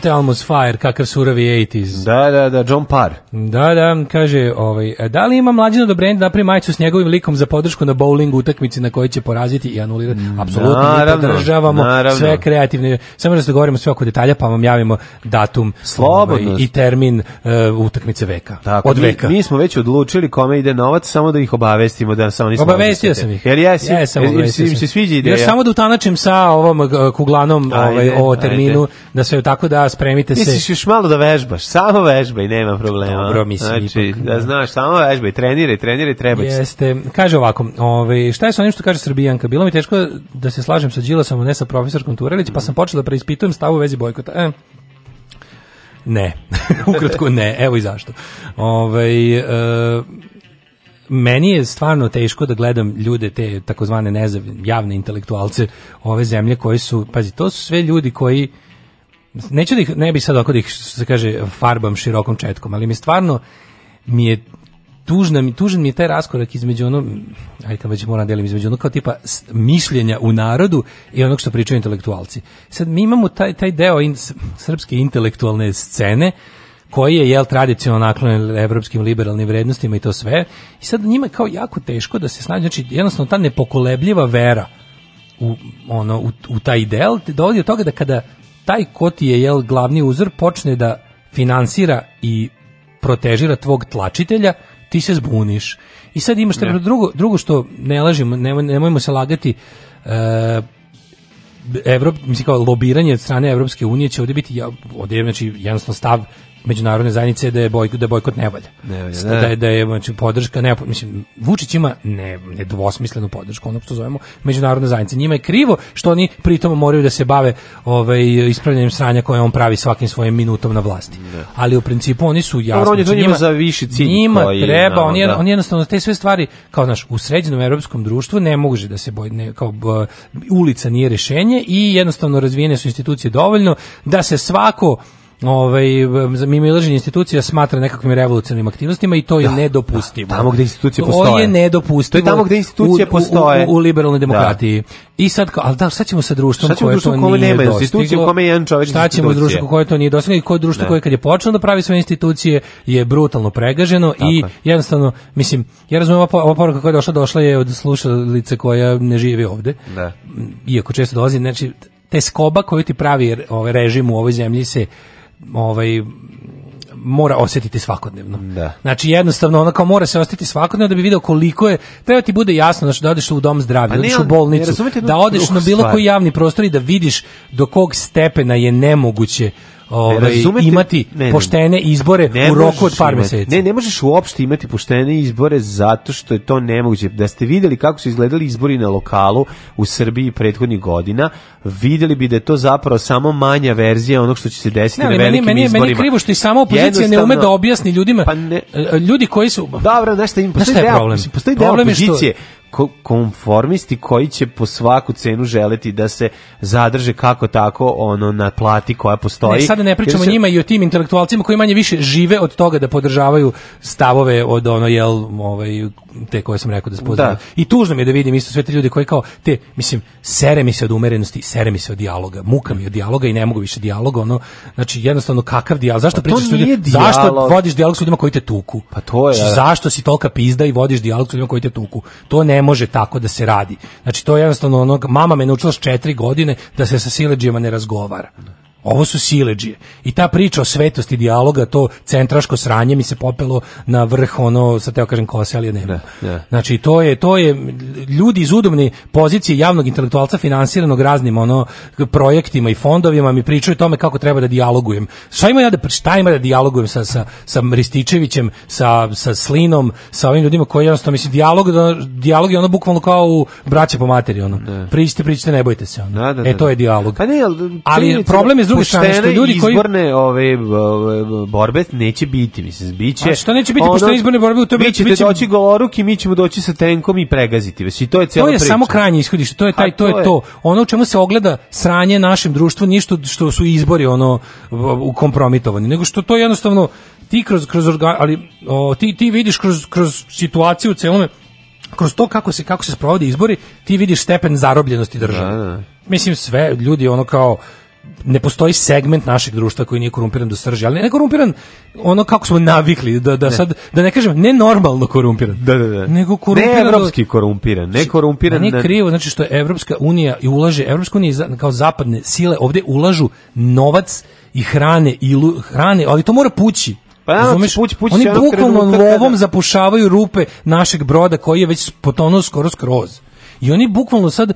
St. Elmo's Fire, kakav suravi 80s. Da, da, da, John Parr. Da, da, kaže, ovaj, e, da li ima mlađina do da brenda da napravi majicu s njegovim likom za podršku na bowling utakmici na kojoj će poraziti i anulirati? Mm, Apsolutno, naravno, mi podržavamo naravno. sve kreativne. Samo da se dogovorimo sve oko detalja, pa vam javimo datum ovaj, Slobodno. i termin uh, utakmice veka. Tako, od mi, veka. Mi, smo već odlučili kome ide novac, samo da ih obavestimo. Da samo nismo Obavestio sam ih. Jer ja si, Jesam, jer, si, im se sviđa ideja. Još samo da utanačim sa ovom e, kuglanom ajde, ovaj, o terminu, ajde. da se tako da spremite se. Misliš još malo da vežbaš, samo vežbaj, nema problema. Dobro, mislim. Znači, ipak, da, da. znaš, samo vežbaj, treniraj, treniraj, treba Jeste, kaže ovako, ovaj, šta je sa onim što kaže Srbijanka? Bilo mi teško da se slažem sa Đilasom, a ne sa profesorkom Turelić, pa sam počela da preispitujem stavu u vezi bojkota. E, ne, ukratko ne, evo i zašto. Ovaj, e, meni je stvarno teško da gledam ljude te takozvane nezav javne intelektualce ove zemlje koji su pazi to su sve ljudi koji neću da ih, ne bi sad ako da ih, što se kaže, farbam širokom četkom, ali mi stvarno, mi je tužna mi tužan mi je taj raskorak između ono aj kad već moram da delim između ono kao tipa mišljenja u narodu i onog što pričaju intelektualci. Sad mi imamo taj taj deo in, srpske intelektualne scene koji je jel tradicionalno naklonjen evropskim liberalnim vrednostima i to sve. I sad njima je kao jako teško da se snađe, znači jednostavno ta nepokolebljiva vera u ono u, u taj ideal te dovodi do toga da kada taj ko ti je jel, glavni uzor počne da finansira i protežira tvog tlačitelja, ti se zbuniš. I sad imaš ne. drugo, drugo što ne lažimo, nemoj, nemojmo se lagati, e, Evrop, mislim kao lobiranje od strane Evropske unije će ovdje biti ja, ovdje znači jednostavno stav međunarodne zajednice da je da bojkot da bojkot nevalja. valja. Ne, Da je da je znači podrška ne mislim Vučić ima ne nedvosmislenu podršku ono što zovemo međunarodne zajednice. Njima je krivo što oni pritom moraju da se bave ovaj ispravljanjem sranja koje on pravi svakim svojim minutom na vlasti. Da. Ali u principu oni su jasni. Dobro, znači, njima za viši cilj. Njima koji, treba, no, oni, da. oni jednostavno te sve stvari kao naš u sređenom evropskom društvu ne može da se boj ne, kao uh, ulica nije rešenje i jednostavno razvijene su institucije dovoljno da se svako ovaj mimoilaženje institucija smatra nekakvim revolucionarnim aktivnostima i to je da, nedopustivo. Da, tamo gdje institucije postoje. To je nedopustivo. To je tamo gdje institucije postoje. U, u, u liberalnoj da. demokratiji. Da. I sad al da šta ćemo sa društvom koje šta ćemo koje društvo to kome nema institucije u kome je jedan čovjek Šta ćemo društvo koje to nije dostiglo i koje društvo da. koje kad je počelo da pravi svoje institucije je brutalno pregaženo Tako. i jednostavno mislim ja razumem ova poruka koja je došla došla je od slušalice koja ne živi ovdje da. Iako često dolazi znači te skoba koju ti pravi ovaj režim u ovoj zemlji se ovaj mora osetiti svakodnevno. Da. Znači jednostavno ona kao mora se osetiti svakodnevno da bi video koliko je treba ti bude jasno znači da odeš u dom zdravlja, da u bolnicu, da odeš na bilo koji javni prostor i da vidiš do kog stepena je nemoguće ovaj, imati ne, ne, poštene izbore ne u roku od par meseci. Ne, ne možeš uopšte imati poštene izbore zato što je to nemoguće. Da ste videli kako su izgledali izbori na lokalu u Srbiji prethodnih godina, videli bi da je to zapravo samo manja verzija onog što će se desiti ne, na velikim meni, meni, izborima. Meni je krivo što i sama opozicija ne ume da objasni ljudima, pa ne, e, ljudi koji su... Dobro, znaš šta im, postoji, šta je problem? postoji problem deo opozicije što konformisti koji će po svaku cenu želeti da se zadrže kako tako ono na plati koja postoji. Ne, sada ne pričamo se... njima i o tim intelektualcima koji manje više žive od toga da podržavaju stavove od ono jel ovaj te koje sam rekao da spoznaju. Da. I tužno mi je da vidim isto sve te ljude koji kao te mislim sere mi se od umerenosti, sere mi se od dijaloga, muka mi od dijaloga i ne mogu više dijaloga, ono znači jednostavno kakav dijalog, zašto pa pričaš ljudima, zašto vodiš dijalog s ljudima koji te tuku? Pa to je. Znači, zašto si tolika pizda i vodiš dijalog s ljudima koji te tuku? To ne može tako da se radi. Znači to je jednostavno onog mama me naučila s 4 godine da se sa sileđima ne razgovara. Ovo su sileđije. I ta priča o svetosti dijaloga, to centraško sranje mi se popelo na vrh ono, sad teo kažem kose, ali ne. Da, da. Znači, to je, to je ljudi iz udobne pozicije javnog intelektualca finansiranog raznim ono projektima i fondovima mi pričaju o tome kako treba da dijalogujem. Šta ima ja da, šta ima da dijalogujem sa, sa, sa Rističevićem, sa, sa Slinom, sa ovim ljudima koji jednostavno, mislim, dijalog, da, dijalog je ono bukvalno kao u braća po materi, ono. Ne. Pričite, pričite, ne bojite se. Ono. Da, da, e, da, e, to je dijalog. Pa ne, ali, ali problem je druge šta što ljudi koji izborne ove ove borbe neće biti, mislim, biće. A što neće biti ono, pošto izborne borbe u to biće biće doći i mi ćemo doći sa tenkom i pregaziti vas. I to je cela priča. To je samo krajnje ishodište, to je taj to, je to Ono u čemu se ogleda sranje našem društvu, ništa što su izbori ono u kompromitovani, nego što to jednostavno ti kroz kroz ali o, ti ti vidiš kroz kroz situaciju u celome kroz to kako se kako se sprovode izbori, ti vidiš stepen zarobljenosti države. Da, da. Mislim sve ljudi ono kao ne postoji segment našeg društva koji nije korumpiran do srži, ali ne korumpiran ono kako smo navikli da da ne. sad da ne kažem ne normalno korumpiran. Da, da, da. Nego korumpiran. Ne evropski korumpiran, ne znači, korumpiran. Ne krivo, znači što je Evropska unija i ulaže Evropska unija kao zapadne sile ovdje ulažu novac i hrane i lu, hrane, ali to mora pući. Pa ja, Zumeš, puć, puć, oni bukvalno da, da. lovom zapušavaju rupe našeg broda koji je već potonuo skoro skroz i oni bukvalno sad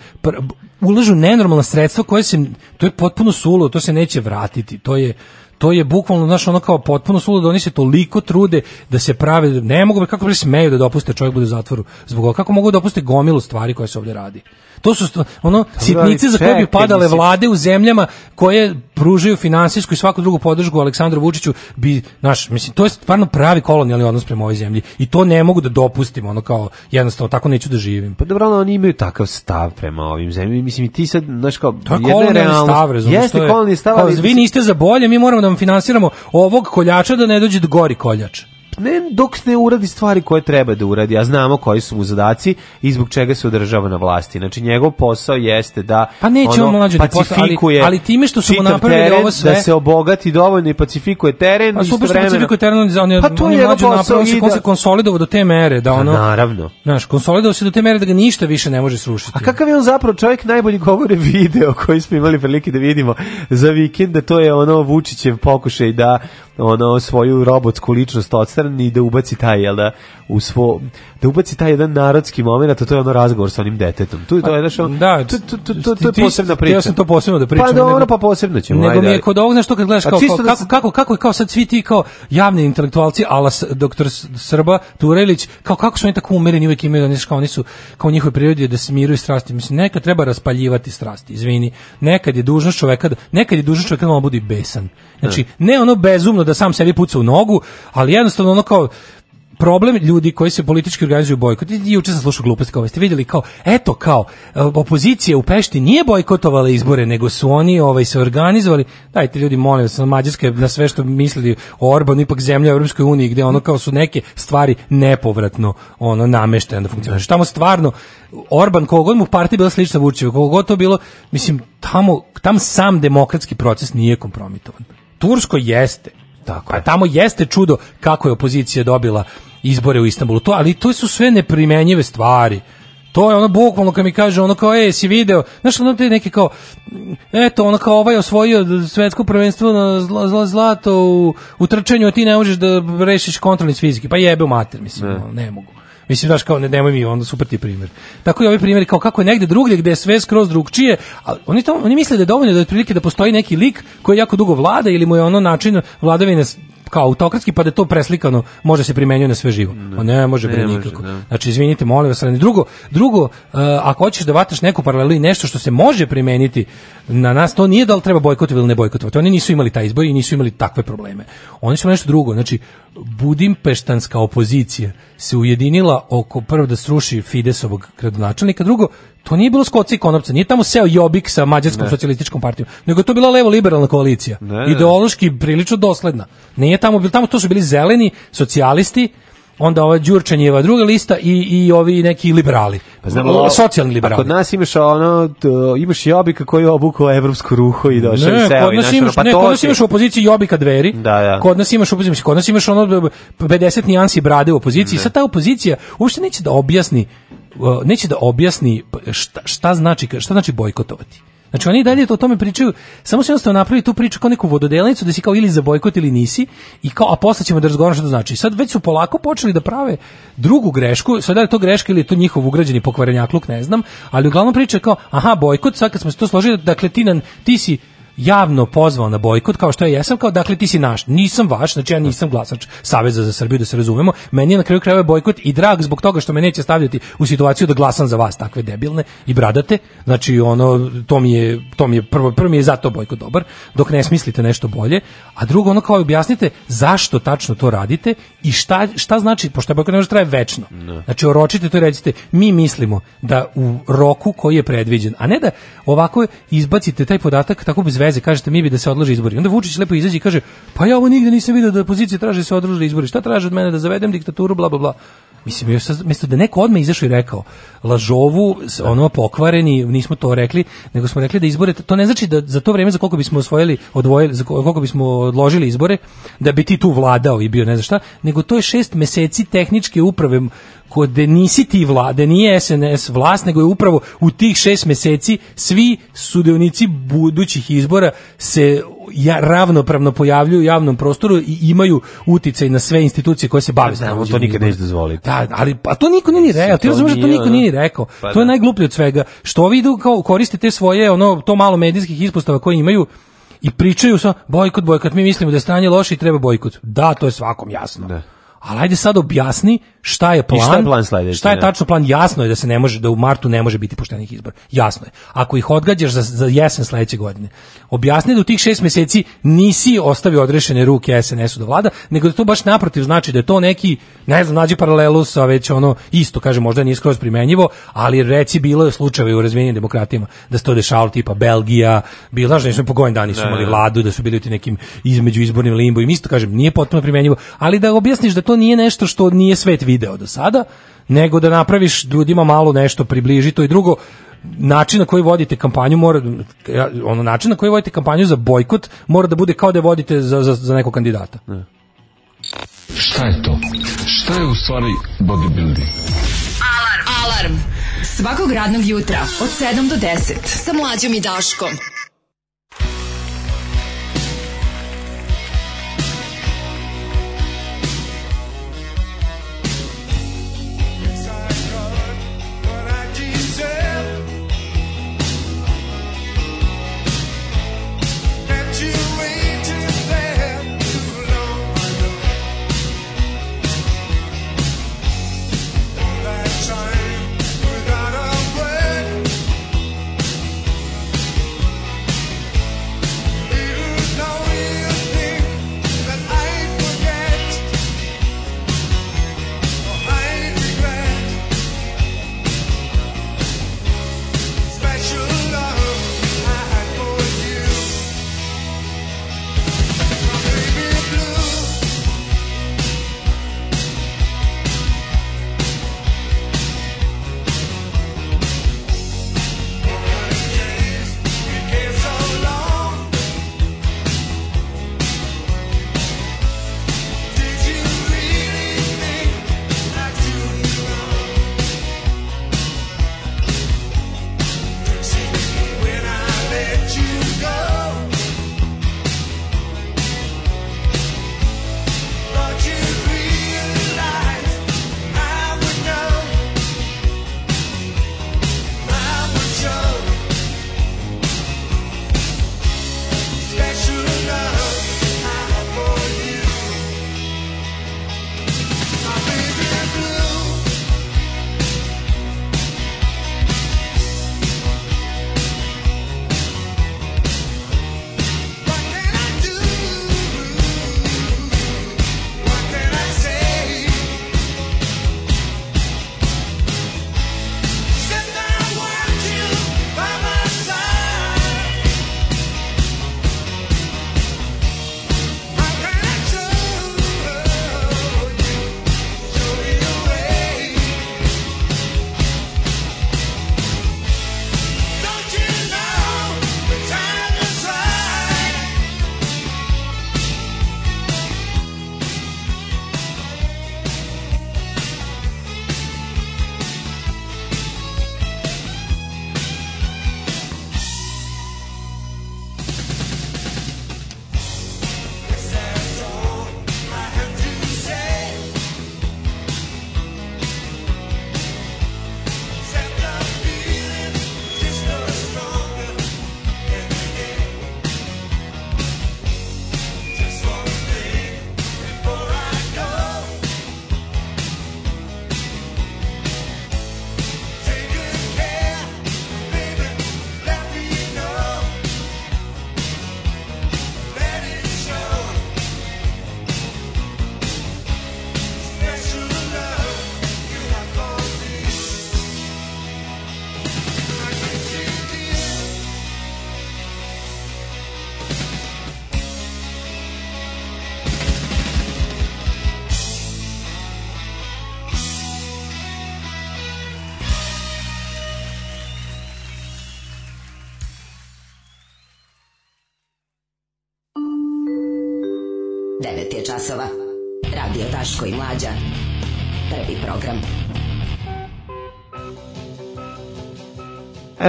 ulažu nenormalna sredstva koje se to je potpuno sulo, to se neće vratiti. To je to je bukvalno znaš ono kao potpuno sulo da oni se toliko trude da se prave ne mogu kako bi smeju da dopuste da čovjek bude u zatvoru zbog kako mogu da dopuste gomilu stvari koje se ovdje radi To su ono da, sitnice za koje bi padale vlade u zemljama koje pružaju finansijsku i svaku drugu podršku Aleksandru Vučiću bi naš mislim to je stvarno pravi kolonijalni odnos prema ovoj zemlji i to ne mogu da dopustim ono kao jednostavno tako neću da živim. Pa dobro, ono, oni imaju takav stav prema ovim zemljama. Mislim i ti sad znaš kao to je kolonijalni realnost, stav, razumiješ, jeste je, kolonijalni stav, ali vi niste za bolje, mi moramo da vam finansiramo ovog koljača da ne dođe do gori koljača ne, dok ne uradi stvari koje treba da uradi, a znamo koji su mu zadaci i zbog čega se održava na vlasti. Znači njegov posao jeste da pa nećemo ono, mlađu, da pacifikuje ali, ali time što su mu napravili teren, ovo sve da se obogati dovoljno i pacifikuje teren pa super što pacifikuje teren za on, pa to on je mlađu napravio se, da... se konsolidovao do te mere da pa ono, a naravno znaš, konsolidovao se do te mere da ga ništa više ne može srušiti. A kakav je on zapravo čovjek najbolji govore video koji smo imali prilike da vidimo za vikend, da to je ono Vučićev pokušaj da ono svoju robotsku ličnost odstane ni da ubaci taj, jel da, u svo, da ubaci taj jedan narodski moment, a to je ono razgovor sa onim detetom. Tu, to pa, znaš, on, da, to, to, to, to, to je posebna priča. Ja sam to posebno da pričam. Pa dobro, da, nego, pa posebno ćemo. Nego mi je kod ovog, znaš, to kad gledaš, kao, kao, da kako, kako, kako, kao sad svi ti kao javni intelektualci, ala doktor Srba, Turelić, kao kako su oni tako umereni, uvijek imaju, znaš, da kao oni su, kao njihove prirodi da smiruju strasti. Mislim, neka treba raspaljivati strasti, izvini. Nekad je dužnost čoveka, nekad je dužnost čoveka da on budi besan. Znači, ne ono bezumno da sam sebi puca u nogu, ali jednostavno ono kao problem ljudi koji se politički organizuju bojkot. I juče sam slušao gluposti kao ste vidjeli kao eto kao eh, opozicija u Pešti nije bojkotovala izbore, nego su oni ovaj se organizovali. Dajte ljudi molim vas, na Mađarske, na sve što mislili o Orbanu ipak zemlja u Europskoj uniji gdje ono kao su neke stvari nepovratno ono namešteno da funkcionišu. Znači, tamo stvarno Orban koliko god mu partija bila slična Vučiću, koliko god to bilo, mislim tamo tam sam demokratski proces nije kompromitovan. Tursko jeste, Tako pa je. tamo jeste čudo kako je opozicija dobila izbore u Istanbulu. To, ali to su sve neprimenjive stvari. To je ono bukvalno kad mi kaže ono kao ej si video, znaš ono te neki kao eto ono kao ovaj osvojio svetsko prvenstvo na zla, zla, zlato u, u trčanju, a ti ne možeš da rešiš kontrolni fizike. Pa jebe u mater mislim, ne, ne mogu. Mislim, daš, kao, ne, nemoj mi, onda super ti primer. Tako i ovi primjeri, kao kako je negde drugde gde je sve skroz drugčije, ali oni, to, oni misle da je dovoljno da otprilike da postoji neki lik koji jako dugo vlada ili mu je ono način vladavine kao autokratski pa da to preslikano može se primenjuje na sve živo. Da. Ne, ne može bre nikako. Ne. Da. Znači izvinite, molim vas, ali drugo, drugo uh, ako hoćeš da vataš neku paralelu i nešto što se može primeniti na nas, to nije da li treba bojkotovati ili ne bojkotovati. Oni nisu imali taj izbor i nisu imali takve probleme. Oni su nešto drugo. Znači budimpeštanska opozicija se ujedinila oko prvo da sruši Fidesovog gradonačelnika, drugo To nije bilo skoci konopca, nije tamo seo Jobik sa Mađarskom socijalističkom partijom, nego to bila levo-liberalna koalicija, ne. ideološki prilično dosledna. Nije tamo, bil, tamo to su bili zeleni, socijalisti, onda ova Đurčanjeva druga lista i i ovi neki liberali. Pa znam, o, socijalni liberali. Kod nas imaš ono to, imaš Jobika koji je obukao evropsku ruho i došao i seo i našao pa ne, kod nas imaš u opoziciji Jobika dveri. Da, da. Kod nas imaš opoziciji, kod nas imaš ono 50 nijansi brade u opoziciji. Ne. Sad ta opozicija uopšte neće da objasni neće da objasni šta, šta znači šta znači bojkotovati. Znači oni dalje to o tome pričaju, samo se jednostavno napravi tu priču kao neku vododelnicu da si kao ili za bojkot ili nisi i kao a posle ćemo da razgovaramo što to znači. Sad već su polako počeli da prave drugu grešku, sad da je to greška ili je to njihov ugrađeni pokvarenjakluk, ne znam, ali uglavnom priča kao aha bojkot, sad kad smo se to složili, dakle ti, nan, ti si javno pozvao na bojkot kao što ja jesam, kao dakle ti si naš, nisam vaš, znači ja nisam glasač Saveza za Srbiju da se razumemo. Meni je na kraju krajeva bojkot i drag zbog toga što me neće stavljati u situaciju da glasam za vas takve debilne i bradate. Znači ono to mi je to mi je prvo prvo mi je zato bojkot dobar, dok ne smislite nešto bolje, a drugo ono kao objasnite zašto tačno to radite i šta, šta znači pošto bojkot ne može da traje večno. Znači oročite to i recite mi mislimo da u roku koji je predviđen, a ne da ovako izbacite taj podatak tako bez veze, kažete mi bi da se odlože izbori. Onda Vučić lepo izađe i kaže, pa ja ovo nigde nisam video da opozicija traži da se odloži izbori. Šta traže od mene da zavedem diktaturu, bla, bla, bla. Mislim, još mesto da neko odme izašao i rekao, lažovu, ono pokvareni, nismo to rekli, nego smo rekli da izbore, to ne znači da za to vreme za koliko bismo osvojili, odvojili, za koliko bismo odložili izbore, da bi ti tu vladao i bio ne znam šta, nego to je šest meseci tehničke uprave ko de nisi ti vlade, nije SNS vlast, nego je upravo u tih šest meseci svi sudionici budućih izbora se ja ravnopravno pojavljuju u javnom prostoru i imaju uticaj na sve institucije koje se bave znamo pa da, to nikad neće dozvoliti. Da, ali pa to niko nije ni rekao. Ti razumeš da to niko nije ni da. rekao. Pa to je da. najgluplje od svega. Što ovi idu kao koriste te svoje ono to malo medijskih ispostava koje imaju i pričaju sa bojkot, bojkot, mi mislimo da je stanje loše i treba bojkot. Da, to je svakom jasno. Da. Ali ajde sad objasni šta je plan, šta je, plan šta da? je tačno plan, jasno je da se ne može, da u martu ne može biti poštenih izbora, jasno je. Ako ih odgađaš za, za jesen sledeće godine, objasni da u tih šest meseci nisi ostavio odrešene ruke SNS-u do da vlada, nego da to baš naprotiv znači da je to neki, ne znam, nađi paralelu sa već ono, isto kaže, možda nije skroz primenjivo, ali reci bilo je slučajeve u razvijenim demokratijama da se to dešavalo tipa Belgija, bilo, znaš, da nešto pogojen dani su imali vladu, da su bili u ti nekim između izbornim limbo i isto kažem, nije potpuno primenjivo, ali da objasniš da to nije nešto što nije svet vidio video do sada, nego da napraviš ljudima malo nešto približito i drugo način na koji vodite kampanju mora ono način na koji vodite kampanju za bojkot mora da bude kao da vodite za, za, za nekog kandidata. Ne. Šta je to? Šta je u stvari bodybuilding? Alarm! Alarm! Svakog radnog jutra od 7 do 10 sa mlađom i Daškom.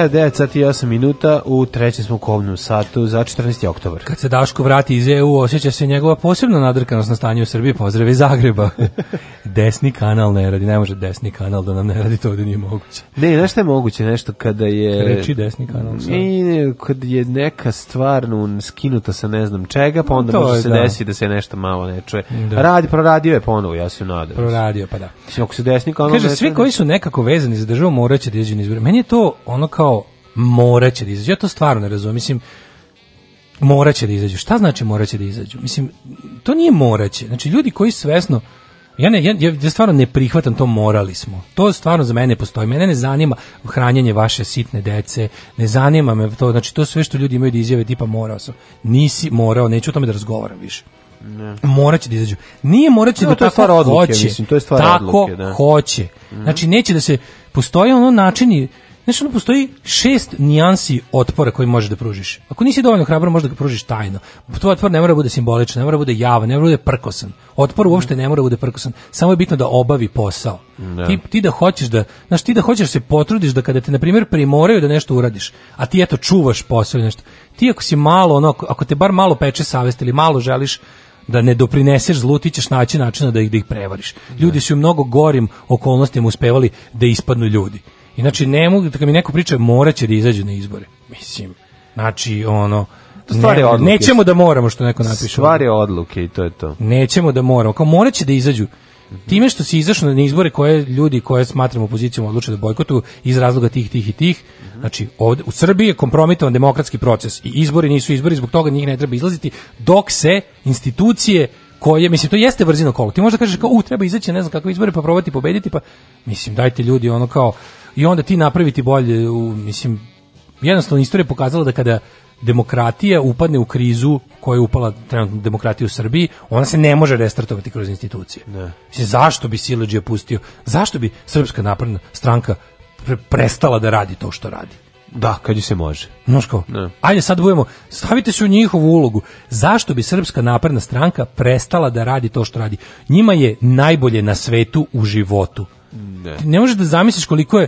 je 9 sati 8 minuta u trećem smo satu za 14. oktobar. Kad se Daško vrati iz EU, osjeća se njegova posebna nadrkanost na stanje u Srbiji. Pozdrav iz Zagreba. desni kanal ne radi, ne može desni kanal da nam ne radi, to da nije moguće. Ne, nešto je moguće, nešto kada je... Reči desni kanal. Ne, ne, kad je neka stvar skinuta sa ne znam čega, pa onda to može je, se da. desi da se nešto malo ne čuje. Da. Radi, proradio je ponovo, ja se nadam. Proradio, pa da. Ako se desni kanal... Kaže, svi koji su nekako vezani za državu morat će da izbore. Meni je to ono kao moraće da izađu. Ja to stvarno ne razumem. Mislim, moraće da izađu. Šta znači moraće da izađu? Mislim, to nije moraće. Znači, ljudi koji svesno ja, ne, ja, ja stvarno ne prihvatam to morali smo. To stvarno za mene ne postoji. Mene ne zanima hranjenje vaše sitne dece, ne zanima me to, znači to sve što ljudi imaju da izjave tipa morao sam. Nisi morao, neću o tome da razgovaram više. Ne. Moraće da izađu. Nije moraće no, da to tako stvar odluke, hoće. Mislim, to je stvar tako odluke, da. hoće. Mm. Znači neće da se postoje ono načini Znaš, ono postoji šest nijansi otpora koji možeš da pružiš. Ako nisi dovoljno hrabar, možeš da ga pružiš tajno. Tvoj otpor ne mora da bude simboličan, ne mora da bude javan, ne mora da bude prkosan. Otpor uopšte ne mora bude prkosan. Samo je bitno da obavi posao. Ti, ti da hoćeš da, znaš, ti da hoćeš se potrudiš da kada te, na primjer, primoraju da nešto uradiš, a ti eto čuvaš posao ili nešto, ti ako si malo, ono, ako te bar malo peče savest ili malo želiš da ne doprineseš zlu, ti ćeš naći načina da ih, da ih prevariš. Ljudi su u mnogo gorim okolnostima uspevali da ispadnu ljudi. I znači, ne mogu, da mi neko priča, moraće da izađu na izbore. Mislim, znači, ono, stvari ne, odluke. Nećemo da moramo što neko napiše. Stvari odluke i to je to. Nećemo da moramo. Kao moraće da izađu. Time što se izašlo na izbore koje ljudi koje smatramo opozicijom odluče da bojkotuju iz razloga tih, tih i tih, znači ovde, u Srbiji je kompromitovan demokratski proces i izbori nisu izbori, zbog toga njih ne treba izlaziti dok se institucije koje, mislim, to jeste brzino kolo. Ti možeš da kažeš kao, u, treba izaći, ne znam kakve izbore, pa probati pobediti, pa, mislim, dajte ljudi ono kao, i onda ti napraviti bolje, u, mislim, jednostavno istorija je pokazala da kada demokratija upadne u krizu koja je upala trenutno demokratiju u Srbiji, ona se ne može restartovati kroz institucije. Ne. Mislim, zašto bi Sileđija pustio? Zašto bi Srpska napredna stranka pre prestala da radi to što radi? Da, kad ju se može. Znaš kao? Ajde sad budemo, stavite se u njihovu ulogu. Zašto bi Srpska napredna stranka prestala da radi to što radi? Njima je najbolje na svetu u životu. Ne, ne možeš da zamisliš koliko je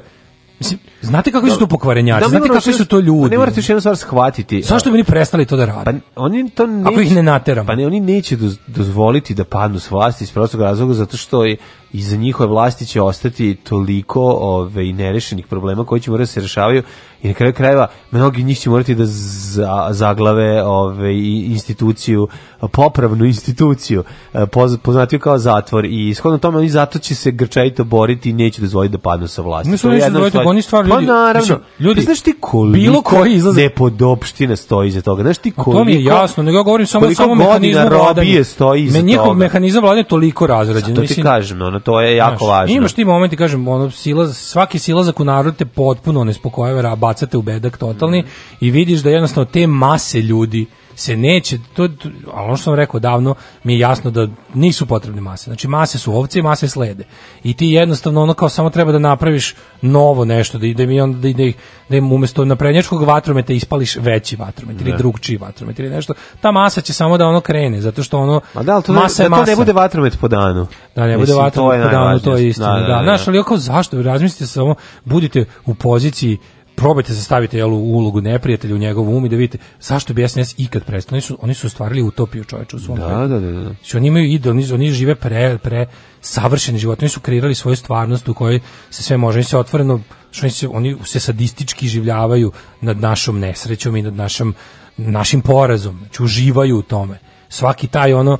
Mislim, znate kakvi su to pokvarenjaci, da, znate kakvi su to ljudi. Pa ne morate još jednu stvar shvatiti. Zašto bi oni prestali to da rade? Pa oni to neće, Ako ih ne nateramo. Pa ne, oni neće dozvoliti da padnu s vlasti iz prostog razloga zato što je iza njihove vlasti će ostati toliko ove, nerešenih problema koji će morati da se rešavaju i na kraju krajeva mnogi njih će morati da za, zaglave ove, instituciju, popravnu instituciju, e, poz, poznatiju kao zatvor i shodno tome oni zato će se grčajito boriti i neće dozvoliti da padnu sa vlasti. Nisu neće dozvoliti, stvar... oni stvar pa ljudi... Pa naravno, ljudi, znaš ti koliko bilo koji izlaze... nepodopština stoji iza toga, znaš ti koliko... A to mi je jasno, nego ja govorim samo samo samom mehanizmu vladanja. Koliko godina robije stoji iza Me, njihov Njihov mehanizam vladanja je toliko razrađen. Zato ti mislim... kažem, ono, stvarno, to je jako Znaš, važno. Imaš ti momenti, kažem, ono, silaz, svaki silazak u narod te potpuno nespokojava, a bacate u bedak totalni mm. i vidiš da jednostavno te mase ljudi se neće, to, to, ono što sam rekao davno, mi je jasno da nisu potrebne mase. Znači mase su ovce i mase slede. I ti jednostavno ono kao samo treba da napraviš novo nešto, da, da, mi onda, da, da, da im umesto naprednjačkog vatrometa ispališ veći vatromet ili da. drugčiji vatromet ili nešto. Ta masa će samo da ono krene, zato što ono Ma da, to masa ne, da, to ne bude vatromet po danu. Da ne bude vatromet po danu, to je istina. Da, da, da, da. Znaš, ali kao zašto? Razmislite samo, budite u poziciji probajte se staviti jel, u ulogu neprijatelja u njegovu um i da vidite zašto bi SNS ikad prestao. Oni su, oni su stvarili utopiju čovječa u svom da, Da, da, da. Znači, oni imaju idol, oni, oni žive pre, pre savršen život. Oni su kreirali svoju stvarnost u kojoj se sve može. Oni se otvoreno, što oni, se, oni se sadistički življavaju nad našom nesrećom i nad našom, našim porazom. Znači, uživaju u tome. Svaki taj ono,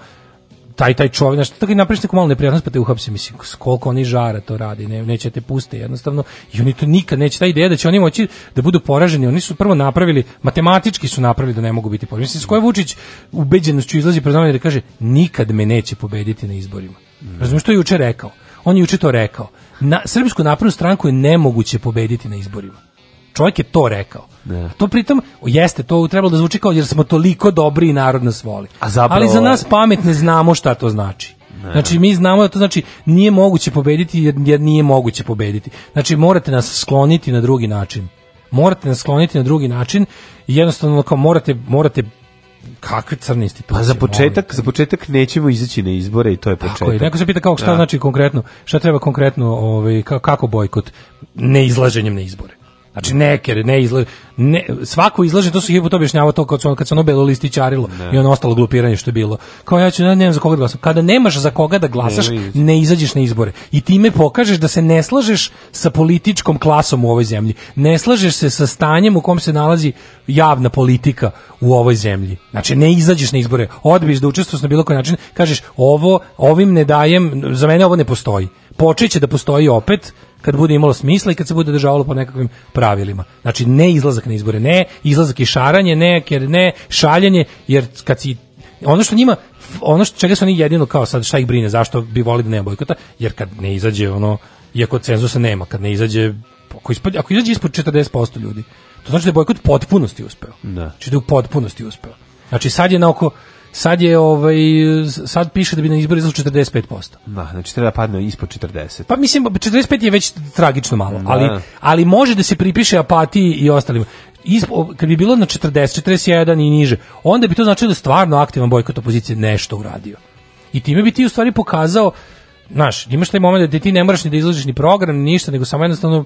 taj taj čovjek, znači tako i napraviš neku malu neprijatnost pa te uhapsi, mislim, koliko oni žara to radi, ne, neće te puste jednostavno i oni to nikad neće, ta ideja da će oni moći da budu poraženi, oni su prvo napravili, matematički su napravili da ne mogu biti poraženi. Mislim, s koje Vučić ubeđenošću izlazi pred nama i da kaže, nikad me neće pobediti na izborima. Mm. Razumiješ, to je juče rekao. On je juče to rekao. Na, Srpsku naprednu stranku je nemoguće pobediti na izborima čovjek je to rekao. Ne. Da. To pritom jeste, to trebalo da zvuči kao jer smo toliko dobri i narod nas voli. zapravo... Ali za nas pametne znamo šta to znači. Ne. Znači mi znamo da to znači nije moguće pobediti jer, jer nije moguće pobediti. Znači morate nas skloniti na drugi način. Morate nas skloniti na drugi način i jednostavno kao morate, morate kakve crne institucije. A pa za početak, molim. za početak nećemo izaći na izbore i to je početak. Tako je. Neko se pita kako šta da. znači konkretno, šta treba konkretno, ovaj kako bojkot ne izlaženjem na izbore. Znači neke, ne izlaže, ne, svako izlaže, to su hipo to objašnjavao to kad su, kad su ono belo listićarilo i ono ostalo glupiranje što je bilo. Kao ja ću, ne, nemam za koga da glasam. Kada nemaš za koga da glasaš, ne izađeš na izbore. I time pokažeš da se ne slažeš sa političkom klasom u ovoj zemlji. Ne slažeš se sa stanjem u kom se nalazi javna politika u ovoj zemlji. Znači ne izađeš na izbore, odbiješ da učestvuješ na bilo koji način, kažeš ovo, ovim ne dajem, za mene ovo ne postoji. Počeće da postoji opet, kad bude imalo smisla i kad se bude državalo po nekakvim pravilima. Znači ne izlazak na izbore, ne izlazak i šaranje, ne, jer ne šaljenje, jer kad si ono što njima ono što čega su oni jedino kao sad šta ih brine zašto bi volili da ne bojkota jer kad ne izađe ono iako cenzusa nema kad ne izađe ako, ispod, ako izađe ispod 40% ljudi to znači da je bojkot potpunosti uspeo da. znači da je u potpunosti uspeo znači sad je na oko sad je ovaj sad piše da bi na izbore izašlo 45%. Da, znači treba da padne ispod 40. Pa mislim 45 je već tragično malo, da. ali ali može da se pripiše apatiji i ostalim. Ispo, kad bi bilo na 40, 41 i niže, onda bi to značilo da stvarno aktivan bojkot opozicije nešto uradio. I time bi ti u stvari pokazao, znaš, imaš taj moment da ti ne moraš ni da izlaziš ni program, ni ništa, nego samo jednostavno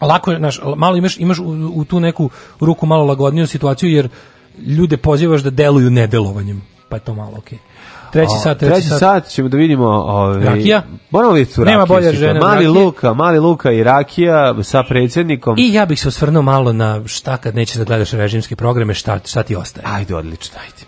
lako, znaš, malo imaš, imaš u, u tu neku ruku malo lagodniju situaciju, jer ljude pozivaš da deluju nedelovanjem, pa je to malo okej. Okay. Treći o, sat, treći, treći sat. sat ćemo da vidimo ovaj Rakija. Moramo li tu Nema bolje žene. Mali rakije. Luka, mali Luka i Rakija sa predsjednikom. I ja bih se osvrnuo malo na šta kad nećeš da gledaš režimske programe, šta, šta ti ostaje. Ajde, odlično, ajde.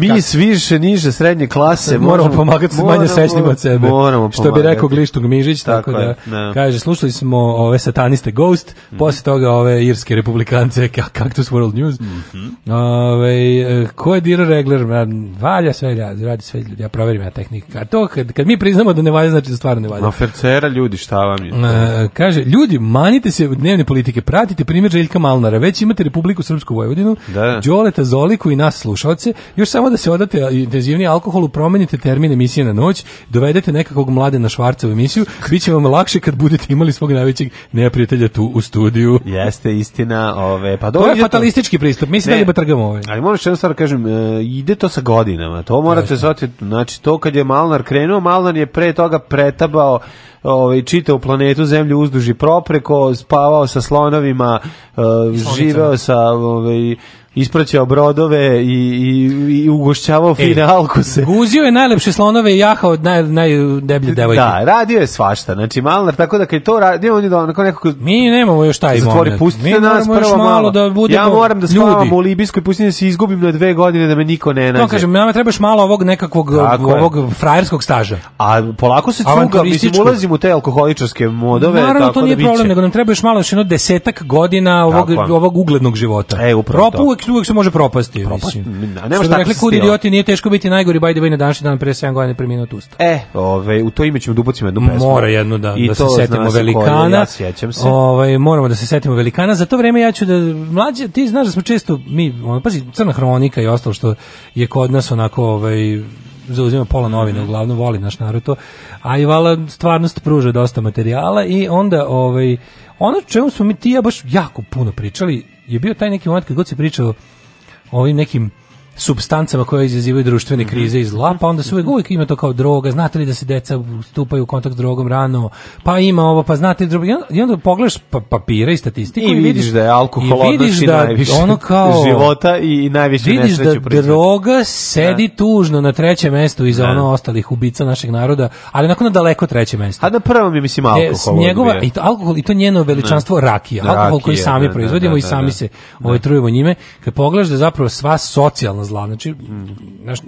Mi Kako? s više, niže, srednje klase moramo, moramo pomagati se manje srećnim od sebe. Moramo što bi rekao Glištog Mižić, tako, tako da je, da. kaže, slušali smo ove sataniste Ghost, mm -hmm. poslije toga ove irske republikance Cactus World News. Mm -hmm. ove, ko je Dira Regler? Valja sve, radi sve ljudi, ja proverim ja tehnika. A to kad, kad mi priznamo da ne valja, znači da stvarno ne valja. fercera ljudi, šta vam je? A, e, kaže, ljudi, manite se dnevne politike, pratite primjer Željka Malnara, već imate Republiku Srpsku Vojvodinu, da. Đoleta Zoliku i nas slušalce, još samo da se odate intenzivnije alkoholu, promenite termin emisije na noć, dovedete nekakvog mlade na švarca u emisiju, bit će vam lakše kad budete imali svog najvećeg neprijatelja tu u studiju. Jeste istina, ove, pa dobro. To je fatalistički pristup, mislim da ne, da li trgamo ovaj. Ali moraš jednu stvar da kažem, e, ide to sa godinama, to morate shvatiti, znači to kad je Malnar krenuo, Malnar je pre toga pretabao ovaj čitao planetu zemlju uzduži propreko, spavao sa slonovima, e, živeo sa ovaj ispraćao brodove i, i, i ugošćavao e, finalku alkose. Guzio je najlepše slonove i jahao naj, najdeblje devojke. Da, radio je svašta. Znači, Malnar, tako da kad to radio, on je do, nekako, nekako... Mi nemamo još taj zatvori, moment. Zatvori, pustite nas prvo malo. malo. Da ja moram da spavam ljudi. u Libijskoj pustinji da se izgubim na dve godine da me niko ne nađe. To kažem, nama trebaš malo ovog nekakvog tako ovog je. frajerskog staža. A polako se cuga, mislim, ulazim u te alkoholičarske modove. Naravno, tako to da nije da problem, nego nam treba još malo još jedno desetak godina ovog, ovog uglednog života. E, upravo Propu uvek, uvek se može propasti. Propast, nema šta rekli, kudi idioti, nije teško biti najgori, by the way, na današnji dan pre 7 godina preminuo Tusta. E, ove, ovaj, u to ime ćemo da dubucima jednu pesmu. Mora jedno da, I da se setimo velikana. Ja sjećam se. Ove, ovaj, moramo da se setimo velikana. Za to vreme ja ću da, mlađe, ti znaš da smo često, mi, ono, pazi, crna hronika i ostalo što je kod nas onako, ovaj, zauzima pola novina, uglavnom voli naš narod to, a i vala stvarnost pruža dosta materijala i onda ovaj, ono čemu smo mi ti ja baš jako puno pričali je bio taj neki moment kad god se pričao o ovim nekim substancama koje izazivaju društvene mhm. krize i zla, pa onda se uvijek, mhm. uvijek ima to kao droga, znate li da se deca stupaju u kontakt s drogom rano, pa ima ovo, pa znate li droga, i onda pogledaš pa, papire i statistiku i, vidiš da je alkohol i vidiš da najviše ono kao, života i najviše vidiš da priču. droga da. sedi da. tužno na trećem mestu iza da. ono ostalih ubica našeg naroda, ali nakon na daleko trećem mestu. A na prvom je mislim alkohol. E, njegova, i, to, alkohol, I to njeno veličanstvo rakija, alkohol koji sami da, da, proizvodimo i sami se ovaj, trujemo njime, kad pogledaš da zapravo sva socijalna zla. Znači, naš,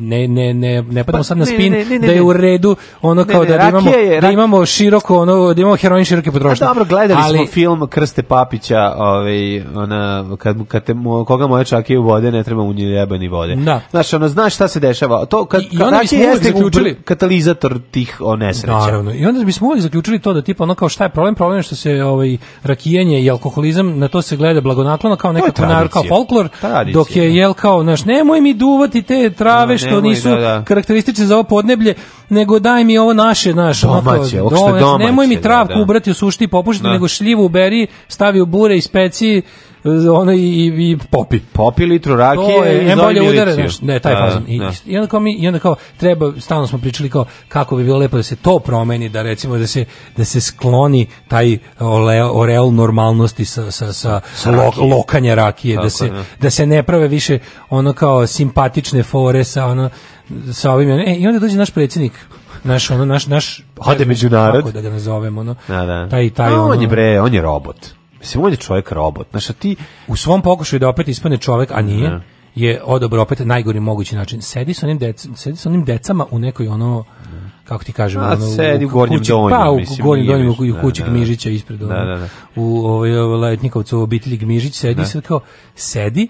ne, ne, ne, ne padamo pa, sad na spin ne, ne, ne, da je u redu ono kao da, da, imamo, je, da imamo široko, ono, da imamo heroin široke potrošnje. Dobro, gledali ali, smo film Krste Papića, ovaj, ona, kad, kad te, koga moje čake u vode, ne treba mu ni jeba ni vode. Da. Znaš, ono, znaš šta se dešava. To, kad, I, i onda bismo jeste zaključili... katalizator tih nesreća. Naravno. I onda bismo uvijek zaključili to da tipa ono kao šta je problem? Problem je što se ovaj, rakijenje i alkoholizam, na to se gleda blagonaklono kao nekako narko folklor, Tradicija. dok je jel da. kao, znaš, Znaš, nemoj mi duvati te trave da, što nemoj, nisu da, da. karakteristične za ovo podneblje, nego daj mi ovo naše, naš, domaće, onako, domaće, nemoj mi da, travku da, da. ubrati u sušti i popušiti, da. nego šljivu uberi, stavi u bure i speci, ono i, i, i popi. Popi litru rakije i zove miliciju. Ne, taj da, fazom. I, da. I, onda kao mi, I onda kao treba, stalno smo pričali kao kako bi bilo lepo da se to promeni, da recimo da se, da se skloni taj ole, oreol normalnosti sa, sa, sa, sa rakije. Lo, lokanje rakije, da Tako, da, se, ne. da se ne prave više ono kao simpatične fore sa ono, sa ovim, e, i onda dođe naš predsjednik, naš ono naš naš Hade među narod kako da ga nazovemo ono da, da. taj taj no, ono, on je bre on je robot Mislim, on je čovjek robot. Znaš, a ti... U svom pokušaju da opet ispane čovjek, a nije, ne. Da. je odobro opet najgori mogući način. Sedi sa onim, dec, sedi sa onim decama u nekoj ono kako ti kažem, a, ono, sedi u, u gornjem kući, donjem, pa, u mislim, gornjem donjem, u, u kući da, Gmižića da, da. ispred, da, da, da. u ovaj, letnikovcu obitelji Gmižić, sedi da. sad kao, sedi,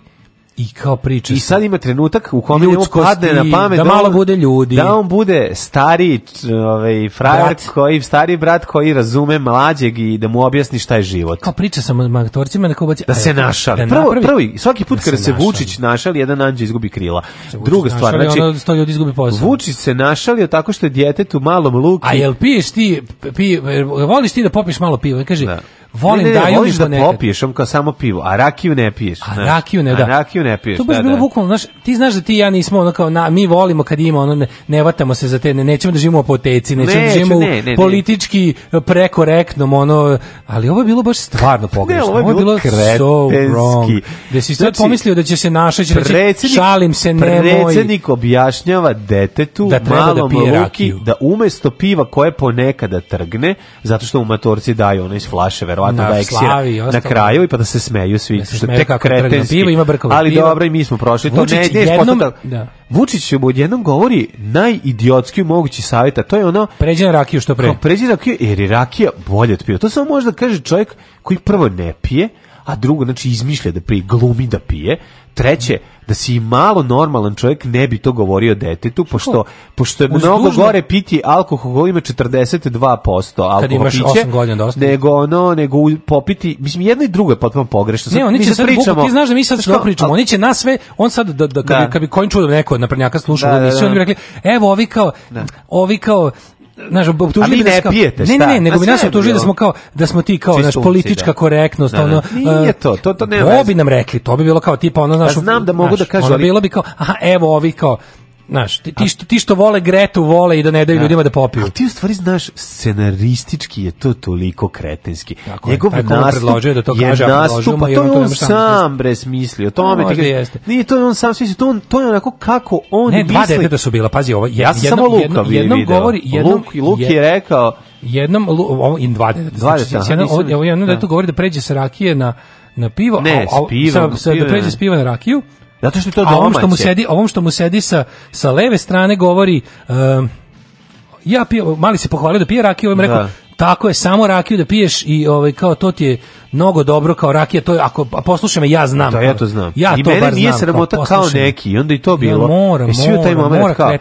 i kao priča. I sad ima trenutak u kome mu padne na pamet da, da malo on, bude ljudi. Da on bude stari, ovaj frajer brat. koji stari brat koji razume mlađeg i da mu objasni šta je život. Kao priča sa aktorcima na kobaci. Da se našali. Da prvo, prvi, svaki put da kada se, našali. Vučić našali, jedan anđeo izgubi krila. Da Druga stvar, znači ono sto ljudi izgubi posao. Vučić se našalio tako što je djetetu malom luku. A jel piješ ti pi, voliš ti da popiješ malo piva? Kaže, da. Volim ne, ne, da nekad. popiješ on kao samo pivo, a rakiju ne piješ. A znaš, rakiju ne, da. A rakiju ne piješ. To baš da, bilo da. bukvalno, znaš, ti znaš da ti ja nismo ono kao na, mi volimo kad ima ono ne, ne vatamo se za te, ne, nećemo da živimo po teci, nećemo da ne, da živimo ne, ne, politički eh, prekorektnom ono, ali ovo je bilo baš stvarno pogrešno. ovo je bilo, ovo je bilo so wrong. Da si sad znači, pomislio da će se našać, da će, šalim se, nemoj. Predsednik objašnjava detetu da, da malom da luki rakiju. da umesto piva koje ponekada trgne, zato što mu matorci daju ono iz flaše, verovatno verovatno na, da eksira na kraju i pa da se smeju svi. Da se smeju tek da kretenski. Pivo, ima brkova, ali dobro, i mi smo prošli Vučić to. Ne, ne, jednom, da-, da. Vučić mu jednom govori najidiotski mogući savjet, a to je ono... Pređi na rakiju što pre. Pređi na rakiju, jer je rakija bolje od piva. To samo može da kaže čovjek koji prvo ne pije, a drugo, znači, izmišlja da pri glumi da pije, treće, da si malo normalan čovjek ne bi to govorio detetu, pošto, pošto je mnogo gore piti alkohol, ima 42% alkohol piće, da nego ono, nego popiti, mislim, jedno i drugo je potpuno pogrešno. ne, oni će sad, pričamo, ti znaš da mi sad što pričamo, oni će na sve, on sad, da, da, kad, Bi, da. kad bi kojim čudom da neko na prnjaka slušao da, da, da, oni bi rekli, evo, ovi kao, da. ovi kao, znaš, optužili bi ne Ne, ne, ne, nego mi pa nas optužili da smo kao da smo ti kao naš politička da. korektnost, da, da. ono. Nije e, to, to to ne. To bi nam rekli, to bi bilo kao tipa ono, znaš, pa znam da mogu da kažu, ali bilo bi kao, aha, evo ovi kao Znaš, ti, ti, što, ti što vole Gretu vole i da ne daju da. ljudima da popiju. A ti u stvari znaš, scenaristički je to toliko kretenski. Tako Njegov je, nastup je da to kaže, a nastup, pa to je on, on sam bre smislio. To no, te jeste. Nije to je on sam smislio, to, on, to je onako kako on ne, misli. Ne, dva deteta su bila, pazi ovo. Jed, ja sam samo Luka jednom, jednom video. govori, jednom, Luk, Luk je rekao... Jednom, ovo, im dva deteta. Dva znači, deteta. Znači, jednom, nisam, jednom da. govori da pređe sa rakije na na pivo, ne, a, a, s pivom, sa, sa, da pređe s piva na rakiju, Zato što je to domaće. A ovom što mu sedi, ovom što mu sedi sa, sa leve strane govori... Um, ja pije, mali se pohvalio da pije rakiju, ovaj rekao, da. tako je, samo rakiju da piješ i ovaj, kao to ti je mnogo dobro kao rakija, to je, ako a poslušaj me, ja znam. Da, ja to znam. Ja I to mene nije sramota pa kao, kao neki, onda i to bilo. Ja, mora, e, mora, mora, mora,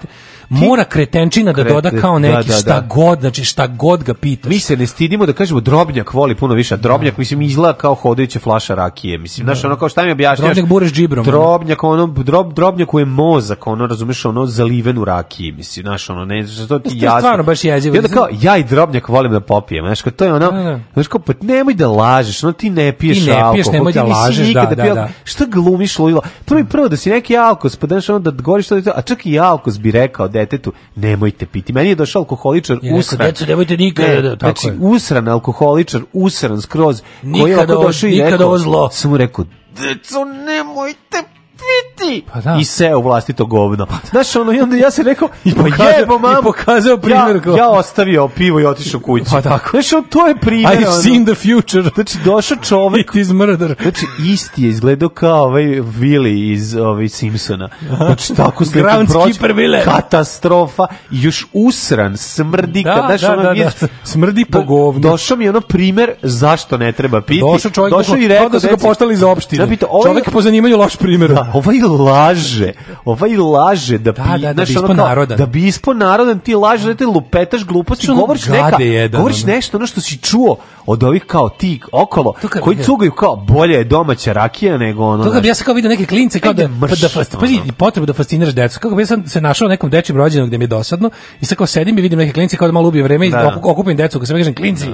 mora kretenčina da doda kao neki da, da, da, šta god, znači šta god ga pitaš. Mi se ne stidimo da kažemo drobnjak voli puno više, drobnjak da. mislim izgleda kao hodajuća flaša rakije, mislim, znaš, da. ono kao šta mi objašnjaš? Drobnjak bureš džibrom. Drobnjak, ono, drob, drobnjak je mozak, ono, razumeš, ono, zaliven u rakiji, mislim, znaš, ono, ne, to ti jasno. Stvarno baš jezivo. I onda kao, ja i drobnjak volim da popijem, znaš, to je ono, da, znaš, kao, pa nemoj da lažeš, ono, ti ne piješ ti ne alkohol, piješ, nemoj da lažeš, da, da, da, Šta glumiš, lojila? To mi prvo da si neki alkos, pa daš ono da goriš, a čak i alkos bi rekao, detetu, nemojte piti. Meni je došao alkoholičar ja, usran. Decu, nemojte nikada. Ne, da- tako znači, je. usran alkoholičar, usran skroz. Nikada koji je došao i rekao, sam mu rekao, deco, nemojte ti pa da. i seo vlastito govno. Pa da. Znaš, ono, i onda ja se rekao, i pa pokazao, jebo, mamu, i pokazao primjer. Ja, ja ostavio pivo i otišao kući. Pa tako. Znaš, ono, to je primjer. I've ono. seen the future. Znači, došao čovek. It is murder. Znači, isti je izgledao kao ovaj Willy iz ovaj Simpsona. Znači, tako se Groundskeeper Willy. Katastrofa. Još usran, smrdi. Da, kad, znaš, da, ono, da, da, Smrdi po govnu. Došao mi je ono primjer zašto ne treba piti. Došao čovjek, došao i rekao, da su ga postali za opštine. Da, znači, pita, ovaj, čovjek po zanimanju loš primjer. Da, ovaj laže. Ovaj laže da da, da, da bi da ispo narodan. Da bi ispo narodan da ti laže, da ti lupetaš gluposti, govoriš neka, jedan, govoriš nešto ono što si čuo od ovih kao ti okolo, koji cugaju kao bolje je domaća rakija nego ono. Toga bi ja se kao vidio neke klince kao da mrš, pa da fast, da. potrebu da fasciniraš decu. Kako bi ja sam se našao nekom dečjem rođendan gde mi je dosadno i sad kao sedim i vidim neke klince kao da malo ubije vreme i okupim decu, kao se kažem klinci.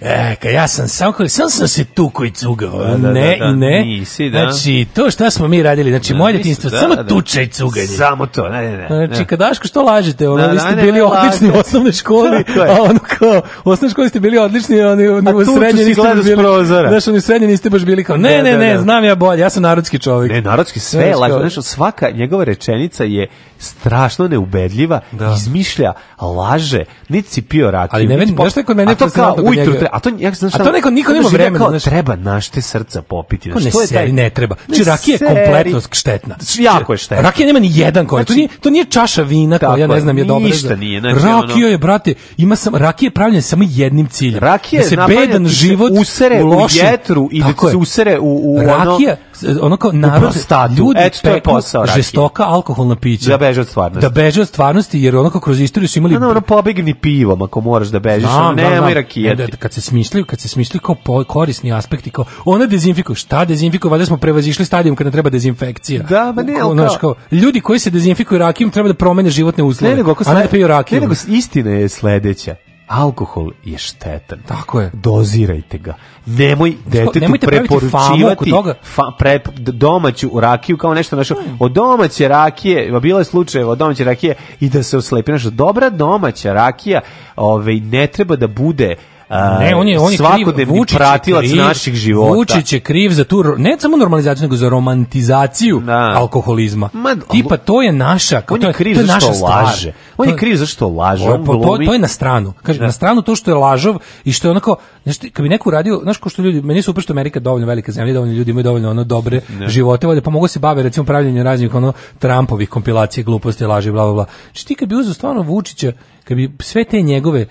E, ka ja sam sam, sam sam se tu koji cugao, da, da, ne da, i da. ne. Nisi, da. Znači, to šta smo mi radili, znači, da, moje djetinjstvo, da, samo tuča i cuganje. Samo to, ne, ne, ne. Znači, kad Daško, što lažete, ono, vi ste bili odlični u osnovnoj školi, a ono kao, u osnovnoj školi ste bili odlični, a oni u srednje niste baš bili. Znaš, oni srednje niste baš bili kao, ne, ne, ne, znam ja bolje, ja sam narodski čovjek. Ne, narodski sve, lažno, znači, svaka njegova rečenica je strašno neubedljiva, da. izmišlja, laže, niti si pio rak. Ali ne vidim, pop... nešto je kod mene fascinantno kod njega. A to, ja, znaš, a to neko, niko nema vremena. Kao, znaš, treba našte srca popiti. Znaš, ne to je seri, ne treba. Znači, rakija je kompletno štetna. Jako je štetna. Rakija nema ni jedan koji. Znači, to, nije, to nije čaša vina koja, ja ne znam, je dobra. Ništa nije. Znači, rakija je, brate, ima sam, rakija je pravljena samo jednim ciljem. Rakija da se bedan da život usere u vjetru i da se usere u, ono... Rakija, ono kao narod, ljudi e, peknu žestoka alkoholna pića beže od stvarnosti. Da beže od stvarnosti, jer ono onako kroz istoriju su imali... Da, no, ono, pobegni pivom ako moraš da bežeš, znam, ono, nemoj rakijati. E, da, da, kad se smislio, kad se smislio kao po, korisni aspekti, kao ona dezinfikuje, šta dezinfikuje, valjda smo prevazišli stadijum kada treba dezinfekcija. Da, ba ne, ono, kao, ljudi koji se dezinfikuju rakijom treba da promene životne uslove, ne, nego, a ne da piju rakijom. Ne, nego, istina je sledeća alkohol je štetan. Tako je. Dozirajte ga. Nemoj detetu Nemojte preporučivati toga. Fa, pre, domaću rakiju kao nešto našo. Hmm. Od domaće rakije, bilo je slučajeva od domaće rakije i da se oslepi. Nešto, dobra domaća rakija ove, ovaj, ne treba da bude ne, on je, on je svakodnevni pratilac kriv, naših života. Vučić je kriv za tu, ne samo normalizaciju, nego za romantizaciju da. alkoholizma. Ma, Tipa, to je naša, on je kriv to je, to je laže. On to, je kriv zašto laže. On po, to, to, je na stranu. Kaže, da. na stranu to što je lažov i što je onako, znaš, kad bi neko uradio, znaš ko što ljudi, meni su upravo što Amerika dovoljno velika zemlja, dovoljno ljudi imaju dovoljno ono dobre ne. živote, valje, pa mogu se bave recimo pravljenjem raznih ono Trumpovih kompilacija gluposti, laži, bla, bla, bla. Znači ti kad bi uzeo stvarno Vučića, kad bi sve te njegove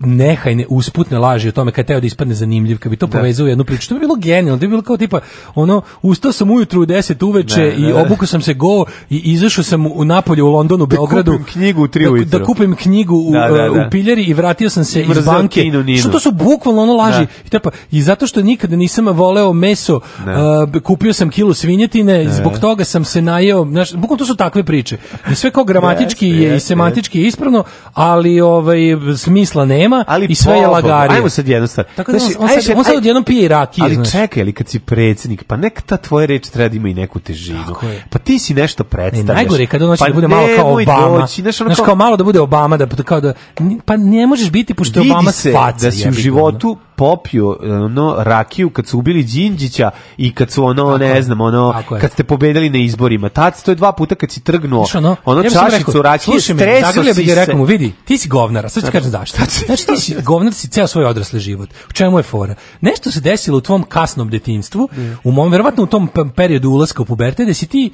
nehajne usputne laži o tome kad teo da ispadne zanimljiv, kad bi to da. povezao u jednu priču, to bi bilo genijalno, to bi bilo kao tipa ono, ustao sam ujutru u 10 uveče ne, i obukao sam se go i izašao sam u Napolju, u Londonu, da Beogradu. Da kupim knjigu u 3 da ujutru. Da, da kupim knjigu u, da, da, e, da. u piljeri i vratio sam se Mrzio iz banke. Kinu, ninu. Što to su bukvalno ono laži. Da. I, tipa, I zato što nikada nisam voleo meso, uh, kupio sam kilu svinjetine, da. zbog toga sam se najeo, znaš, bukvalno to su takve priče. I sve kao gramatički da, je, i semantički je ispravno, ali ovaj, smisla nema nema ali i sve je lagari. Ajmo sad jednu stvar. Tako da znači, on, on, sad, ajde, on sad odjednom pije i rakiju. Ali znaš. čekaj, ali kad si predsednik, pa nek ta tvoja reč treba da ima i neku težinu. Pa ti si nešto predstavljaš. Ne, najgore je kad on hoće pa da bude malo kao Obama. Doći, znaš, ono znaš, kao malo da bude Obama, da, kao da, pa ne možeš biti, pošto Obama se Vidi se da si u životu popiju ono rakiju kad su ubili Đinđića i kad su ono ne znam ono kad ste pobedili na izborima. tac to je dva puta kad si trgnuo Viš ono, ono ja čašicu rakije. Slušaj bi rekao mu vidi, ti si govnar, a sad ću kažem zašto. Znači ti si govnar si ceo svoj odrasli život. U čemu je fora? Nešto se desilo u tvom kasnom detinjstvu, da. u mom verovatno u tom periodu ulaska u pubertet da si ti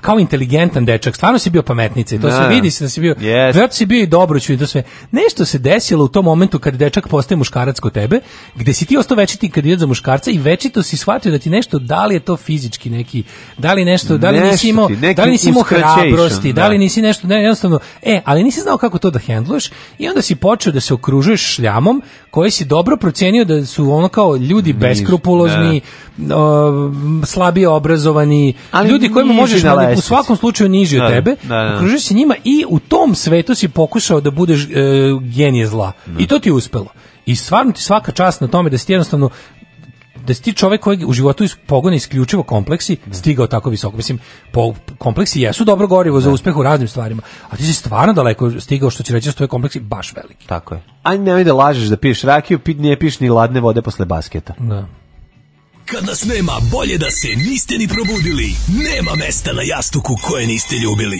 kao inteligentan dečak, stvarno si bio pametnica i to da. se vidi se da si bio, yes. vjerojatno si bio i dobroću i to sve. Nešto se desilo u tom momentu kad dečak postaje muškarac kod tebe, gde si ti ostao večiti kandidat za muškarca i večito si shvatio da ti nešto, da li je to fizički neki, da li nešto, da li nisi imao, da li nisi imao hrabrosti, da. da. li nisi nešto, ne, jednostavno, e, ali nisi znao kako to da hendluješ i onda si počeo da se okružuješ šljamom koje si dobro procenio da su ono kao ljudi Niš, beskrupulozni, da. o, slabije obrazovani, ali ljudi kojima možeš na u svakom slučaju niži od da, tebe, da, okružuješ se njima i u tom svetu si pokušao da budeš e, genije zla. Ne. I to ti je uspelo. I stvarno ti svaka čast na tome da si jednostavno da si ti čovek koji u životu iz pogona isključivo kompleksi stigao tako visoko. Mislim, po, kompleksi jesu dobro gorivo za da. uspeh u raznim stvarima, a ti si stvarno daleko stigao što će reći da su tvoje kompleksi baš veliki. Tako je. A nemoj da lažeš da piješ rakiju, pi, ne piješ ni ladne vode posle basketa. Da. Kad nas nema, bolje da se niste ni probudili. Nema mesta na jastuku koje niste ljubili.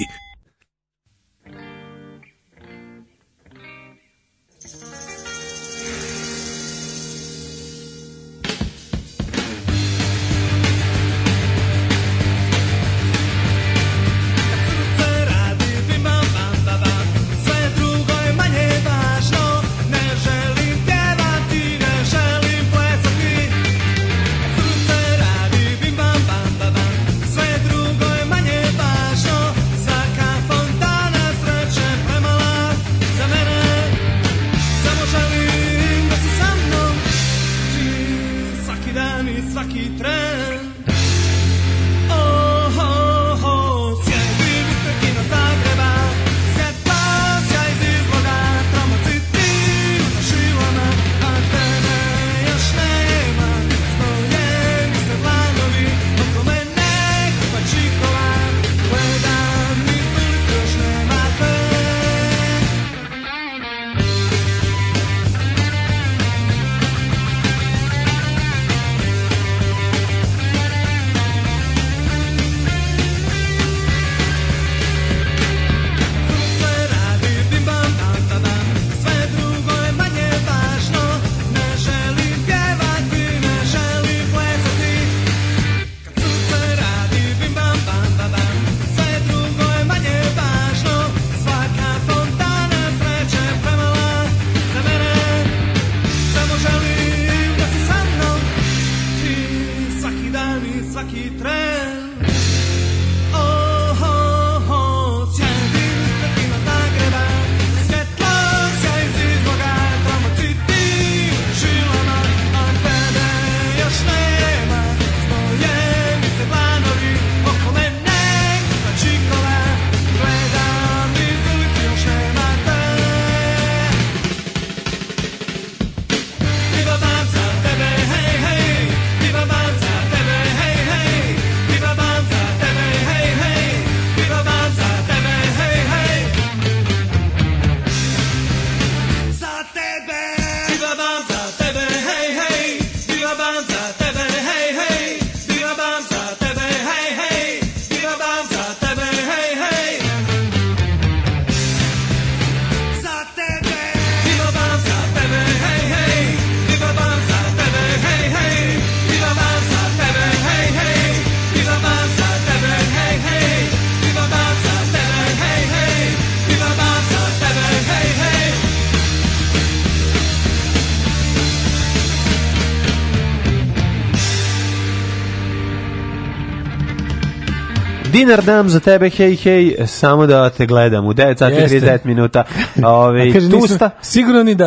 Dinar dam za tebe, hej, hej, samo da te gledam u 9 sati 39 minuta. Ove, kaže, tusta. Nismo, sigurno, ni da,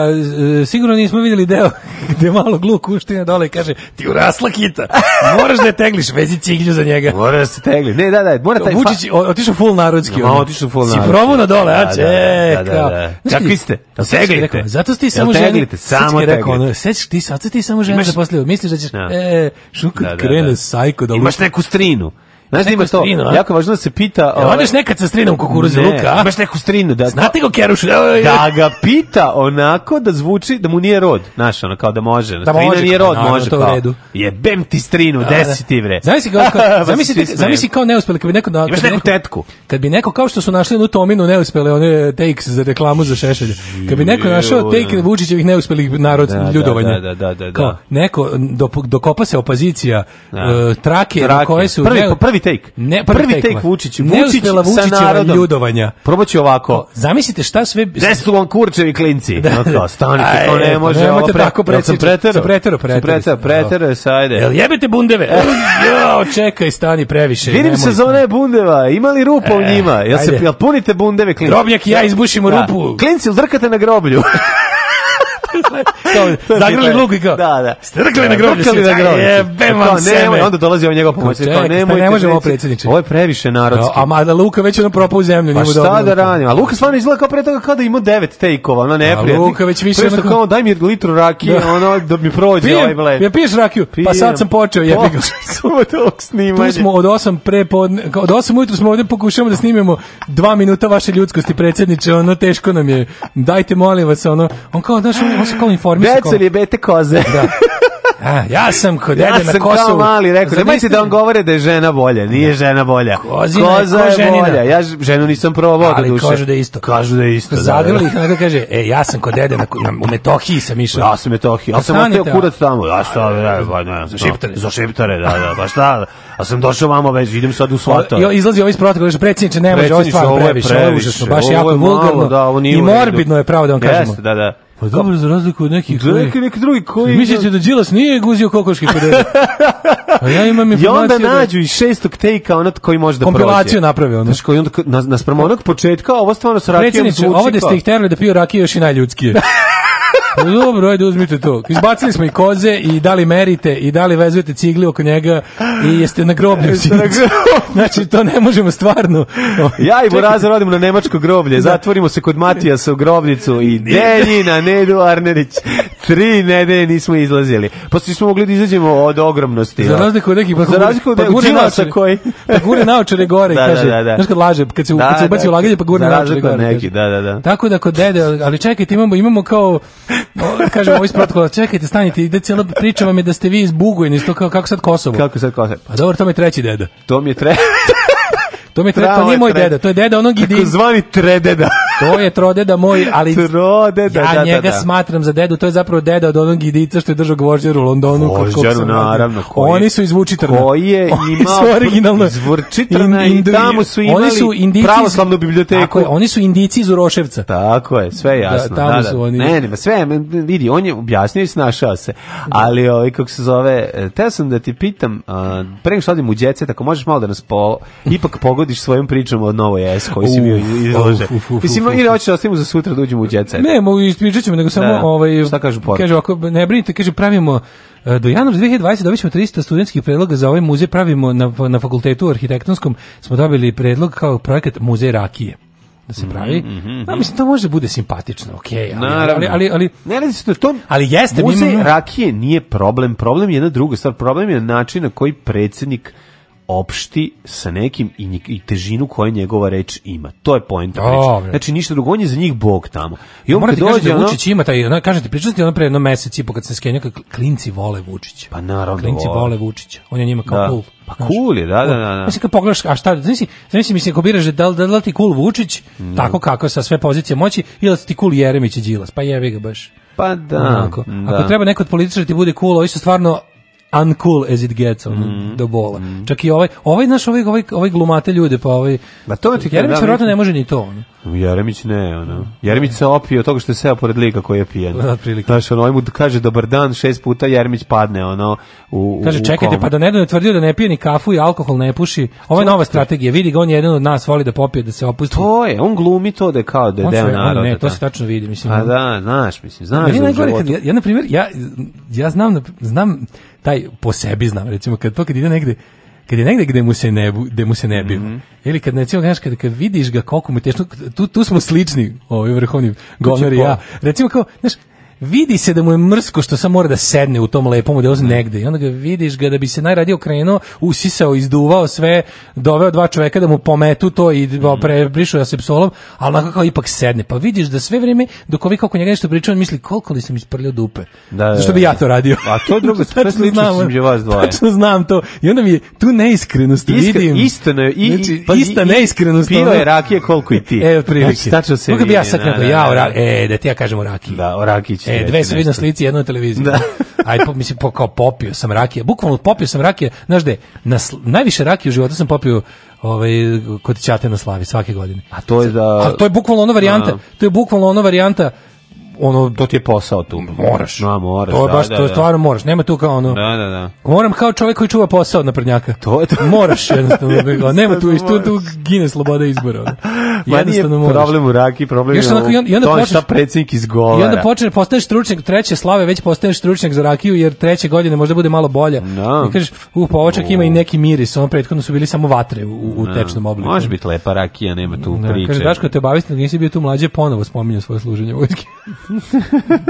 e, sigurno nismo videli deo gde malo gluk uština dole i kaže, ti urasla kita, moraš da je tegliš, vezi ciglju za njega. Moraš da se tegli. Ne, da, da, mora taj... Vučić, fa... otišao full narodski. Ma, otišao full narodski. Si provu na dole, da, a da, če, da, da, da, da. Znaš, Kakvi ste? Teglite. Zato ti samo ženi. Samo teglite. Sećaš ti, sad ti samo ženi zaposlio. Da misliš da ćeš, da. e, šukut krene sajko da lupi. Imaš neku strinu. Znaš da ima to, strinu, jako važno da se pita... Ja, on još nekad sa strinom kukuruze ne, luka, a? Imaš neku strinu. Da, Znate go kerušu? Da ga pita onako da zvuči da mu nije rod. Znaš, ono, kao da može. Da strina može, nije rod, naravno, može to kao. Redu. Jebem ti strinu, a, da, desi da. ti bre. Zamisli kao, kao zamisli, zamisli kao neuspeli, kad bi neko... Imaš neku tetku. Kad bi neko, kao što su našli jednu Tominu neuspele, one takes za reklamu za šešelje. Kad bi neko našao take Vučićevih neuspelih narod da, da, ljudovanja. Da, da, da, da, da. Kao, neko dokopa se opozicija, e, trake, koje su... Prvi, prvi prvi take. Ne, prvi, prvi take, Vučić. Vučić sa narodom. Ljudovanja. Probaći ovako. Zamislite šta sve... Desu vam kurčevi klinci? Da. No, to, da. stanite, to ne može. Nemojte ovo pre... tako preći. Sam pretero. Pretero, pretero. Pretero, sajde. Jel jebete bundeve? E. Jo, čekaj, stani previše. Vidim se za sezone bundeva, Ima li rupa u e, njima. Jel se, jel punite bundeve klinci? Grobnjak i ja da. izbušimo da. rupu. Klinci, drkate na groblju. kao, zagrli luk i kao, da, da. strkli na groblje svi, na groblje. jebe vam seme. Onda dolazi ovaj njegov pomoć, kao, nemojte. Pa ne možemo predsjedniče. Ovo je previše narodski. A, a Luka već ono propao u zemlju. Pa šta da ranim? A Luka stvarno izgleda kao pre toga kada ima imao devet tejkova, ono neprijatnih. Luka već više onako... kao, daj mi litru rakije, da. ono, da mi prođe ovaj bled. Ja piješ rakiju? Pa sad sam počeo, jebi ga. smo od ovog snimanja. Tu smo od 8 pre podne, od 8 ujutru smo ovde pokušamo da snimimo dva minuta vaše ljudskosti, predsedniče, ono, teško nam je. Dajte, molim vas, ono, on kao, daš, on, on se školu informisao. Deco li bete koze. da. A, ja sam kod dede ja na Kosovu. Ja sam kao mali rekao, nemojte da vam govore da je žena bolja, nije da. žena bolja. Kozina Koza je, ko bolja. Ja ženu nisam probao do duše. Ali kažu da je isto. Kažu da je isto. Da, da. Zagrli ih, onda kaže, e, ja sam kod dede na, na, u Metohiji sam išao. Ja sam u Metohiji, ja sam ostao kurac tamo. Ja sam, ne, ne, pa ne, za šiptare. Za šiptare, da, da, pa šta, a sam došao vamo već, idem sad u svata. Jo, izlazi ovaj sprotok, kaže, predsjedniče, ne može, ovo je stvarno previše, ovo je užasno, baš jako vulgarno i morbidno je pravo da vam kažemo. Jeste, da, da. Pa dobro, za razliku od nekih koji... Neki, neki drugi koji... Mislite da Đilas nije guzio kokoške kod A pa ja imam informacije... I onda da- nađu da... iz šestog tejka onat koji može da prođe. Kompilaciju napravi ono. Znaš, koji onda, nas, naspram onog početka, ovo stvarno sa rakijom zvuči... Predsjedniče, ovde ste ih terali da piju rakije još i najljudskije. Pa dobro, ajde uzmite to. Izbacili smo i koze i dali merite i dali vezujete cigli oko njega i jeste na groblju. znači, to ne možemo stvarno. ja i Boraza rodimo na nemačko groblje. Da. Zatvorimo se kod Matijasa u grobnicu i Deljina, Nedu Arnerić. Tri nedelje nismo izlazili. Poslije pa smo mogli da izađemo od ogromnosti. Za razliku od nekih, pa, Za razliku od pa gure naočare, koji... pa gure naočare gore, da, da, kaže. Da, da, da. Znaš kad laže, kad se, da, kad se da, ubaci da, u laganje, pa gure naočare gore. Neki, da, da, da. Tako da kod dede, ali čekajte, imamo, imamo kao Ovo kažem, ovo isprotkola, čekajte, stanite, ide cijela priča vam je da ste vi iz Bugojna, isto kao, kako sad Kosovo. Kako sad Kosovo? Pa dobro, to mi je treći deda. To mi je treći... to mi je treći, to pa nije moj deda, to je deda onog idi... Tako zvani trededa. To je trodeda moj, ali trodeda, ja da, da njega da, da. smatram za dedu, to je zapravo deda od onog idica što je držao gvožđer u Londonu. Gvožđeru, naravno. Koji, Oni su iz Vučitrna. Koji je imao originalno. iz Vučitrna i tamo su imali oni su indici, pravoslavnu biblioteku. Tako je, oni su indici iz Uroševca. Tako je, sve da, jasno. Da, tamo da. su oni. Ne, nema, sve, vidi, on je objasnio i snašao se. Ali, ovaj, kako se zove, e, te sam da ti pitam, uh, pre nego što odim u djece, tako možeš malo da nas po, ipak pogodiš svojom pričom od novoj S koji si bio izlože. Mislim, hoćemo ili hoćemo da ostavimo za sutra da uđemo u đece. Ne, mogu ispričat ćemo, nego samo da, da. ovaj šta kažu poruke. Kaže ako ne brinite, kaže pravimo e, do januara 2020 dobićemo 300 studentskih predloga za ovaj muzej pravimo na na fakultetu arhitektonskom smo dobili predlog kao projekat muzej rakije da se pravi. Mm -hmm. no, mislim, to može da bude simpatično, okej. Ali, Naravno. Ali, ali, ne radi se to Ali jeste. Muzej mi... rakije nije problem. Problem je jedna druga stvar. Problem je način na koji predsednik opšti sa nekim i, i težinu koju njegova reč ima. To je poenta priče. Znači ništa drugo, on je za njih bog tamo. I on kad dođe, da ono... Vučić ima taj, ona kažete, pričali ste ono pre jedno mesec i po kad se skenio klinci vole Vučića. Pa naravno. Da klinci vole, vole Vučića. On je njima kao da. cool. Pa znaš, cool je, da, da, da. da. Mislim, kad pogledaš, a šta, znači, znači, mislim, ako biraš da, da, da ti cool Vučić, mm. tako kako, sa sve pozicije moći, ili da ti cool Jeremić i Đilas, pa jevi ga baš. Pa da, Onako. da. Ako treba neko od političara ti bude cool, ovi su stvarno uncool as it gets on mm. do bola. Mm. Čak i ovaj, ovaj naš ovaj ovaj ovaj glumate ljude, pa ovaj Ma to ti Jeremić da, verovatno ne može ni to. on. Jeremić ne, ono. Jeremić se opio toga što je seo pored lika koji je pijen. Da, Znaš, ono, ovaj mu kaže dobar dan, šest puta Jeremić padne, ono, u, Kaže, čekajte, komu. pa da ne da tvrdio da ne pije ni kafu i alkohol ne puši. Ovo je nova strategija, vidi ga, on jedan od nas, voli da popije, da se opusti. To je, on glumi to da je kao da je deo naroda. Ne, to da. se tačno vidi, mislim. A pa da, znaš, mislim, znaš. Ja, na primjer, ja, ja znam, znam, taj po sebi znam, recimo, kad to kad ide negde, kad je negde gde mu se ne, gde mu se ne bio. Mm -hmm. Ili kad recimo kažeš kad, kad vidiš ga koliko mu tešno tu tu smo slični, ovaj vrhovni i znači, ja. Recimo kao, znaš, vidi se da mu je mrsko što sam mora da sedne u tom lepom odjezu negde i onda ga vidiš ga da bi se najradije okrenuo, usisao, izduvao sve, doveo dva čoveka da mu pometu to i mhm. prebrišu ja se psolom, ali onako kao ipak sedne. Pa vidiš da sve vrijeme dok ovi kako njega nešto pričaju, on misli koliko li sam isprljao dupe. Da, da Zašto bi da, ja da. to radio? A to drugo, tačno znam, je vas dvoje. Tačno znam to. I onda mi je tu neiskrenost Iskre, vidim. Istano, i, znači, pa, ista i, neiskrenost. Pio je rakije koliko i ti. E, prilike. Znači, tačno se Mogu bi ja sad ja o rakije, e, da ti ja kažem o rakiji. Da, o rakiću. E, dve sam vidio slici, jedno na Da. Aj, po, mislim, po, kao popio sam rakije. Bukvalno popio sam rakije. Znaš gde, na, najviše rakije u životu sam popio ovaj, kod Ćate na Slavi svake godine. A to je da... A to je bukvalno ona varijanta, da. to je bukvalno ona varijanta ono to ti je posao tu. Moraš. No, da, moraš. To je da, baš da, to da, stvarno da. moraš. Nema tu kao ono. Da, da, da. Moram kao čovjek koji čuva posao na prednjaka. To je to. Moraš jednostavno. Da, nema tu i tu, gine sloboda izbora. Ma nije moraš. problem u raki, problem je. Onako, i onda, i onda to je šta predsjednik izgovara. I onda počne postaješ stručnjak treće slave, već postaješ stručnjak za rakiju jer treće godine možda bude malo bolje No. I kažeš, u pa ima i neki miris, on prethodno su bili samo vatre u, u tečnom obliku. Može biti lepa rakija, nema tu priče. Kaže Daško te obavisti, nisi bio tu mlađe, ponovo spominje svoje služenje vojske.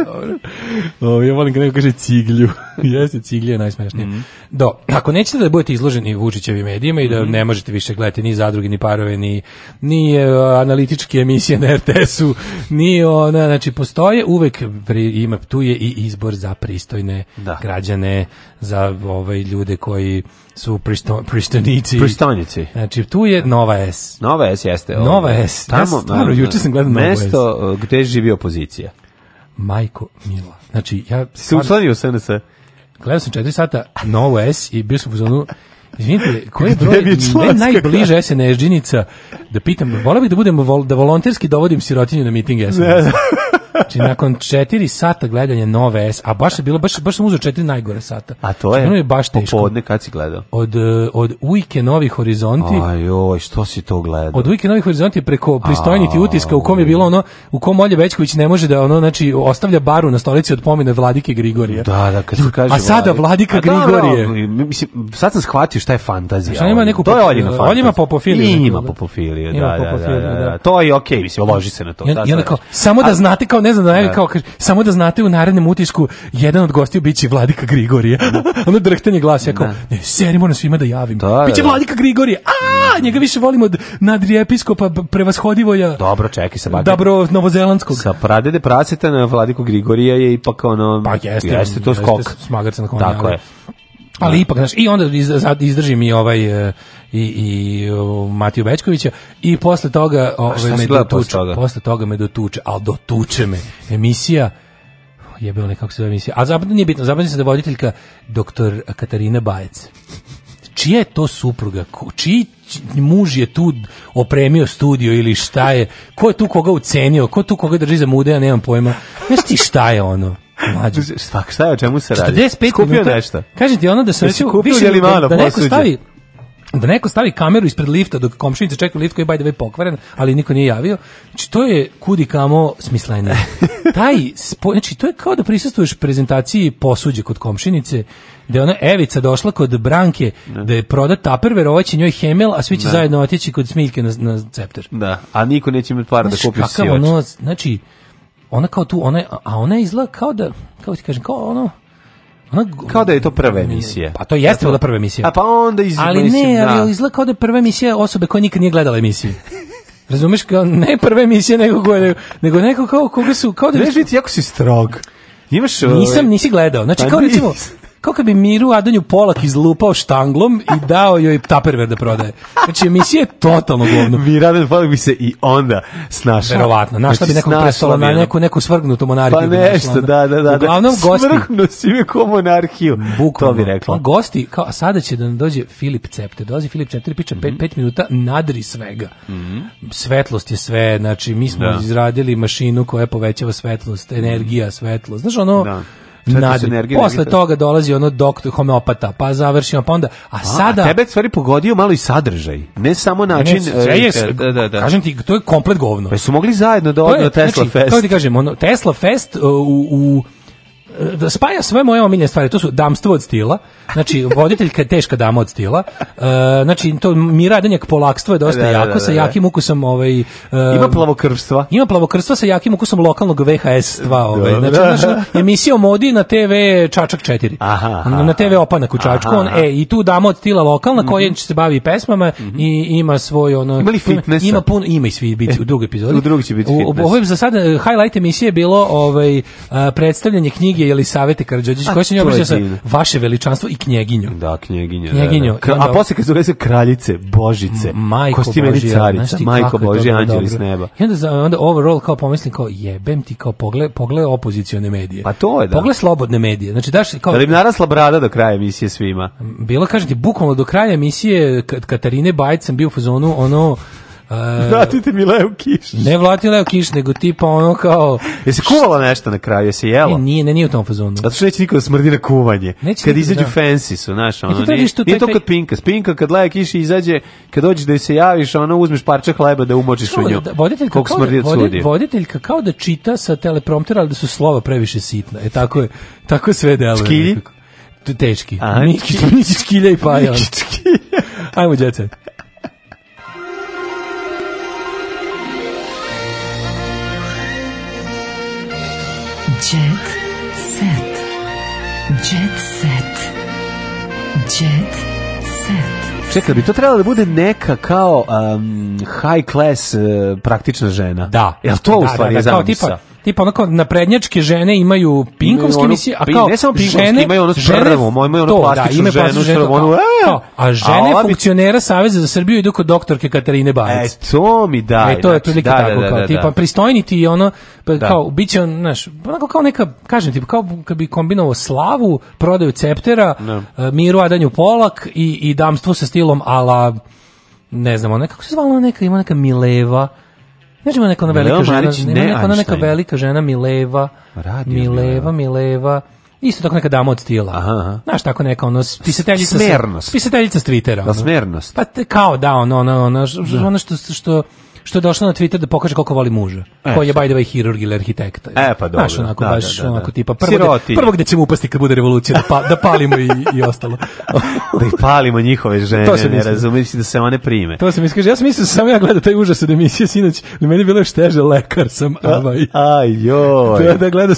Dobro. ja volim kad neko kaže ciglju. Jeste, ciglje je najsmešnije. Mm -hmm. Do, ako nećete da budete izloženi Vučićevi medijima i da mm -hmm. ne možete više gledati ni zadruge, ni parove, ni, ni uh, analitičke emisije na RTS-u, ni ona, znači, postoje uvek, pri, ima, tu je i izbor za pristojne da. građane, za ovaj, ljude koji su pristo, pristonici. Pristonici. Znači, tu je Nova S. Nova S jeste. Ovaj. Nova S. Tamo, ja stvarno, juče sam gledao Nova S. Mesto e, gde živi opozicija majko mila. Znači, ja... Se uslanio SNS? Gledao sam 4 sata Novo S i bio sam u zonu... Izvinite, koji je broj ne najbliže SNS-đinica da pitam, voleo bih da budem vol, da volonterski dovodim sirotinju na miting SNS. Znači, nakon četiri sata gledanja nove S, a baš je bilo, baš, baš sam uzeo četiri najgore sata. A to je, znači, je baš teško. popodne kad si gledao? Od, e, od Ujke Novi Horizonti. Ajoj, što si to gledao? Od Ujke Novi Horizonti preko pristojniti utiska u kom je bilo ono, u kom Olje Bećković ne može da ono, znači, ostavlja baru na stolici od pomine Vladike Grigorije. Da, da, kad se kaže A sada Vladika a, da, da, Grigorije. Da, da, mislim, sad sam shvatio šta je fantazija. Znači, ima neku to je Oljina fantazija. Oljima popofilija. I njima da, popofilija, da, da, da, To je okej, okay, mislim, loži se na to. I, da, i onda kao, samo da znate kao kao ne znam da ne, da. kao kaže, samo da znate u narednom utisku jedan od gostiju biće Vladika Grigorije. ono drhtanje glas ja kao, da. ne, seri moram svima da javim. Da, da biće da, Vladika Grigorije. A, njega više volimo od nadrijepiskopa prevashodivoja. Dobro, čekaj se bagaj. Dobro, novozelandskog. Sa pradede praseta na Vladiku Grigorija je ipak ono pa jeste, jeste to jeste skok. Smagarca na konja. Tako je ali da. ipak znaš i onda izdrži mi ovaj e, i i Matiju Bećkovića i posle toga ovaj me dotuče posle toga? posle toga me dotuče al dotuče me emisija je bilo nekako se zove emisija a zapravo nije bitno zapravo se da voditeljka doktor Katarina Bajec čija je to supruga čiji muž je tu opremio studio ili šta je ko je tu koga ucenio ko tu koga drži za mude ja nemam pojma znaš šta je ono Mlađe. Šta, šta je, o čemu se radi? 45 Kupio minuta, nešto. Kažem ti ono da sam recimo, kupio više, da, da neko stavi, da neko stavi kameru ispred lifta dok komšinica čeka lift koji je by the way pokvaren, ali niko nije javio. Znači, to je kudi kamo smislenije. Taj, spo, znači, to je kao da prisustuješ prezentaciji posuđe kod komšinice, da je ona Evica došla kod Branke, ne. Da. da je proda taperver, ovo će njoj hemel, a svi će ne. Da. zajedno otići kod Smiljke na, na cepter. Da, a niko neće imati para znači, da kupi si ono, Znači, ona kao tu, ona, a ona izgleda kao da, kao da ti kažem, kao ono, ona, kao da je to prva emisija. Pa to jeste bila prva emisija. A pa onda iz, Ali mislim, ne, ali da. izgleda kao da je prva emisija osobe koja nikad nije gledala emisiju. Razumeš kao ne prva emisija nego koje, nego neko kao koga su kao da Reži, ti jako si strog. Imaš Nisam ovaj- nisi gledao. Znači pa recimo kao kad bi Miru Adanju Polak izlupao štanglom i dao joj taperver da prodaje. Znači, emisija je totalno govno. Mira Adanju Polak bi se i onda snašao. Verovatno. Našla znači, bi nekog prestola na neku, neku svrgnutu monarhiju. Pa nešto, bi da, da, da, da. Uglavnom, da. gosti... Svrgnu si mi ko monarhiju. Bukvalno. To bi rekla. Pa gosti, kao, a sada će da nam dođe Filip Cepte. Dolazi Filip Cepter i priča 5 mm -hmm. minuta nadri svega. Mm -hmm. Svetlost je sve, znači, mi smo da. izradili mašinu koja povećava svetlost, energija, svetlost. Znaš, ono, da nadri. Posle toga dolazi ono doktor homeopata, pa završimo, pa onda, a, a sada... A tebe stvari pogodio malo i sadržaj, ne samo način... Ne, e, je, e, da, da, da. Kažem ti, to je komplet govno. Pa su mogli zajedno da odno znači, Tesla znači, Fest. Kako ti kažem, ono, Tesla Fest uh, u, u da spaja sve moje omiljene stvari, to su damstvo od stila, znači voditeljka je teška dama od stila, uh, znači to miradanjak polakstvo je dosta da, da jako, da, da, sa jakim ukusom ovaj, uh, ima plavokrvstva. Ima plavokrvstva sa jakim ukusom lokalnog VHS-stva. Ovaj. Znači, znači, emisija o modi na TV Čačak 4, aha, aha, na TV Opanak u Čačku, aha, on, e, i tu dama od stila lokalna mm -hmm. koja mhm. se bavi pesmama mm -hmm. i ima svoj ono... Ima li fitnessa? Ima, puno, ima i svi biti u drugoj epizodi. U drugoj će biti fitness. U, ovim za sada e, highlight emisije je bilo ovaj, predstavljanje knjige Jelisavete Karđođić, koja se njoj obraća sa vaše veličanstvo i knjeginju. Da, knjeginja. knjeginju. Da, da. A posle kad su gledali da kraljice, božice, majko božija, carica, majko božija, anđeli s neba. I onda, onda overall kao pomislim kao jebem ti kao pogled, pogled opozicione medije. Pa to je da. Pogled slobodne medije. Znači daš kao... Da im narasla brada do kraja emisije svima. Bilo, kažem ti, bukvalno do kraja emisije Katarine Bajt sam bio u fazonu, ono, E, Vratite mi Leo Kiš. Ne vlati Leo Kiš, nego tipa ono kao... Jesi kuvala nešto na kraju, jesi jela? Ne, nije, ne, nije u tom fazonu. Zato što neće niko da smrdi na kuvanje. Neće kad izađu da. fancy su, znaš, e, ono, nije, nije to kad Pinka. Pinka kad Leo Kiš izađe, kad dođeš da se javiš, ono, uzmeš parče hleba da umočiš u da- nju. Da, voditeljka, kao smrdi da, vodi, voditeljka kao da čita sa telepromptera, ali da su slova previše sitna. E, tako je, tako sve deluje. Škilji? Teški. Aha, Nikić, Nikić, Kilja i Pajala. Nikić, Ajmo, djece. Jet set. Jet set. Jet set. Čekaj, bi to trebalo da bude neka kao um, high class uh, praktična žena. Da. Jel to da, u da, stvari da, da, je kao tipa, tipa ono na naprednjačke žene imaju pinkovske misije, a kao ne samo pinkovske, žene, imaju ono strvu, imaju ono plastičnu to, da, ženu, strvu, ono, kao, da. a žene a funkcionera bi... Saveza za Srbiju idu kod doktorke Katarine Bajec. E, to mi daj. E, to je znači, toliko da, tako, da, da kao, da, da, tipa, pristojni ti ono, pa, kao, bit će, znaš, onako kao neka, kažem tipa, kao kad bi kombinovao slavu, prodaju ceptera, no. E, miru Adanju Polak i, i damstvo sa stilom ala, ne znam, ona, kako se zvala neka, ima neka Mileva, Znaš ima neka velika žena, ne, ima neka, neka velika žena Mileva, Radio Mileva, Mileva, Isto tako neka dama od stila. Aha, aha. Znaš, tako neka ono, pisateljica... Smernost. pisateljica s Twittera. Da, smernost. Pa te, kao da, ono, ono, ono, da. ono što, što što je došla na Twitter da pokaže koliko voli muža, e, koji je by the way hirurg ili arhitekta. E pa dobro. Znaš, onako da, baš da, da, onako da. tipa prvog prvo gde ćemo upasti kad bude revolucija da, pa, da palimo i, i ostalo. da i palimo njihove žene, to ne razumiješ da se one prime. To se mi kaže, ja sam mislio da samo ja gledam taj užas od emisije sinoć, ali da meni je bilo još teže, lekar sam, a, aj. Ovaj. Aj joj. Da, da gledam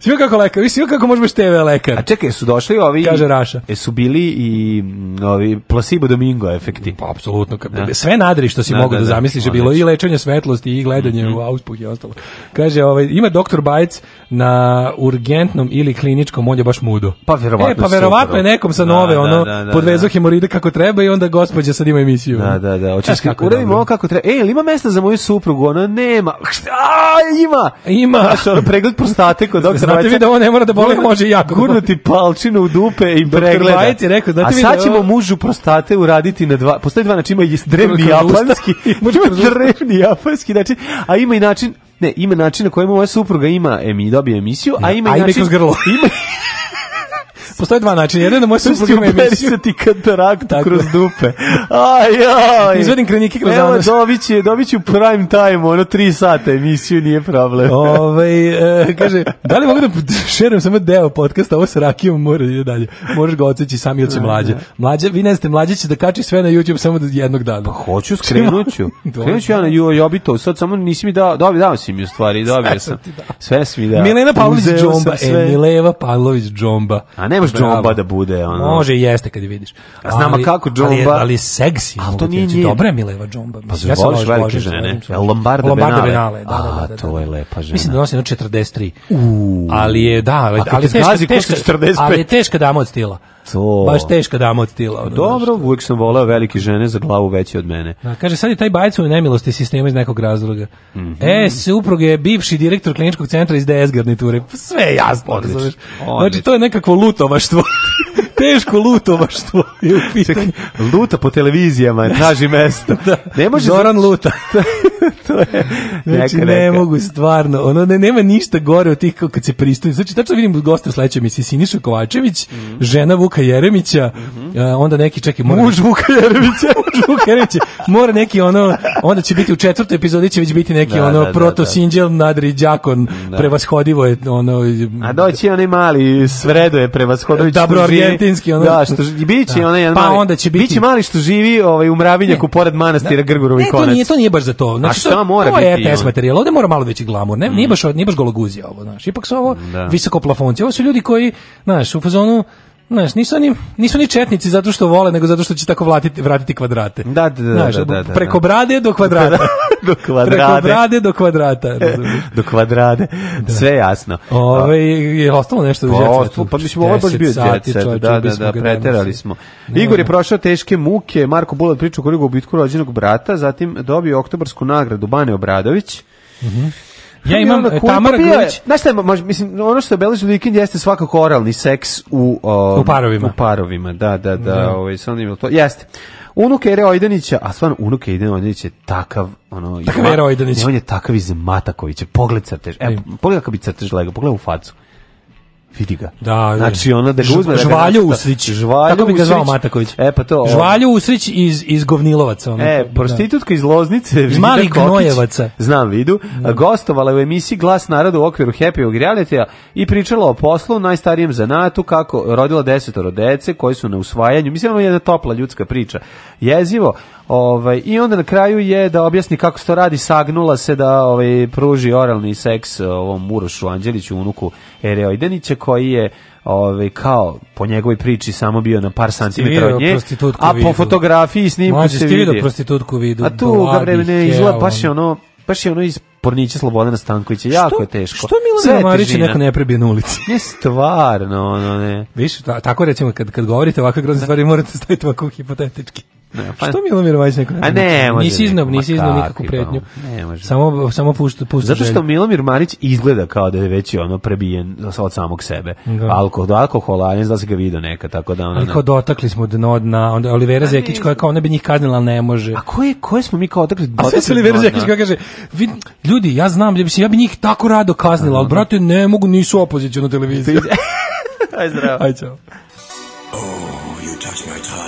Sve kako lekar, vi kako može biti TV lekar. A čekaj, su došli ovi Kaže Raša. E su bili i mm, ovi placebo domingo efekti. Pa apsolutno. Da. Sve nadri što si da, mogu da, da, da zamisliš je bilo i lečenje svetlosti i gledanje mm -hmm. u auspuh i ostalo. Kaže, ovaj ima doktor Bajec na urgentnom ili kliničkom, on je baš mudo. Pa verovatno. E, pa verovatno je da. nekom sa nove da, da ono da, podvezo hemoride kako treba i onda gospođa sad ima emisiju. Da, da, da. Hoćeš kako uradimo ovo kako treba. E, ima mesta za moju suprugu? Ona nema. A, ima. Ima. Znači, ono, pregled prostate kod doktora Znate vi da ovo ne mora da boli, gurnu, može i jako. Da gurnuti palčinu u dupe i pregleda. je rekao, znate A da sad ćemo mužu prostate uraditi na dva, postoji dva načina, ima drevni japanski, ima drevni japanski način, a ima i način, ne, ima način na koji moja supruga ima, e, mi dobije emisiju, a ima i način... A ima i kroz grlo. Ima, Postoje dva načina. Jedan je da moj suprug ima emisiju. Uberi ti katarakt kroz dupe. Aj, aj. Izvedim krenike kroz Evo, Dović je, Dović u prime time, ono, tri sata emisiju, nije problem. Ove, ovaj, e, kaže, da li mogu da šerujem samo deo podcasta, ovo s Rakijom mora ide dalje. Možeš ga odseći sam ili će mlađe. Da. Mlađe, vi ne znate, mlađe će da kači sve na YouTube samo do jednog dana. Pa hoću, skrenut ću. Krenut ću ja na Jobitov, sad samo nisi mi dao, dao, dao si mi u stvari, dobio sam. Sve si mi dao. Milena Pavlović Džomba, e, Mileva Pavlović Džomba. A ne baš džomba da bude. Ono. Može i jeste kad je vidiš. A znamo kako džomba. Ali, ali seksi. Ali to nije znači, nje. Dobra Mileva džomba. Pa ja voliš velike žene. Lombarda, Lombarda Benale. Da da, da, da, da, to je lepa žena. Mislim da nosi na 43. Uuu. Ali je, da, ali teška, teška, ali je teška dama od stila. To. Baš teška dama od stila. Ono, Dobro, znaš. uvijek sam voleo velike žene za glavu veće od mene. Da, kaže, sad je taj bajcu u nemilosti sistema iz nekog razloga. Mm -hmm. E, suprug je bivši direktor kliničkog centra iz DS garniture. Sve je jasno. Odlič, odlič. Znači, to je nekakvo lutova siromaštvo teško lutovaštvo je u pitanju. luta po televizijama, traži mesto. da. Ne može Zoran da... luta. to je znači, ne mogu stvarno. Ono ne, nema ništa gore od tih kad se pristupi. Znači tačno vidim goste sledeće mi Siniša Kovačević, mm -hmm. žena Vuka Jeremića, mm -hmm. uh, onda neki čeki mora Muž Vuka Jeremića, muž Vuka Jeremića. Mora neki ono onda će biti u četvrtoj epizodi će već biti neki da, ono da, da, da. proto sinđel nadri đakon da. prevashodivo je ono A doći onaj mali Sredo je prevashodivo. Dobro, argentinski ono. Da, što biće da. onaj jedan. Pa mali, onda će biti. Biće mali što živi ovaj u mravinjaku pored manastira da. Grgurov konac. Ne, to nije to nije baš za to. Znači, A šta to, mora to biti? je RTS materijal. Ovde mora malo veći glamur. Ne, mm. nije baš nije baš gologuzija ovo, znaš. Ipak su ovo da. visoko plafonci. Ovo su ljudi koji, znaš, u fazonu Znaš, nisu oni, nisu ni četnici zato što vole, nego zato što će tako vratiti, vratiti kvadrate. Da, da, da. Znaš, da, da, da, preko da. brade do kvadrata. do kvadrade. Preko brade do kvadrata. do kvadrade. Da. Sve jasno. Ove, je ostalo nešto da pa žetve? Pa mislim, ovo je baš bio djecet. Da, da, da, da, preterali smo. Da, Igor je da. prošao teške muke, Marko Bulat priča koliko u bitku rođenog brata, zatim dobio oktobarsku nagradu Bane Obradović. Mhm. ja imam Tamara Grujić. Znaš šta, može, mislim, ono što je beležilo vikend jeste svakako oralni seks u, um, u parovima. U parovima, da, da, da. da. Ovaj, sam to. Jeste. Unuk Ere Ojdanića, a stvarno unuk Ere Ojdanić je takav, ono, takav Ere Ojdanić. On je takav iz Matakovića, pogled crtež. E, pogledaj kako bi crtež legao, pogledaj u facu. Vidi da, da, znači ona da ga uzme da žvalju usrić. Žvalju Tako bi ga zvao Mataković. E pa to. Ovo. Žvalju usrić iz iz Govnilovaca ona. E, da. prostitutka iz Loznice, iz Malih Gnojevaca. Znam, vidu. Da. Gostovala u emisiji Glas naroda u okviru Happy realitya i pričala o poslu, najstarijem zanatu, kako rodila desetoro dece koji su na usvajanju. Mislim da je jedna topla ljudska priča. Jezivo, Ovaj i onda na kraju je da objasni kako se to radi, sagnula se da ovaj pruži oralni seks eh, ovom Urošu Anđeliću unuku Ereo Idenića koji je ovaj kao po njegovoj priči samo bio na par santimetara od nje, a po fotografiji snimku Mađe, se vidi. Mađe, prostitutku vidu. A tu ga vreme ne izgleda, baš je ono, baš je ono iz Pornića Slobodana Stankovića, jako je teško. Što Milan Marić neko ne prebije na ulici? Ne stvarno, ono ne. Više, tako recimo, kad, kad govorite ovakve grozne stvari, morate staviti ovako hipotetički pa... Što Milomir Vojić neko ne? A ne, može. Nisi iznao, nisi iznao nikakvu pa, pretnju. Ne može. Samo samo pušta pušta. Zato što Milomir Marić izgleda kao da je već ono prebijen od samog sebe. Da. Alkohol, do alkohola, ne znam da se ga video neka, tako da ona. Neko dotakli smo dno dna, onda Olivera Zekić koja kao ne bi njih kaznila, ne može. A koje koje smo mi kao dotakli? A sve se Olivera Zekić koja kaže: "Vi ljudi, ja znam, ja bi ja bi njih tako rado kaznila, al brate ne mogu, nisu opoziciono televizija." Aj zdravo. Aj čao. Oh, you touch my